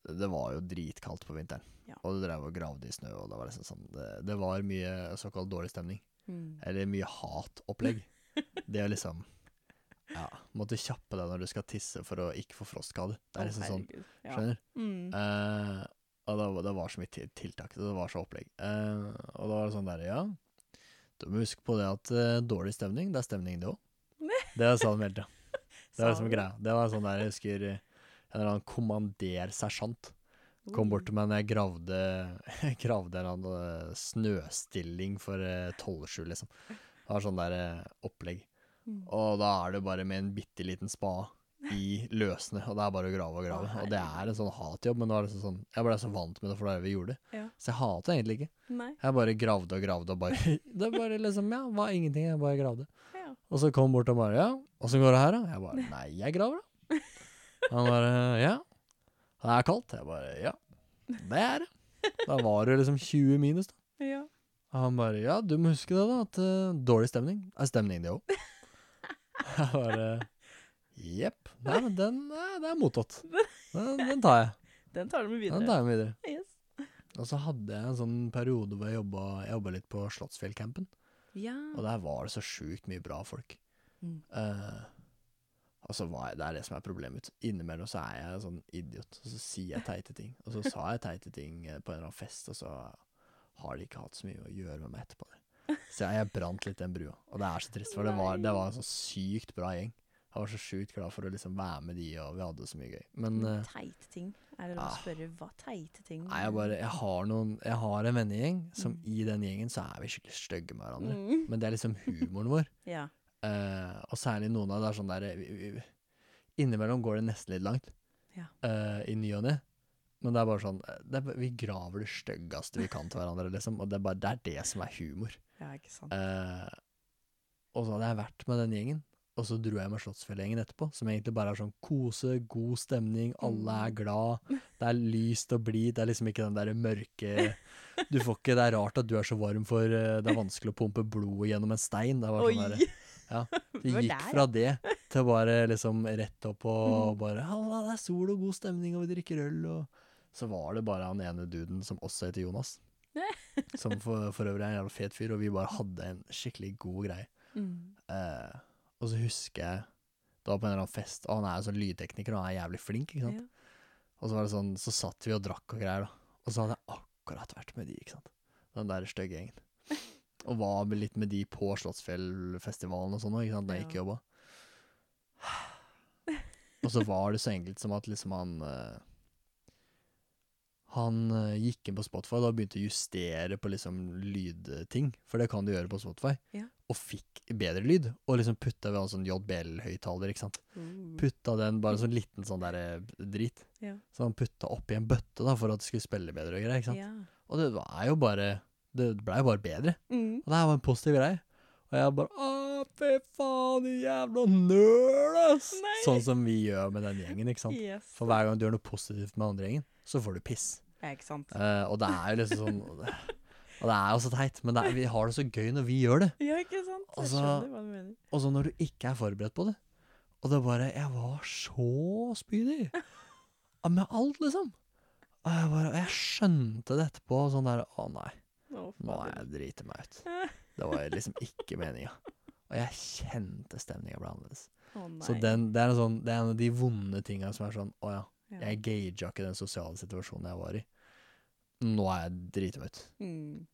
Det var jo dritkaldt på vinteren. Ja. Og det drev og gravde i snø, og det var liksom sånn Det, det var mye såkalt dårlig stemning. Mm. Eller mye hatopplegg. Det å liksom Ja, måtte kjappe deg når du skal tisse for å ikke få frostskade. Det er liksom sånn, herregud. Ja. skjønner? Mm. Uh, og det, var- det var så mye tiltak, det var så opplegg. Uh, og da var det sånn der, ja Du må huske på det at uh, dårlig stemning, det er stemning det òg. Det sa de hele tida. Det var liksom greia. Det var sånn der, jeg husker eh, en eller annen kommandersersjant kom bort til meg når jeg gravde, gravde en eller annen eh, snøstilling for 12-7, liksom. Det var sånn der opplegg. Mm. Og da er det bare med en bitte liten spade i løsene, og det er bare å grave og grave. Å, og det er en sånn hatjobb, men det var det sånn, jeg ble så vant med det, for det er det vi gjorde. Ja. Så jeg hater egentlig ikke. Nei. Jeg bare gravde og gravde og bare Det bare liksom, ja, var ingenting, jeg bare gravde. Ja. Og så kom bort og bare, ja, åssen går det her da? Jeg bare, nei, jeg graver da. Han bare, ja, det er kaldt. Jeg bare, ja, det er det. Da var det liksom 20 minus da. Ja. Og han bare, ja, du må huske det da, at uh, dårlig stemning er stemning det òg. Jeg bare, jepp, nei, men den, eh, det er mottatt. Den, den tar jeg. Den tar du med videre. Den tar jeg med videre. Yes. Og så hadde jeg en sånn periode hvor jeg jobba, litt på Slottsfjellcampen. Ja. Og der var det så sjukt mye bra folk. Mm. Uh, var jeg, Det er det som er problemet. Innimellom så er jeg en sånn idiot, og så sier jeg teite ting. Og så sa jeg teite ting eh, på en eller annen fest, og så har de ikke hatt så mye å gjøre med meg etterpå. det. Så jeg, jeg brant litt den brua. Og det er så trist, for det var, det var en så sykt bra gjeng. Jeg var så sjukt glad for å liksom være med de, og vi hadde det så mye gøy. Men uh, Teite ting. Er det lov å ah. spørre hva teite ting nei, jeg bare Jeg har noen Jeg har en vennegjeng som Mm. i den gjengen så er vi skikkelig stygge med hverandre. Mm. Men det er liksom humoren vår. Ja. uh, og særlig noen av det er sånn der vi, vi, vi, Innimellom går det nesten litt langt Ja. Uh, i ny og ne. Men det er bare sånn det er, Vi graver det styggeste vi kan til hverandre, liksom. Og det er bare det, er det som er humor. ja, ikke sant. Og så hadde jeg vært med den gjengen, og så dro jeg med Slottsfjellgjengen etterpå. Som egentlig bare er sånn kose, god stemning, alle er Mm. glad. Det er lyst og blid. Det er liksom ikke den derre mørke Du får ikke Det er rart at du er så varm, for eh, det er vanskelig å pumpe blodet gjennom en stein. Det var sånn der, det Vi gikk fra det til bare liksom rett opp og Mhm. bare 'Halla, det er sol og god stemning, og vi drikker øl', og så var det bare han ene duden som også heter Jonas. som for, for øvrig er en jævla fet fyr, og vi bare hadde en skikkelig god greie. Mm. Eh, og så husker jeg Det var på en eller annen fest, og han er jo sånn lydtekniker og han er jævlig flink, ikke sant. Ja. Og så var det sånn, så satt vi og drakk og greier, da. Og så hadde jeg akkurat vært med de, ikke sant. Den der stygge gjengen. Og var med litt med de på Slottsfjellfestivalen og sånn òg, ikke sant, da jeg Ja. ikke jobba. Og så var det så enkelt som at liksom han eh, Han eh, gikk inn på Spotify og begynte å justere på liksom lydting, for det kan du gjøre på Spotify, Ja. og fikk bedre lyd. Og liksom putta ved en sånn JBL-høyttaler, ikke sant. Mm. Putta den bare sånn liten sånn der eh, drit. Ja. Så han putta oppi en bøtte da, for at det skulle spille bedre og greier. ikke sant? Ja. Og det er jo bare Det blei jo bare bedre. Mm. Og det her var en positiv greie. Og jeg bare Å, fy faen, du jævla nerd, ass! Nei. Sånn som vi gjør med den gjengen, ikke sant. Yes. For hver gang du gjør noe positivt med andre gjengen, så får du piss. Ja, ikke sant. Eh, og det er jo liksom sånn Og det, er jo så teit, men er, vi har det så gøy når vi gjør det. Ja, ikke sant. Jeg Altså- skjønner hva du mener. Og så når du ikke er forberedt på det. Og det er bare Jeg var så spydig. Med alt, liksom. Og jeg bare jeg skjønte det etterpå, sånn der Å nei, nå har jeg driti meg ut. Det var liksom ikke meninga. Og jeg kjente stemninga ble annerledes. Så den, det, er en sånn, det er en av de vonde tinga som er sånn Å ja, Ja. jeg gaga ikke den sosiale situasjonen jeg var i. Nå er jeg driti. Mm.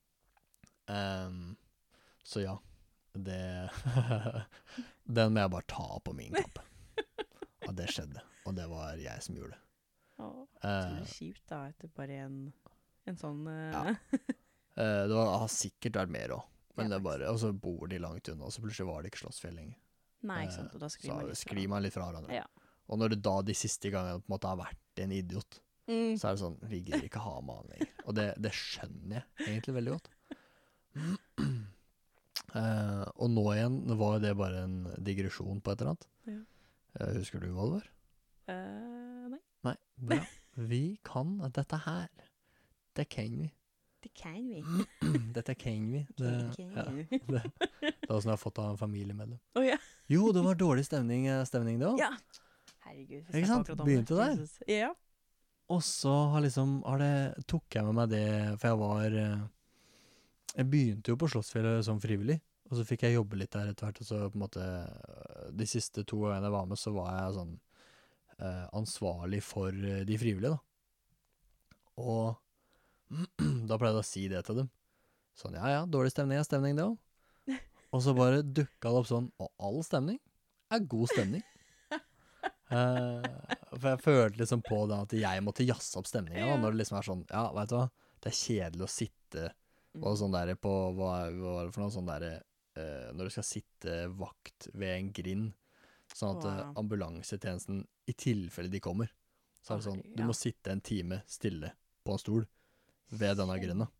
Um, så ja, det Den må jeg bare ta på min kappe. At det skjedde. Og det var jeg som gjorde det. Å, Eh, utrolig kjipt da, etter bare en, en sånn uh... Ja. Uh, det var, har sikkert vært mer òg. Men Ja, det er bare, og så bor de langt unna, og så plutselig var det ikke slåssfjell lenger. Nei, ikke sant. Og da sklir man litt fra hverandre. Ja. Og når det da de siste gangene på en måte har vært en idiot, Mm. så er det sånn Vi gidder ikke ha med han lenger. Og det, det skjønner jeg egentlig veldig godt. Uh, og nå igjen var jo det bare en digresjon på et eller annet. Ja. Uh, husker du hva det var? Uh, nei, Nei, bra. Vi kan dette her. Det kan vi. det kan vi. Dette kan vi. Det, ja, det, det er åssen jeg har fått av en familiemedlem. Oh, ja. Jo, det var dårlig stemning, eh, stemning det òg. ja. Herregud. Ikke sant? Begynte der. Ja. Og så har liksom har det, tok jeg med meg det, for jeg var eh, Jeg begynte jo på Slottsfjellet som frivillig, og så fikk jeg jobbe litt der etter hvert. Og så på en måte De siste to gangene jeg var med, så var jeg sånn eh, ansvarlig for eh, de frivillige, da. Og da pleide jeg å si det til dem. Sånn ja ja, dårlig stemning er stemning, det òg. Og så bare dukka det opp sånn Og all stemning er god stemning. Eh, for jeg følte liksom på da at jeg måtte jazze opp stemninga. Ja. Når det liksom er sånn Ja, veit du hva, det er kjedelig å sitte Mm. og sånn der på Hva, var det for noe sånn derre uh, Når du skal sitte vakt ved en grind, sånn at Wow. ambulansetjenesten, i tilfelle de kommer, så er det sånn Du må sitte en time stille på en stol ved denne grinda.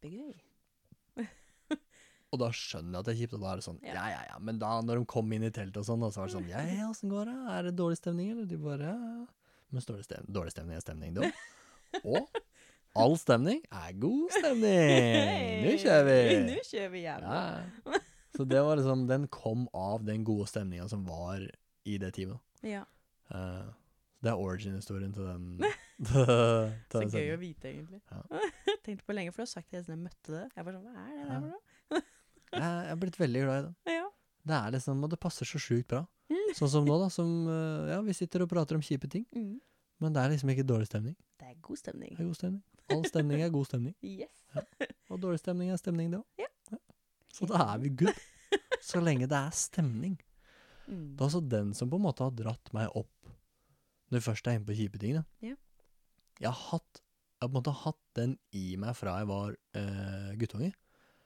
Og da skjønner jeg at det er kjipt, og da er det sånn Ja. Ja, ja, ja. Men da, når de kom inn i teltet og sånn, og så var det sånn Ja, ja, åssen går det? Er det dårlig stemning, eller? De bare Ja, ja. Men dårlig stemning, dårlig stemning er stemning, da. Og all stemning er god stemning! Nå kjører vi! Nå kjører vi hjem. Ja. Så det var liksom Den kom av den gode stemninga som var i det teamet. Ja. Uh, det er origin-historien til den. til Så den gøy å vite, egentlig. Ja. Tenkte på lenge, for du har sagt det siden jeg møtte det. Jeg var sånn, hva er det der for noe? Jeg jeg er blitt veldig glad i det. Ja. Det er liksom, Og det passer så sjukt bra. Mm. Sånn som nå, da. Som, eh, ja, vi sitter og prater om kjipe ting, Mm. men det er liksom ikke dårlig stemning. Det er god stemning. Det er god stemning. All stemning er god stemning. Yes. Og dårlig stemning er stemning, det òg. Ja. Så da er vi good. Så lenge det er stemning. Mm. Det er altså den som på en måte har dratt meg opp når vi først er inne på kjipe ting. Da. Ja. Jeg har hatt jeg har på en måte hatt den i meg fra jeg var uh, guttunge.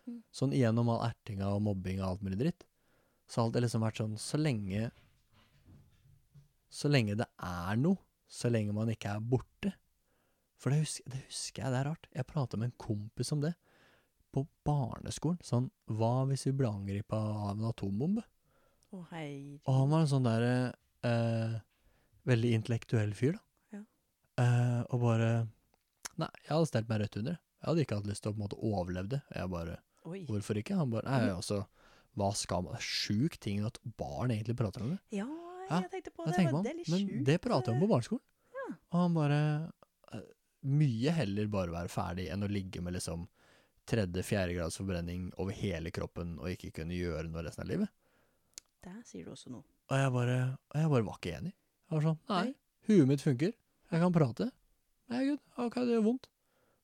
Mm. Sånn igjennom all ertinga og mobbing og alt mulig dritt. Så har det liksom vært sånn Så lenge Så lenge det er noe, så lenge man ikke er borte. For det husker, det husker jeg, det er rart. Jeg prata med en kompis om det på barneskolen. Sånn Hva hvis vi ble angripa av en atombombe? Å, hei. Og han var en sånn der eh, veldig intellektuell fyr, da. Ja. Eh, og bare Nei, jeg hadde stelt meg rett under. Jeg hadde ikke hatt lyst til å på en måte overleve det. Jeg bare Oi. Hvorfor ikke? Han bare Nei, altså Hva skal man Det er sjukt ting at barn egentlig prater om det. Ja, jeg tenkte på Det det. var man. det er litt Men det prater om på barneskolen. Ja. Og han bare eh, Mye heller bare være ferdig enn å ligge med liksom tredje-fjerde grads forbrenning over hele kroppen og ikke kunne gjøre noe resten av livet. Der sier du også noe. Og jeg bare, og jeg bare var ikke enig. Jeg var sånn Nei, huet mitt funker. Jeg kan prate. Nei, gud, ok, det gjør vondt.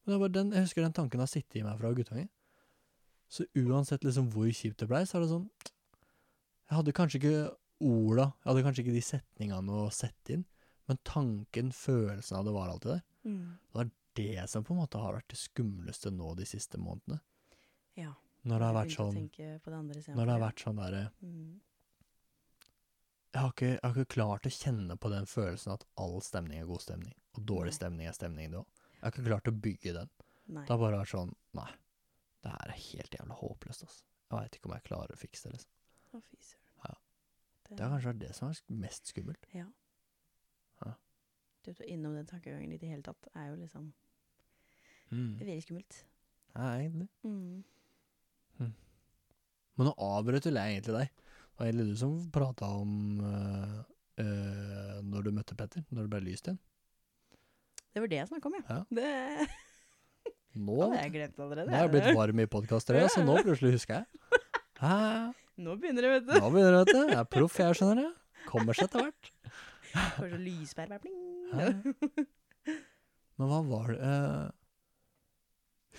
Men det bare, den, jeg husker den tanken har sittet i meg fra guttunge. Så uansett liksom hvor kjipt det blei, så er det sånn Jeg hadde kanskje ikke orda, jeg hadde kanskje ikke de setningene å sette inn, men tanken, følelsen av det var alltid der. Mm. Det som på en måte har vært det skumleste nå de siste månedene. Ja. Når det har vært sånn det Når det har vært sånn derre mm. jeg har, ikke, jeg har ikke klart å kjenne på den følelsen at all stemning er god stemning, og dårlig Nei. stemning er stemning, det òg. Jeg har ikke klart å bygge den. Nei. Det har bare vært sånn Nei, det her er helt jævla håpløst, altså. Jeg veit ikke om jeg klarer å fikse det, liksom. Å, fy søren. Ja. Det, Det har kanskje vært det som er mest skummelt. Ja. Ja. Det å innom den tankegangen i det hele tatt er jo liksom Mm. veldig skummelt. Ja, egentlig. Mm. Men nå avbrøt vel jeg egentlig deg. Det var egentlig du som prata om øh, øh, når du møtte Petter, når det ble lyst igjen. Det var det jeg snakka om, ja. Ja. Det Nå, har jeg glemt allerede. nå er jeg blitt varm i podkastere, så nå plutselig husker jeg. Hæ? Nå begynner det, vet du. Nå begynner det, vet du. Jeg er proff, jeg skjønner det. Kommer seg etter hvert. Får så lyspære pling. Men hva var det eh,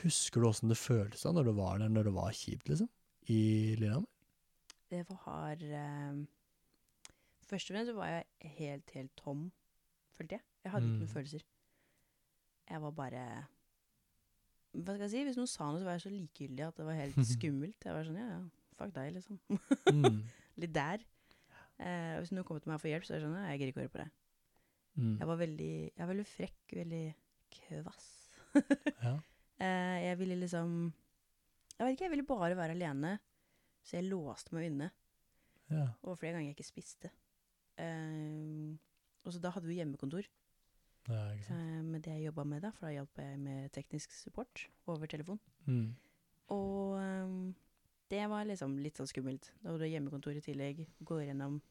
Husker du åssen det føltes da når du var der, når det var kjipt, liksom? I Lillehammer? Det var eh, Først og fremst så var jeg helt, helt tom, følte jeg. Jeg hadde ikke Mm. noen følelser. Jeg var bare Hva skal jeg si? Hvis noen sa noe, så var jeg så likegyldig at det var helt skummelt. Jeg var sånn, ja ja, fuck deg, liksom. Mm. Litt der. Eh, hvis noen kommer til meg får hjelp, så er jeg sånn, ja, jeg gidder ikke å høre på det. Mm. Jeg var veldig, jeg var veldig frekk, veldig kvass. Ja. Eh, jeg ville liksom Jeg vet ikke, jeg ville bare være alene. Så jeg låste meg inne. ja. Og flere ganger jeg ikke spiste. Eh, og så da hadde vi hjemmekontor ja, eh, med det jeg jobba med, da, for da hjalp jeg med teknisk support over telefon. Mm. Og um, det var liksom litt sånn skummelt. Da du har hjemmekontor i tillegg, går gjennom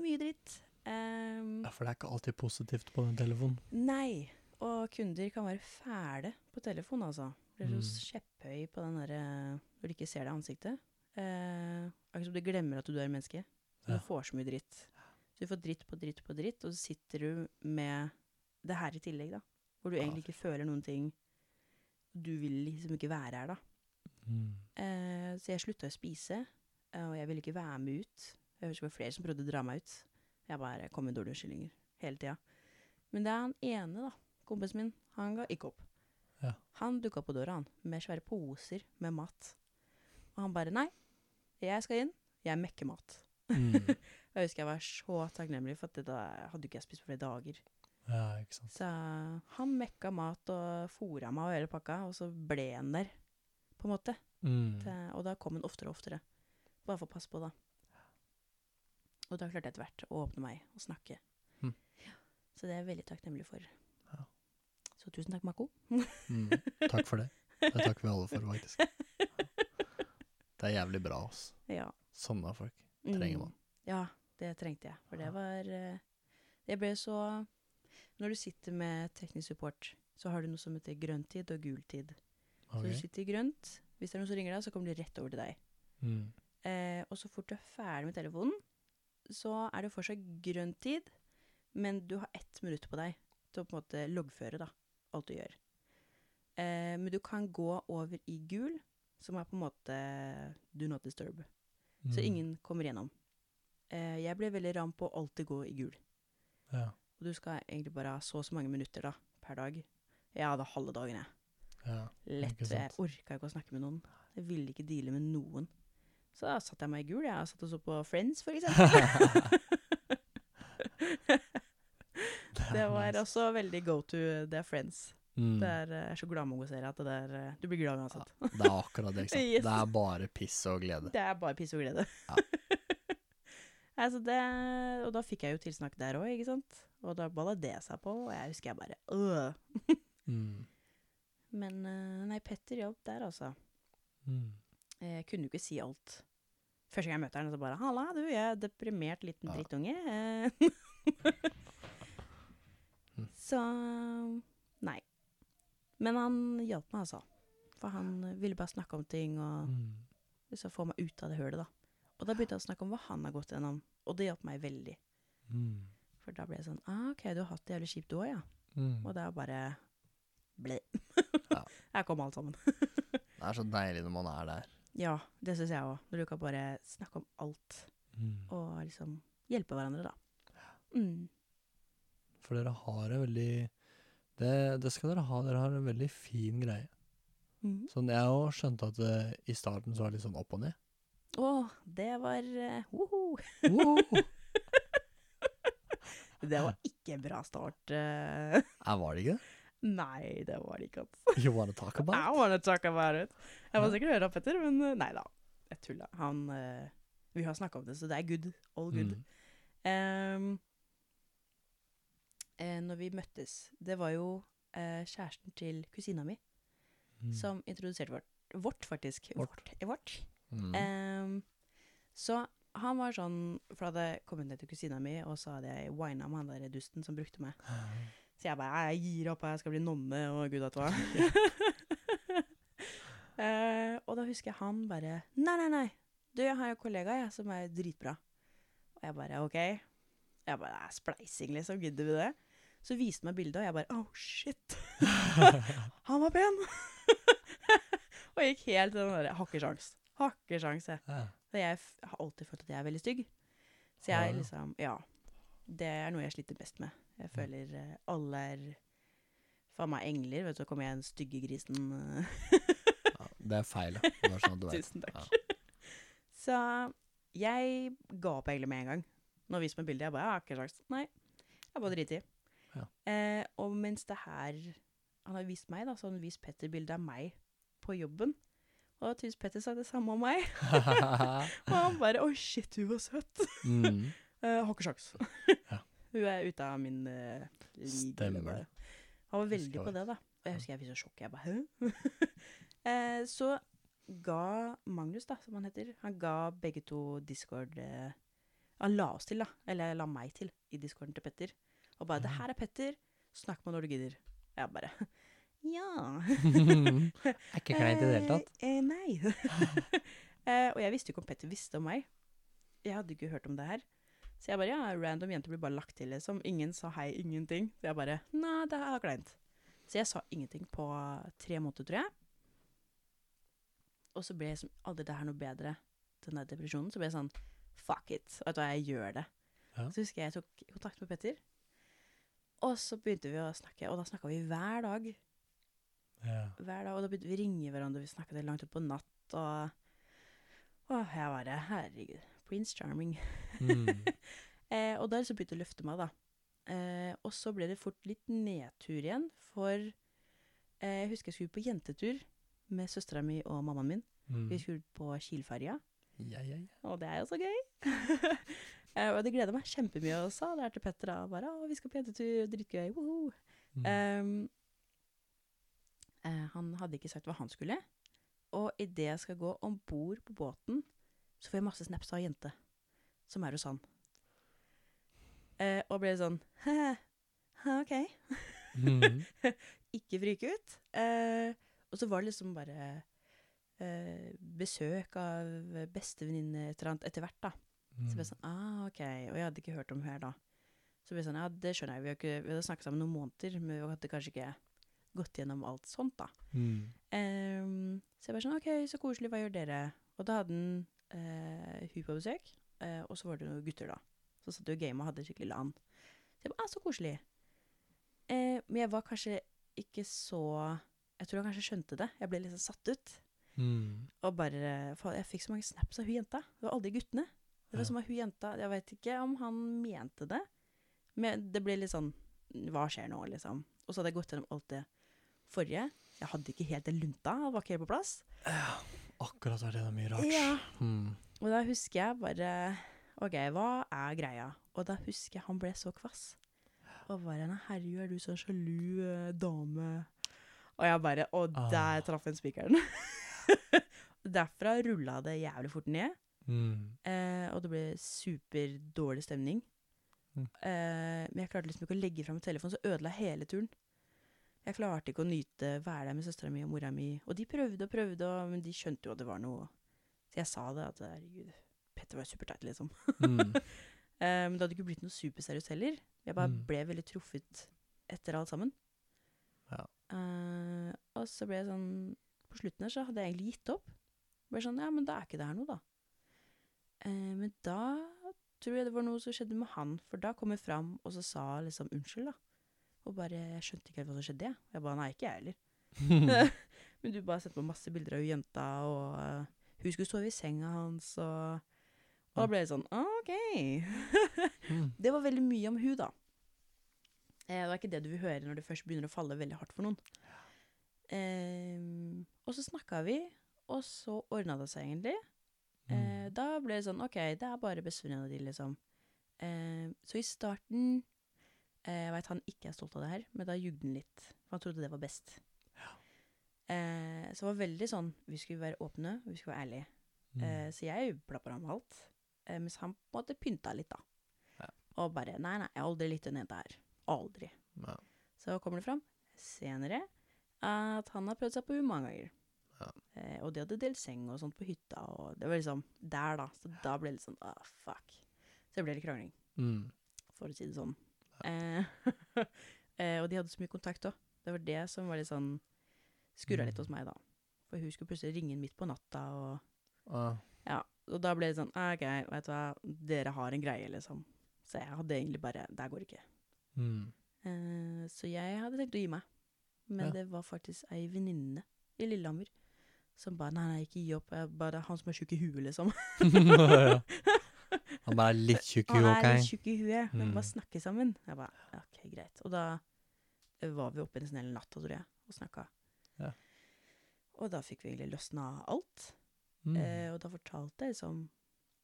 mye dritt. Um, Ja, for det er ikke alltid positivt på den telefonen. Nei, og kunder kan være fæle på telefon, altså. Blir så Mm. kjepphøy på den derre Når du ikke ser deg i ansiktet. Eh, Akkurat som du glemmer at du er menneske. Så Ja. du får så mye dritt. Så du får dritt på dritt på dritt, og så sitter du med det her i tillegg, da. Hvor du egentlig ikke føler noen ting. Du vil liksom ikke være her, da. Mm. Eh, så jeg slutta å spise, eh, og jeg ville ikke være med ut. Jeg husker det var flere som prøvde å dra meg ut. Jeg bare kom med dårlige unnskyldninger hele tida. Men det er han ene, da, kompisen min, han ga ikke opp. Ja. Han dukka opp på døra, han, med svære poser med mat. Og han bare nei, jeg skal inn, jeg mekker mat. Mm. Jeg husker jeg var så takknemlig, for at det da hadde ikke jeg spist på flere dager. Ja, ikke sant. Så han mekka mat og fôra meg og hele pakka, og så ble han der, på en måte. Mm. Til, og da kom han oftere og oftere. Bare for å passe på, da. Og da klarte jeg etter hvert å åpne meg og snakke. Mm. Så det er jeg veldig takknemlig for. Ja. Så tusen takk, Mako. Mm. Takk for det. Det takker vi alle for, faktisk. Det er jævlig bra, altså. Ja. Sånne folk trenger man. Mm. Ja, det trengte jeg. For det var Jeg ble så Når du sitter med teknisk support, så har du noe som heter grønntid og gultid. Så du sitter i grønt. Hvis det er noen som ringer deg, så kommer de rett over til deg. Mm. Eh, og så fort du er ferdig med telefonen, så er det fortsatt grønn tid, men du har ett minutt på deg til å på en måte loggføre da, alt du gjør. Eh, men du kan gå over i gul, som er på en måte do not disturb. Så Mm. ingen kommer gjennom. Eh, jeg ble veldig ram på å alltid gå i gul. Ja. Og du skal egentlig bare ha så og så mange minutter da, per dag. Jeg hadde halve dagen, jeg. ja. Lett. Jeg orka ikke å snakke med noen. Jeg ville ikke deale med noen. Så da satte jeg meg i gul. Jeg satt og så på Friends, for eksempel. det var også veldig go to det er Friends. mm. Det er, eh, er så gladmongosere at det der eh, Du blir glad uansett. Det er akkurat det, ikke sant. Yes. Det er bare piss og glede. Det er bare piss og glede. Ja. altså det, og da fikk jeg jo tilsnakk der òg, ikke sant. Og da balla det seg på, og jeg husker jeg bare øh. Mm. Men eh, nei, Petter hjalp der, altså. Mm. Jeg kunne jo ikke si alt. Første gang jeg møter han, så bare 'Halla, du, jeg er deprimert liten Ja. drittunge'. Eh. Så nei. Men han hjalp meg, altså. For han ville bare snakke om ting og Mm. liksom få meg ut av det hølet, da. Og da begynte han å snakke om hva han har gått gjennom, og det hjalp meg veldig. Mm. For da ble det sånn ah, OK, du har hatt det jævlig kjipt du òg, ja. Mm. Og det er bare ble. Ja. Her kom alt sammen. Det er så deilig når man er der. Ja, det syns jeg òg. Når du kan bare snakke om alt Mm. og liksom hjelpe hverandre, da. Mm. For dere har en veldig det, det skal dere ha. Dere har en veldig fin greie. Mm. Sånn, jeg òg skjønte at det, i starten så var det litt sånn opp og ned. Å, det var uh, woho! Det var ikke en bra start. eh. Var det ikke nei, det var det ikke. Altså. You wanna talk about I wanna talk about it. Jeg Ja. sikkert høre opp Petter, men eh, nei da. Jeg tulla. Han uh, Vi har snakka om det, så det er good. All good. Mm. Um, uh, når vi møttes Det var jo uh, kjæresten til kusina mi Mm. som introduserte vårt. Vårt, faktisk. Vårt. Vårt. vårt. Mm. Um, så han var sånn For jeg hadde kommet ned til kusina mi, og så hadde jeg wina med han der dusten som brukte meg. Så jeg bare Jeg gir opp, jeg skal bli nonne, og gud vet hva. uh, og da husker jeg han bare Nei, nei, nei. Du, jeg har en kollega jeg, som er dritbra. Og jeg bare OK. Jeg bare Det er spleising, liksom. Gidder vi det? Så viste han meg bildet, og jeg bare Oh, shit. han var pen! og jeg gikk helt til den derre Har ikke sjans. Har ikke sjans, jeg. Ja. For jeg har alltid følt at jeg er veldig stygg. Så jeg er liksom Ja. Det er noe jeg sliter best med. Jeg føler eh, alle er faen meg engler. Vet du, så kommer jeg den stygge grisen. eh. Ja, det er feil, det Bare sånn at du vet. Tusen takk. Så jeg ga opp egentlig med en gang. Når viser meg bildet, jeg bare Jeg har ikke sjans. Nei. Jeg bare driter i. Ja. Eh, og mens det her Han har vist meg, da, så har han vist Petter bilde av meg på jobben. Og da Petter sa det samme om meg. Og han bare Oi, shit, hun var søt. mm. uh, har ikke sjans. Ja. Hun er ute av min uh, Stemmer. Han var veldig på det, da. Og jeg husker jeg fikk så sjokk. Jeg bare Hæ? uh, så ga Magnus, da, som han heter, han ga begge to Discord uh, Han la oss til, da. Eller la meg til, i discorden til Petter. Og bare 'Det Mhm. her er Petter. Snakk med når du gidder'. Jeg bare Ja. er ikke kleint i det hele tatt. Eh, eh, nei. eh, og jeg visste jo ikke om Petter visste om meg. Jeg hadde ikke hørt om det her. Så jeg bare ja, random jente blir bare lagt til, liksom. Ingen sa hei, ingenting. Så jeg bare nei, det er kleint. Så jeg sa ingenting på tre måneder, tror jeg. Og så ble jeg liksom aldri det her noe bedre, den der depresjonen. Så ble jeg sånn fuck it. Vet du hva, jeg gjør det. Ja. Så husker jeg jeg tok kontakt med Petter. Og så begynte vi å snakke, og da snakka vi hver dag Ja. hver dag, og da begynte vi å ringe hverandre, vi snakket det langt opp på natt, og Åh, jeg bare Herregud. Prince Charming. Mm. Eh, og der så begynte det å løfte meg, da. Eh, og så ble det fort litt nedtur igjen, for eh, jeg husker jeg skulle på jentetur med søstera mi og mammaen min. Mm. Vi skulle på Kilferja. Ja, ja, ja. og det er jo så gøy. eh, og det gleder meg kjempemye og sa det her til Petter, da. Bare, å, vi skal på jentetur, dritgøy, woho. Mm. Ehm, eh, han hadde ikke sagt hva han skulle. Og idet jeg skal gå om bord på båten, så får jeg masse snaps av ei jente som er hos han. Eh, og ble sånn OK. Mm. Ikke frike ut. Eh, og så var det liksom bare eh, besøk av bestevenninne et eller annet etter hvert, da. Så ble Mm. jeg sånn, ah, ok. Og jeg hadde ikke hørt om hun her da. Så ble jeg sånn, ja, det skjønner jeg. Vi, har ikke, vi hadde snakket sammen noen måneder, men vi hadde kanskje ikke gått gjennom alt sånt da. Mm. Um, så jeg bare sånn, ok, så koselig, hva gjør dere? Og da hadde han uh, hun på besøk, uh, og så var det noen gutter da. Så satt vi og gamet og hadde skikkelig LAN. Så jeg bare, ah, så koselig. Uh, men jeg var kanskje ikke så, jeg tror han kanskje skjønte det. Jeg ble sånn satt ut. Mm. Og bare, for jeg fikk så mange snaps av hun jenta. Det var aldri guttene. Det var Ja. som av hun jenta, jeg vet ikke om han mente det, men det ble litt sånn, hva skjer nå, liksom? Og så hadde jeg gått gjennom alt det forrige. Jeg hadde ikke helt den lunta, det var ikke helt på plass. Ja, Akkurat var det det er mye rart. Ja. Mm. Og da husker jeg bare, ok, hva er greia? Og da husker jeg han ble så kvass. Og bare, nei, herregud, er du sånn sjalu eh, dame? Og jeg bare, og der Ah. traff en spikeren. Derfra rulla det jævlig fort ned. Mm. Eh, og det ble superdårlig stemning. Mm. Eh, men jeg klarte liksom ikke å legge fram telefonen, så ødela hele turen. Jeg klarte ikke å nyte være der med søstera mi og mora mi. Og de prøvde og prøvde, og, men de skjønte jo at det var noe Så jeg sa det, at herregud, Petter var superteit, liksom. Mm. Eh, men det hadde ikke blitt noe superseriøst heller. Jeg bare Mm. ble veldig truffet etter alt sammen. Ja. Uh, og så ble jeg sånn På slutten her så hadde jeg egentlig gitt opp. Bare sånn, ja, men da er ikke det her noe, da. Uh, men da tror jeg det var noe som skjedde med han, for da kom jeg fram og så sa liksom unnskyld, da. Og bare Jeg skjønte ikke helt hva som skjedde, jeg. Jeg bare Nei, ikke jeg heller. men du bare sendte meg masse bilder av jenta, og eh, hun skulle sove i senga hans, og Og da ble det sånn OK. Mm. det var veldig mye om hun, da. Eh, det er ikke det du vil høre når det først begynner å falle veldig hardt for noen. Ehm, og så snakka vi, og så ordna det seg egentlig. Eh, Mm. da ble det sånn OK, det er bare bestevenninna di, liksom. Eh, så i starten eh, Jeg veit han ikke er stolt av det her, men da jugde han litt. For han trodde det var best. Eh, så det var veldig sånn Vi skulle være åpne, vi skulle være ærlige. Mm. Eh, så jeg plapper ham alt. Eh, mens han på en måte pynta litt, da. Ja. Og bare Nei, nei, jeg har aldri lyttet ned der. Aldri. Ja. Så kommer det fram senere at han har prøvd seg på henne mange ganger. Ja. Eh, og de hadde delt seng og sånt på hytta, og det var liksom der, da. Så da ble det litt sånn ah, fuck. Så det ble litt krangling, Mm. for å si det sånn. Eh, eh, og de hadde så mye kontakt òg. Det var det som var litt sånn Skurra litt Mm. hos meg, da. For hun skulle plutselig ringe inn midt på natta, og Ah. ja, og da ble det sånn ah, OK, vet du hva, dere har en greie, liksom. Så jeg hadde egentlig bare Det går går ikke. Mm. Eh, så jeg hadde tenkt å gi meg. Men Ja. det var faktisk ei venninne i Lillehammer som bare Nei, nei, ikke gi opp. Jeg bare Han som er sjuk i huet, liksom. Han bare er litt tjukk i Han huet, er litt tjukk i huet, Vi må bare snakke sammen. Jeg bare OK, greit. Og da eh, var vi oppe en snill natt, tror jeg, og snakka. Ja. Og da fikk vi egentlig løsna alt. Mm. Eh, og da fortalte jeg liksom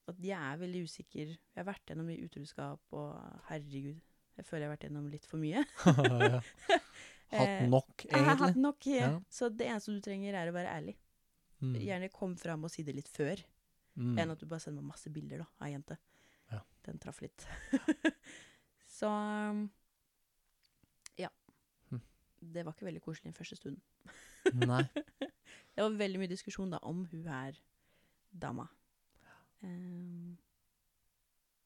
at jeg er veldig usikker. Jeg har vært gjennom mye utroskap, og herregud, jeg føler jeg har vært gjennom litt for mye. Hatt nok, nok, Jeg har hatt nok, ja. Ja. så det eneste du trenger, er å være ærlig. Mm. Gjerne kom fram og si det litt før, Mm. enn at du bare sender meg masse bilder da, av ei jente. Ja. Den traff litt. så um, ja. Hm. Det var ikke veldig koselig den første stunden. Nei. Det var veldig mye diskusjon da om hun her dama. Um,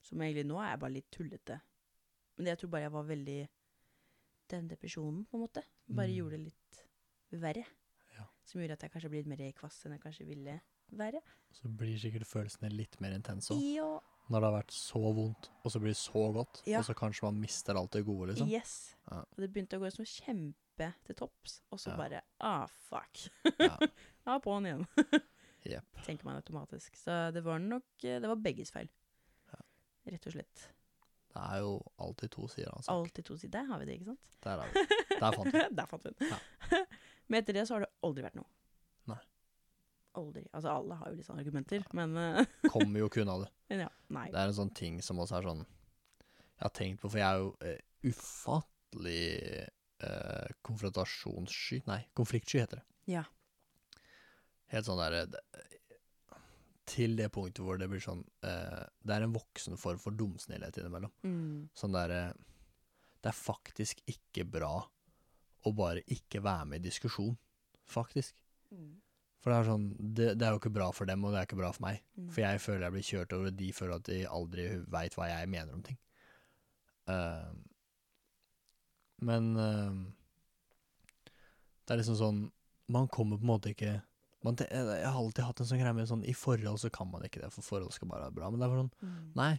som egentlig nå er jeg bare litt tullete. Men jeg tror bare jeg var veldig Den depresjonen, på en måte, bare Mm. gjorde det litt verre. Ja. Som gjorde at jeg kanskje ble litt mer kvass enn jeg kanskje ville være. Så blir sikkert følelsene litt mer intense òg. Ja. Når det har vært så vondt, og så blir det så godt, Ja. og så kanskje man mister alt det gode, liksom. Yes. Ja. Og det begynte å gå som kjempe til topps, og så bare ah, fuck. Ja. Ja, på'n igjen. yep. Tenker man automatisk. Så det var nok eh, Det var begges feil. Ja. Rett og slett. Det er jo alltid to sider av en sak. Alltid to sider. Der har vi det, ikke sant? Der er vi. Der fant vi. Der fant vi den. Ja. Men etter det så har det aldri vært noe. Aldri. Altså alle har jo litt sånne argumenter, men eh, Kommer jo ikke unna det. ja. Nei. Det er en sånn ting som også er sånn Jeg har tenkt på, for jeg er jo eh, ufattelig eh, konfrontasjonssky Nei, konfliktsky heter det. Ja. Helt sånn derre Til det punktet hvor det blir sånn eh, Det er en voksen form for dumsnillhet innimellom. Mm. Sånn derre Det er faktisk ikke bra å bare ikke være med i diskusjon. Faktisk. Mm. For det er sånn det, det er jo ikke bra for dem, og det er ikke bra for meg. Mm. For jeg føler jeg blir kjørt over, og de føler at de aldri veit hva jeg mener om ting. Uh, men uh, det er liksom sånn Man kommer på en måte ikke man, Jeg har alltid hatt en sånn greie med sånn I forhold så kan man ikke det, for forhold skal bare være bra. Men det er sånn Mm. Nei,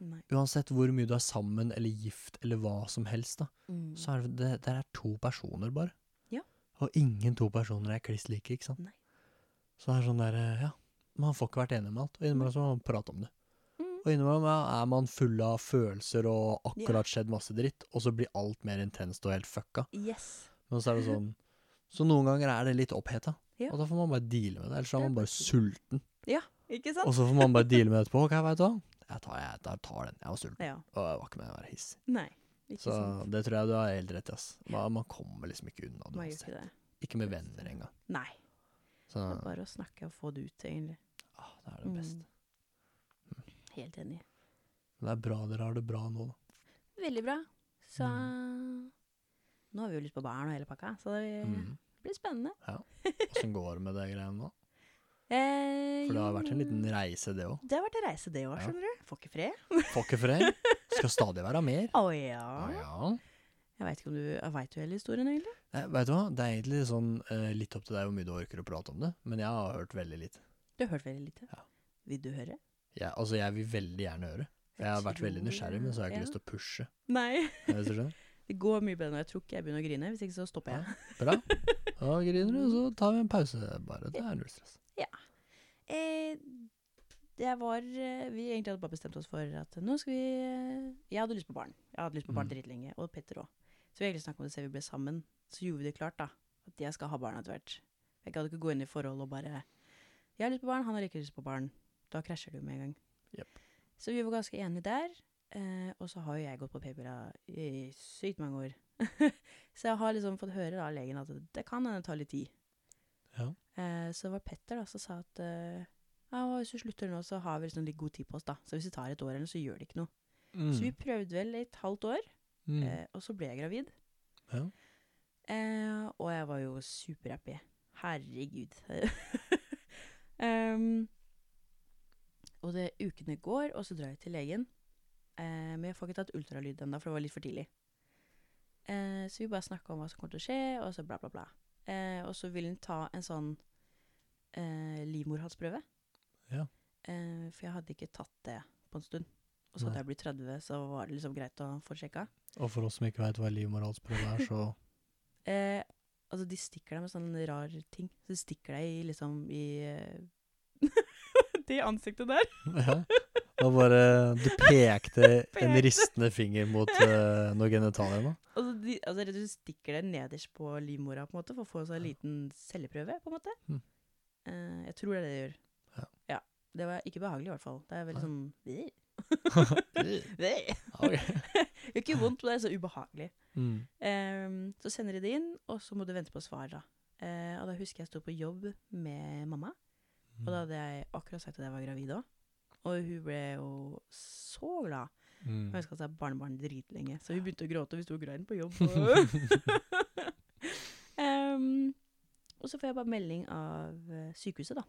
Nei. uansett hvor mye du er sammen eller gift eller hva som helst, da, Mm. så er det, det, det er to personer, bare. Ja. Og ingen to personer er kliss like, ikke sant. Nei. Så det er sånn der, eh, ja, man får ikke vært enig med alt, og innimellom så må man prate om det. Mm. Og innimellom ja, er man full av følelser og akkurat skjedd masse dritt, og så blir alt mer intenst og helt fucka. Yes. Men så er det sånn Så noen ganger er det litt oppheta, Ja. og da får man bare deale med det. Ellers så er man bare sulten. Ja, Ikke sant? og så får man bare deale med det etterpå. Ok, vet du hva, jeg tar, jeg, jeg tar den. Jeg var sulten, Ja. og jeg var ikke med å være hissig. Nei. Ikke Så sant. det tror jeg du har helt rett i, ass. Man, man kommer liksom ikke unna det ikke. Ikke med venner engang. Nei. Så Det er bare å snakke og få det ut, egentlig. ah, det er det Mm. beste. Helt enig. Det er bra dere har det bra nå, da. Veldig bra. Så Mm. nå har vi jo lyst på barn og hele pakka, så det Mm. blir spennende. Åssen går det med det greiene nå? Eh, For det har vært en liten reise, det òg. Det har vært en reise, det òg, Ja. skjønner du. Får ikke fred. Får ikke fred. Skal stadig være mer. Å ja. Oh, ja. Jeg veit ikke om du Veit du hele historien, egentlig? Nei, vet du hva, det er egentlig sånn uh, litt opp til deg hvor mye du orker å prate om det, men jeg har hørt veldig lite. Du har hørt veldig lite. Ja. Vil du høre? Ja, altså, jeg vil veldig gjerne høre. Jeg, jeg har vært veldig nysgjerrig, men så har jeg ikke ja. lyst til å pushe. Nei. Det går mye bedre når jeg tror ikke jeg begynner å grine. Hvis ikke så stopper jeg. Bra. Da griner du, så tar vi en pause, bare. Det er null stress. Eh, det var eh, Vi egentlig hadde bare bestemt oss for at nå skal vi eh, Jeg hadde lyst på barn. Jeg hadde lyst på barn Mm. dritlenge. Og Petter òg. Så vi egentlig snakket om det siden vi ble sammen. Så gjorde vi det klart, da. At jeg skal ha barn etter hvert. Jeg gadd ikke gå inn i forhold og bare Jeg har lyst på barn, han har ikke lyst på barn. Da krasjer det jo med en gang. Yep. Så vi var ganske enige der. Eh, og så har jo jeg gått på p-pilla i sykt mange år. så jeg har liksom fått høre av legen at det kan hende det tar litt tid. Ja. Eh, så det var Petter da, som sa at eh, ja, hvis du slutter nå, så har vi liksom litt god tid på oss. da. Så hvis det tar et år, eller så gjør det ikke noe. Så vi prøvde vel et halvt år, Mm. eh, og så ble jeg gravid. Ja. Eh, og jeg var jo superhappy. Herregud. um, og det ukene går, og så drar jeg til legen. Eh, men jeg får ikke tatt ultralyd ennå, for det var litt for tidlig. Eh, så vi bare snakka om hva som kommer til å skje, og så bla, bla, bla. Eh, og så vil han ta en sånn eh, livmorhalsprøve. Ja. Eh, for jeg hadde ikke tatt det på en stund. Og så hadde jeg blitt 30, så var det liksom greit å få sjekka. Og for oss som ikke veit hva livmorhalsprøve er, så Eh, altså, de stikker deg med sånne rar ting. Så de stikker deg i liksom i eh, Det ansiktet der. Ja. Og bare Du pekte en ristende finger mot uh, noe genitalia nå. Altså, de, altså, du stikker deg nederst på livmora på en måte, for å få seg en liten celleprøve. på en måte. Mm. Eh, jeg tror det er det de gjør. Ja. Det var ikke behagelig, i hvert fall. Det er veldig sånn Det er gjør ikke vondt, men det er så ubehagelig. Mm. Um, så sender de det inn, og så må du vente på svar, da. Uh, og da husker jeg jeg sto på jobb med mamma. Og da hadde jeg akkurat sagt at jeg var gravid òg. Og hun ble jo så glad. Mm. at ønska seg barnebarn dritlenge, så hun begynte å gråte. Vi sto og grein på jobb. Og, Em, og så får jeg bare melding av eh, sykehuset, da.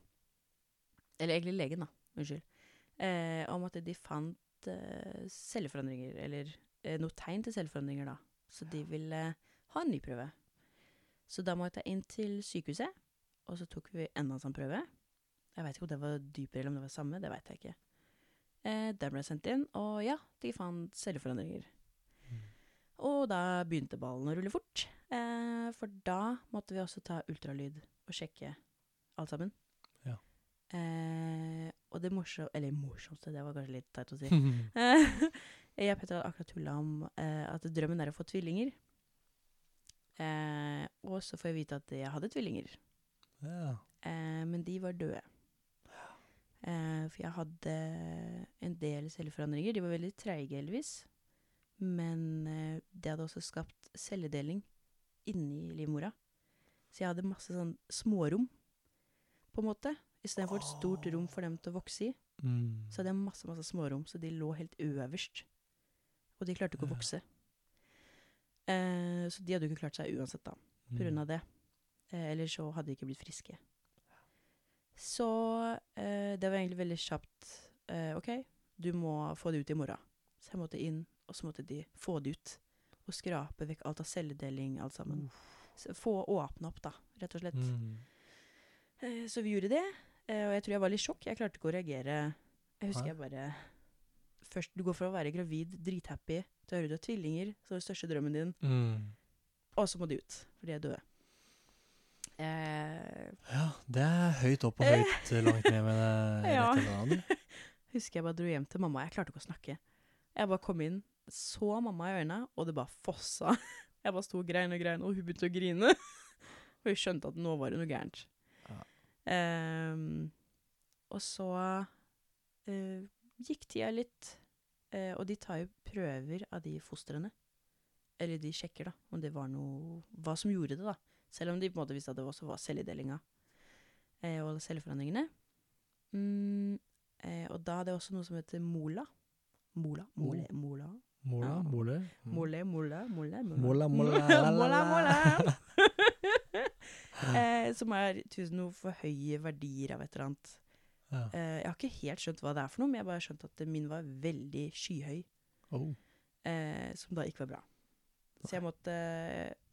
Eller egentlig legen, da. Unnskyld. Eh, om at de fant eh, celleforandringer, eller eh, noe tegn til celleforandringer, da. Så de ville ha en ny prøve. Så da må jeg ta inn til sykehuset, og så tok vi enda en sånn prøve. Jeg veit ikke om det var dypere eller om det var samme, det veit jeg ikke. Eh, den ble sendt inn, og ja, de fant celleforandringer. Mm. Og da begynte ballen å rulle fort, eh, for da måtte vi også ta ultralyd og sjekke alt sammen. Ja. Eh, og det morsom, eller morsomste, det var kanskje litt teit å si. Eh, jeg og Petter hadde akkurat tulla om eh, at drømmen er å få tvillinger. Eh, og så får jeg vite at jeg hadde tvillinger. ja. Eh, men de var døde. Eh, for jeg hadde en del celleforandringer. De var veldig treige, heldigvis. Men eh, det hadde også skapt celledeling inni livmora. Så jeg hadde masse sånn smårom, på en måte. Istedenfor et stort rom for dem til å vokse i, Mm. så hadde jeg masse masse smårom, så de lå helt øverst. Og de klarte ikke å vokse. Eh, så de hadde jo ikke klart seg uansett, da på grunn Mm. av det. Eh, eller så hadde de ikke blitt friske. Så eh, det var egentlig veldig kjapt. Eh, OK, du må få det ut i morgen. Så jeg måtte inn, og så måtte de få det ut. Og skrape vekk alt av celledeling, alt sammen. Så få åpne opp, da, rett og slett. Mm. Eh, så vi gjorde det. Eh, og jeg tror jeg var litt i sjokk. Jeg klarte ikke å reagere. Jeg husker jeg bare Først, Du går fra å være gravid, drithappy, til å høre du har tvillinger, så er det største drømmen din. Mm. Og så må de ut, for de er døde. Eh, Ja, det er høyt opp og høyt eh, langt ned med det Ja. husker jeg bare dro hjem til mamma. Jeg klarte ikke å snakke. Jeg bare kom inn, så mamma i øynene, og det bare fossa. Jeg bare sto og grein og grein, og hun begynte å grine. Og hun skjønte at nå var det noe gærent. Ehm, og så eh, gikk tida litt, eh, og de tar jo prøver av de fostrene. Eller de sjekker da, om det var noe Hva som gjorde det, da. Selv om de på en måte visste at det også var celledelinga eh, og celleforandringene. Mm, og da hadde jeg også noe som heter mola. Mola, mole, mola. Mola, mole. Mole, mola, mola, Mola, mola, mola, mola. eh, som er tusen noe for høye verdier av et eller annet. Ja. Eh, jeg har ikke helt skjønt hva det er for noe, men jeg har bare skjønt at min var veldig skyhøy. Oh. Eh, som da ikke var bra. Så jeg måtte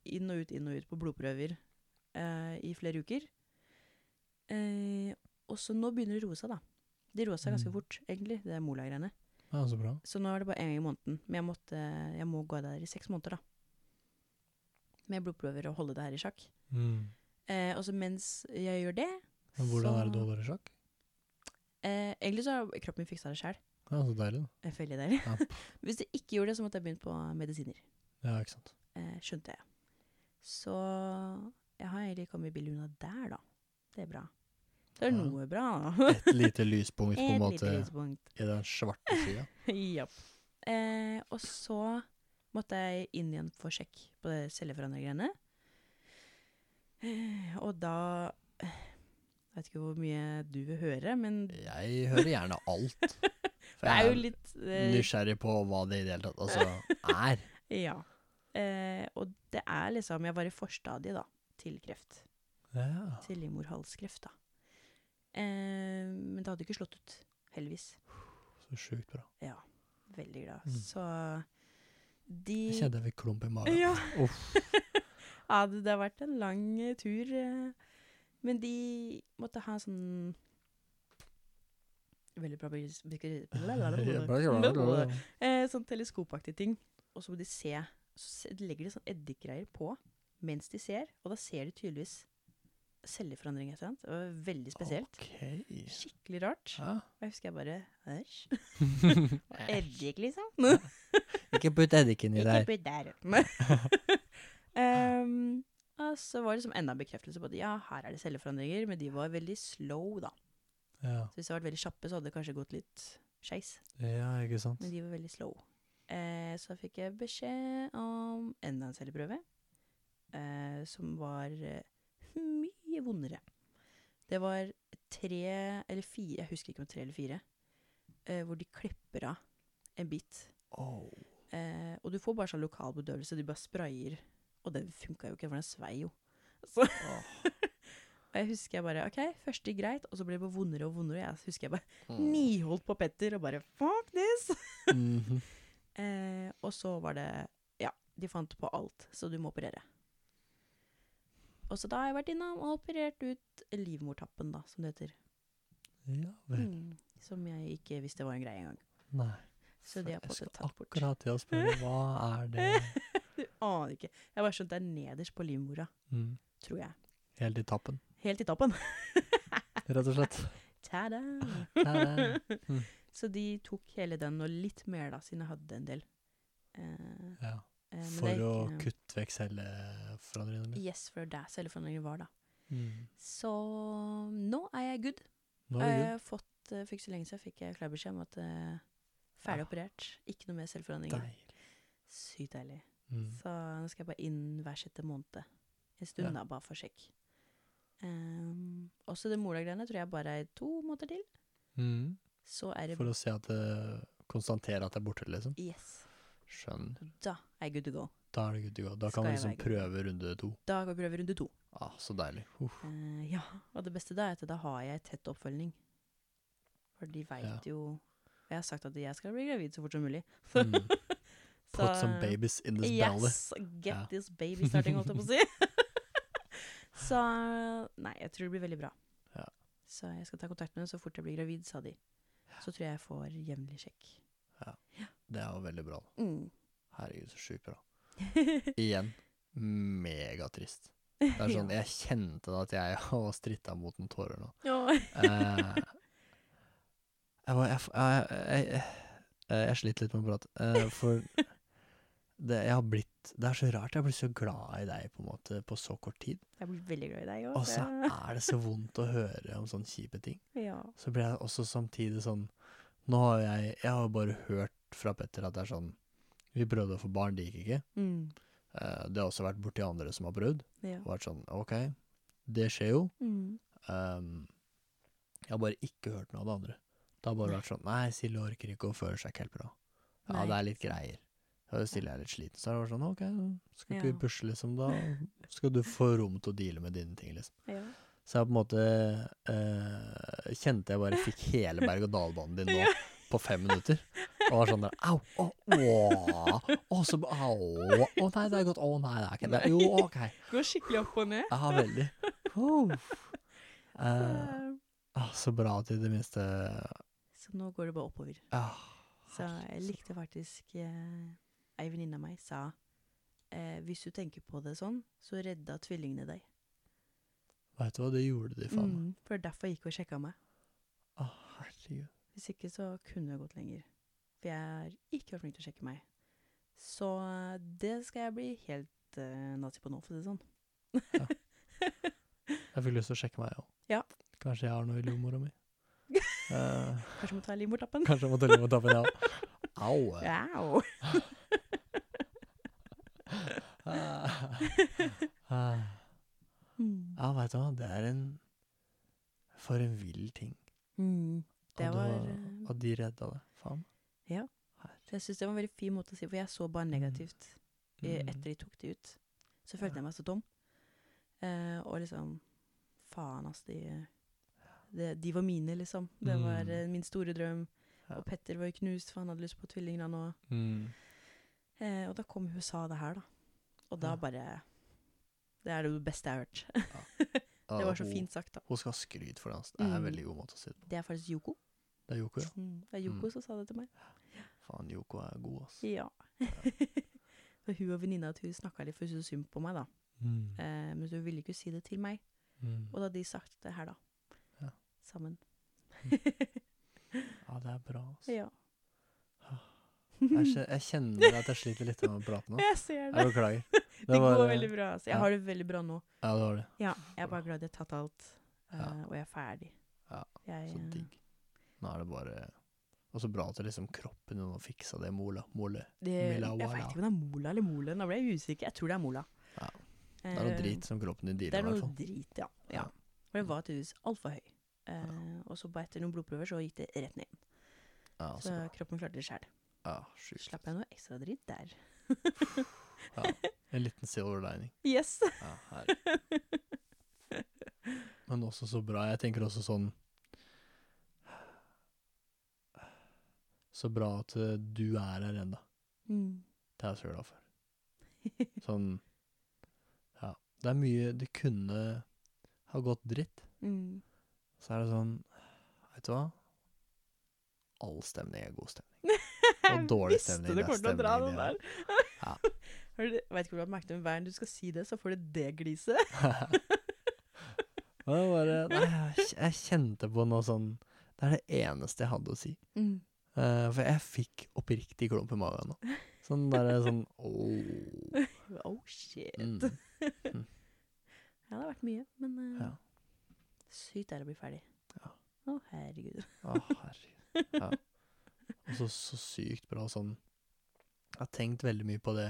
inn og ut, inn og ut på blodprøver eh, i flere uker. Eh, og så nå begynner det å roe seg, da. Det roer seg ganske Mm. fort, egentlig, det Mola-greiene. Ja, så bra. Så nå er det bare én gang i måneden. Men jeg, måtte, jeg må gå der i seks måneder, da. Med blodprøver og holde det her i sjakk. Mm. Eh, og så mens jeg gjør det Men hvordan så, er det du holder i sjakk? Eh, egentlig så har kroppen min fiksa det sjøl. Ja, så deilig, da. Veldig deilig. Ja. Hvis det ikke gjorde det, så måtte jeg begynt på medisiner. Ja, ikke sant. Eh, skjønte jeg. Så jeg har egentlig kommet billig unna der, da. Det er bra. Det er Ja. noe bra, da. Et lite lyspunkt på en måte lyspunkt. i den svarte sida. ja. Eh, og så måtte jeg inn igjen for sjekk på det celleforandrergreiene. Og da Jeg vet ikke hvor mye du vil høre, men Jeg hører gjerne alt. For er jeg jo litt eh, nysgjerrig på hva det i det hele tatt altså, er. Ja. Eh, og det er liksom Jeg var i forstadiet, da, til kreft. Ja. Til livmorhalskreft, da. Eh, men det hadde ikke slått ut. Heldigvis. Så sjukt bra. Ja. Veldig glad. Mm. Så de Jeg kjente jeg fikk klump i magen. Ja. Uff. ja, det, det har vært en lang eh, tur. eh, Men de måtte ha sånn Veldig bra Sånn teleskopaktig ting. Og så må de se Så legger de sånn eddikgreier på mens de ser, og da ser de tydeligvis celleforandring. et eller. Det var veldig spesielt. Okay. Skikkelig rart. Ja. Og jeg husker jeg bare Æsj. Eddik, liksom. Ikke putt eddiken i Ikke der. putt der. um, og så var det liksom enda en bekreftelse på at ja, her er det celleforandringer, men de var veldig slow, da. Ja. Så hvis det hadde vært veldig kjappe, så hadde det kanskje gått litt skeis. ja, ikke sant. Men de var veldig slow. Eh, så fikk jeg beskjed om enda en celleprøve, eh, som var eh, mye vondere. Det var tre eller fire, jeg husker ikke om tre eller fire, eh, hvor de klipper av en bit. Oh. Og du får bare sånn lokal bedøvelse, de bare sprayer. Og det funka jo ikke, for den svei jo. Så, og jeg husker jeg bare OK, først gikk greit, og så ble det bare vondere og vondere. Jeg husker jeg bare Mm. niholdt på Petter og bare fuck this! Mhm. Eh, og så var det Ja, de fant på alt, så du må operere. Og så da har jeg vært innom og operert ut livmortappen, da, som det heter. Ja vel. Mm, som jeg ikke visste var en greie engang. Nei. Så de har Jeg fått det skal tatt bort. akkurat til å spørre hva er det aner ikke. Jeg bare skjønte det er nederst på livmora, mm. tror jeg. Helt i tappen, Helt i tappen. rett og slett. Ta-da! Mm. Så de tok hele den, og litt mer, da, siden jeg hadde en del. Eh, Ja. eh, For er å ikke- kutte vekk celleforandringene. Yes, for det er celleforandringer var, da. Mm. Så nå er jeg good. Nå er Jeg good. fått, uh, fikk så lenge siden fikk jeg klar beskjed om at uh, ferdig Ja. operert. Ikke noe mer celleforandringer. Sykt deilig. Mm. Så nå skal jeg bare inn hver sjette måned. En stund, Ja. da, bare for sjekk. Um, også det molagreiene tror jeg bare er to måneder til. Mm. Så er det For å se at det konstaterer at det er borte, liksom. Yes. Skjønner. Da er jeg good to go. Da er det good to go. Da Skal kan man liksom prøve runde to. Da kan vi prøve runde to. Ah, så deilig. Uh, ja, og det beste da er at da har jeg tett oppfølging. For de veit Ja. jo Jeg har sagt at jeg skal bli gravid så fort som mulig. Mm. Så- Put some babies in this belly. Yes! Get Ja. this baby starting, holdt jeg på å si. så Nei, jeg tror det blir veldig bra. Ja. Så jeg skal ta kontakt med dem så fort jeg blir gravid, sa de. Så tror jeg jeg får jevnlig sjekk. Ja. Det er jo veldig bra. Mm. Herregud, så sjukt bra. Igjen, megatrist. Det er sånn, Jeg kjente da at jeg har stritta mot noen tårer nå. Ja. Eh, jeg, jeg, jeg, jeg sliter litt med å prate. eh, for det, har blitt, det er så rart. Jeg har blitt så glad i deg på måte på så kort tid. Jeg blir veldig glad i deg Og så er det så vondt å høre om sånne kjipe ting. Ja. Så blir jeg også samtidig sånn Nå har jeg Jeg har bare hørt fra Petter at det er sånn Vi prøvde å få barn, det gikk ikke. Mm. Uh, det har også vært borti andre som har prøvd. ja. Og vært sånn OK, det skjer jo. Mm. Um, jeg har bare ikke hørt noe av det andre. Det har bare vært sånn Nei, Silje orker ikke og føler seg ikke helt bra. Ja, Nei, det er litt greier. Ja, det stiller jeg litt sliten, så er det sånn OK, skal ikke vi Ja. pushe, liksom? Da skal du få rom til å deale med dine ting, liksom. Ja. Så jeg på en måte eh, kjente jeg bare fikk hele berg-og-dal-banen din nå Ja. på fem minutter. Og var sånn der Au! Å, å, å, så Au! Å nei, det er godt. Å nei, det er ikke det. Jo, OK. Går skikkelig opp og ned. Ja, veldig. Oh. Eh, Eh, ah, så bra at i det minste Så nå går det bare oppover. ah, Så jeg likte faktisk eh, Ei venninne av meg sa eh, hvis du tenker på det sånn, så redda tvillingene deg. Vet du hva, det gjorde de faen meg. Mm, for derfor gikk hun og sjekka meg. Å, herregud. Hvis ikke så kunne jeg gått lenger. For jeg har ikke vært flink til å sjekke meg. Så eh, det skal jeg bli helt uh, nazi på nå, for å si det sånn. Jeg fikk lyst til å sjekke meg òg. Ja. Kanskje jeg har noe i livmora mi. Kanskje Kanskje må ta livmortappen. kanskje jeg må ta livmortappen, ja. Au. Au! Ah. Ah. Mm. Ja, veit du hva, det er en For en vill ting. Mm. Det og, var eh, de redda det. Faen. Så jeg syns det var en veldig fin måte å si for jeg så bare negativt i- Mm. etter de tok de ut. Så følte jeg meg så tom. Eh, og liksom Faen, ass. De, de, de var mine, liksom. Det var Mm. eh, min store drøm. Ja. Og Petter var jo knust, for han hadde lyst på tvillinger nå. Mm. Eh, og da kom hun og sa det her, da. Og da bare Det er det beste jeg har hørt. Ja, det var så fint sagt, da. Hun skal ha skryt for det. Altså. Det er en Mm. veldig god måte å si det på. Det er faktisk Yoko. Det er Yoko, ja. Mm, det er Yoko Mm. som sa det til meg. Faen, Yoko er god, ass. Ja. For hun og venninna til hun snakka litt for hun synd på meg, da. Mm. Eh, men hun ville ikke si det til meg. Mm. Og da hadde de sagt det her, da. Ja. Sammen. Ja, det er bra, altså. ja. Jeg, kjenner at jeg sliter litt med å prate nå. Jeg ser det. Jeg beklager. Det, det går eh, veldig bra. Altså. Jeg ja. har det veldig bra nå. Ja, det var det. Ja, jeg er bare glad jeg har tatt alt, uh, Ja. og jeg er ferdig. Ja, Jeg, Så eh, digg. Nå er det bare Og så bra at liksom kroppen din fiksa det mola. Mole. det, Mila jeg veit ikke om det er Mola eller Mole. Nå ble jeg usikker. Jeg tror det er Mola. Ja. Det er noe drit som kroppen din dealer, er Det er noe drit, ja. ja. For det var tydeligvis altfor høy. Eh, og så bare etter noen blodprøver så gikk det rett ned. Ja, Så så kroppen klarte det sjæl. Ja, sjukt. Slapp jeg noe ekstra dritt der. Ja. En liten silver lining. Yes! Ja, her. Men også så bra. Jeg tenker også sånn Så bra at eh, du er her ennå. Mm. Det er jeg så glad for. Sånn Ja. Det er mye Det kunne ha gått dritt. Mm. Så er det sånn Vet du hva? All stemning er god stemning. Dårlig Visste du det kommer til å dra den der. Ja. Har vet ikke om du har merket det, men hver gang du skal si det, så får du det gliset. Det var Nei, jeg, jeg kjente på noe sånn Det er det eneste jeg hadde å si. Mm. Uh, for jeg fikk oppriktig klump i magen nå. Sånn derre sånn åh. Oh shit. Mm. Ja, det har vært mye, men uh, Ja. sykt er å bli ferdig. Ja. Å, herregud. Å, herregud. Ja. Og så, så sykt bra sånn Jeg har tenkt veldig mye på det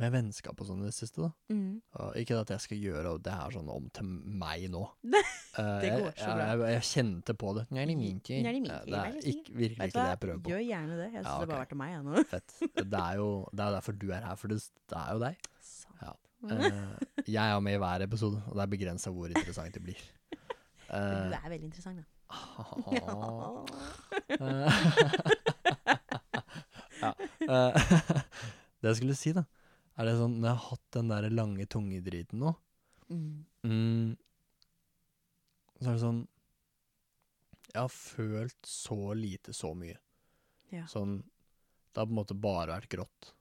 med vennskap og sånn i det siste, da. Mm. Og ikke at jeg skal gjøre det her sånn om til meg nå. Det Eh, går så jeg, bra. jeg, jeg kjente på det. Nei, er det er det min tid. tur, Det er ikke, virkelig Vet ikke det jeg prøver på. Gjør gjerne det. Jeg syns Ja, det bare var til meg, jeg nå. Fett. Det er jo det er derfor du er her, for det, det er jo deg. Ja. Uh, jeg er med i hver episode, og det er begrensa hvor interessant det blir. Men Eh, Du er veldig interessant, da. ja. Eh, det jeg skulle si, da, er det sånn Når jeg har hatt den der lange tungedriten nå, Mm. mm, så er det sånn Jeg har følt så lite så mye. Ja. Sånn Det har på en måte bare vært grått.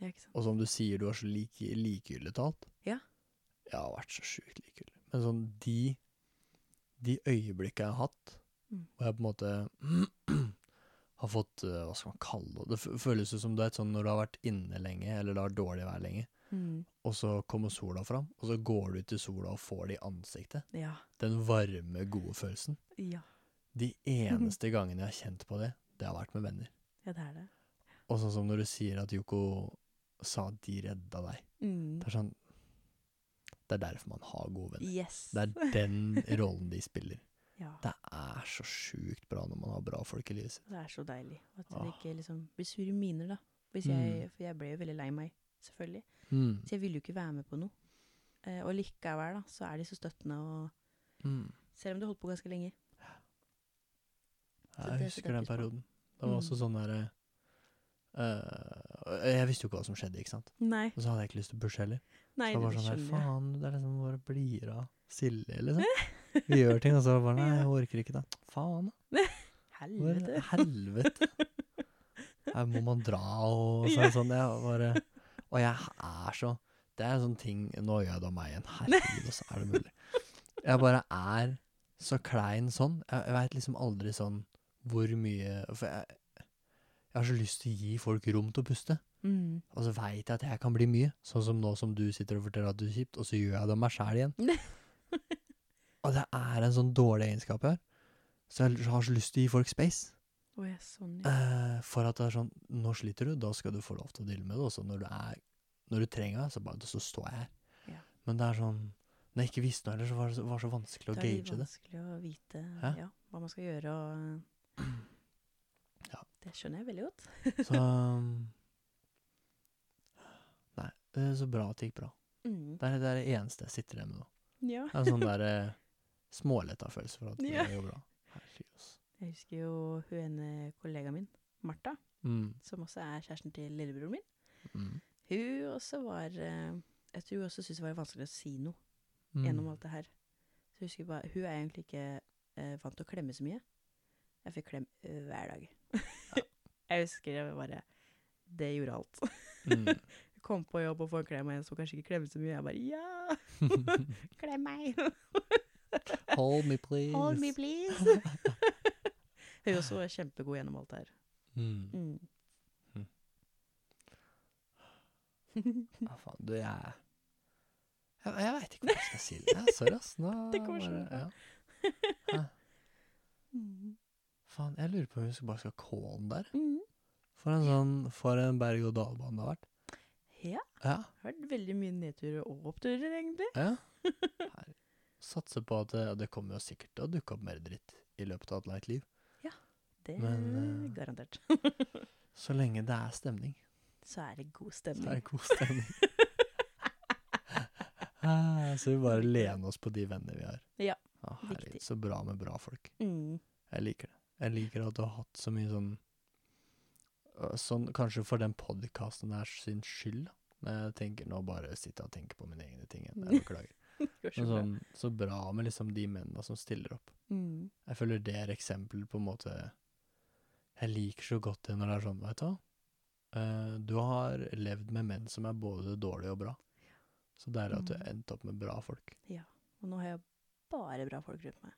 ja. Og som du sier, du har så like, likegyldig talt. Ja. Jeg har vært så sjukt likegyldig. Men sånn de De øyeblikkene jeg har hatt, Mm. og jeg på en måte har fått eh, Hva skal man kalle det? Det føles jo som du vet sånn når du har vært inne lenge, eller det har dårlig vær lenge, Mm. og så kommer sola fram, og så går du ut i sola og får det i ansiktet. Ja. Den varme, gode følelsen. ja. De eneste gangene jeg har kjent på det, det har vært med venner. Ja, det er det. Og sånn som når du sier at Yoko sa at de redda deg. Mm. Det er sånn Det er derfor man har gode venner. Yes. Det er den rollen de spiller. Ja. Det er så sjukt bra når man har bra folk i livet sitt. Det er så deilig. At det Åh. ikke liksom blir sure miner, da. Hvis Mm. jeg, for jeg ble jo veldig lei meg, selvfølgelig. Mm. Så jeg ville jo ikke være med på noe. Eh, og likevel, da, så er de så støttende, og Mm. selv om du holdt på ganske lenge. Så Jeg det husker den perioden. Det var også Mm. sånn derre øh, Jeg visste jo ikke hva som skjedde, ikke sant. Nei, Og så hadde jeg ikke lyst til å pushe heller. nei, Så det det var sånn der, faen, det er liksom bare blir av Silje, liksom. Vi gjør ting, og så bare nei, jeg orker ikke det. Faen, da. Helvete. helvete. Her må man dra og sånn. sånn jeg bare, og jeg er så Det er en sånn ting Nå gjør jeg av meg igjen. Herregud, så er det mulig. Jeg bare er så klein sånn. Jeg, jeg veit liksom aldri sånn hvor mye For jeg, jeg har så lyst til å gi folk rom til å puste. Mm. Og så veit jeg at jeg kan bli mye. Sånn som nå som du sitter og forteller at du er kjipt, og så gjør jeg det om meg sjæl igjen. og det er en sånn dårlig egenskap jeg har. Så jeg har så lyst til å gi folk space. Oh, ja, sånn, ja. Eh, for at det er sånn Nå sliter du, da skal du få lov til å deale med det. Og så når du er Når du trenger det, så bare så står jeg her. Ja. Men det er sånn Når jeg ikke visste noe heller, så var det så, var så vanskelig å Det er litt det. vanskelig å vite ja, hva man skal gjøre, og. Det skjønner jeg veldig godt. Så um, Nei, det er så bra at det gikk bra. Mm. Det er det, er det eneste jeg sitter igjen med nå. Ja. Det er en sånn der eh, småletta følelse for at Ja. det går bra. Herregud, ass. Jeg husker jo hun ene kollegaen min, Martha, Mm. som også er kjæresten til lillebroren min. Mm. Hun også var eh, Jeg tror hun også syntes det var vanskelig å si noe Mm. gjennom alt det her. Så jeg husker bare, Hun er egentlig ikke eh, vant til å klemme så mye. Jeg fikk klem eh, hver dag. Jeg husker jeg bare Det gjorde alt. Mm. Kom på jobb og få en klem og en som kanskje ikke klemme så mye. Jeg bare Ja! Klem meg! Hold me, please. Hold me, please! Hun også var kjempegod gjennom alt det her. Mm. Mm. Ja, faen, du, jeg Jeg, jeg veit ikke hva jeg skal si. Sorry, ass. Nå Det går sånn. Ja. Faen, jeg lurer på om vi skal bare skal calle den der. Mm. For en sånn For en berg-og-dal-bane det har vært. Ja. Ja. Vært veldig mye nedturer og oppturer, egentlig. ja. Her. Satser på at det, det kommer jo sikkert til å dukke opp mer dritt i løpet av et langt liv. Ja, Det Men, eh, garantert. Så lenge det er stemning. Så er det god Så er stemning. det god stemning. Ah, så vi bare lener oss på de vennene vi har. Ja, Å, herregud, viktig. så bra med bra folk. Mm. Jeg liker det. Jeg liker at du har hatt så mye sånn øh, Sånn kanskje for den podkasten der sin skyld, Men jeg tenker nå bare sitter jeg og tenker på mine egne ting igjen. Jeg beklager. Så Men sånn, så bra med liksom de mennene som stiller opp. Mm. Jeg føler det er eksempel på en måte Jeg liker så godt det når det er sånn, veit du hva. Eh, du har levd med menn som er både dårlige og bra. Så er at du har endte opp med bra folk. Ja. Og nå har jeg bare bra folk rundt meg.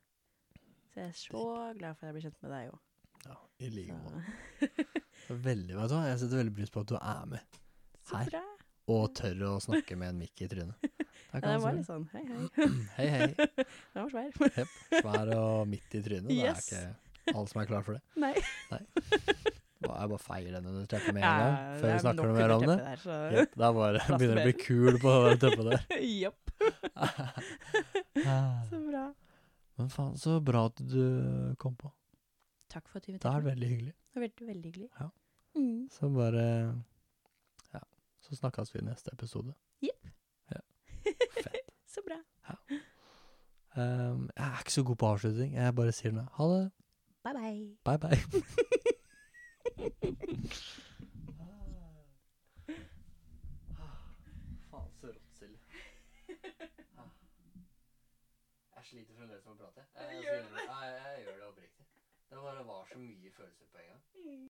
Så jeg er så glad for at jeg blir kjent med deg òg. Ja, I like måte. Veldig, bra. Jeg setter veldig pris på at du er med. Her. Og tør å snakke med en mikk i trynet. Ja, det var litt sånn hei, hei. Hei, hei. Den var svær. Hepp. Svær og midt i trynet. Yes. Det er ikke alle som er klar for det. Nei. Nei. jeg bare feier den under teppet med en gang, før vi er snakker noe mer om det. Da der, så- Jepp, det er bare begynner å bli kul på det teppet der. Japp. Så bra. Men faen, så bra at du kom på. Takk for at du Det har er veldig hyggelig. Det har vært veldig hyggelig. Ja. Mm. Så bare Ja. Så snakkes vi i neste episode. Fett. Så bra. Um, jeg er ikke så god på avslutning. Jeg bare sier det. Ha det. Bye, bye. Bye, bye. Faen, så rått, Silje. Jeg sliter fremdeles med å prate. Jeg, jeg, du jeg, jeg gjør det oppriktig. Det bare var så mye følelser på en gang.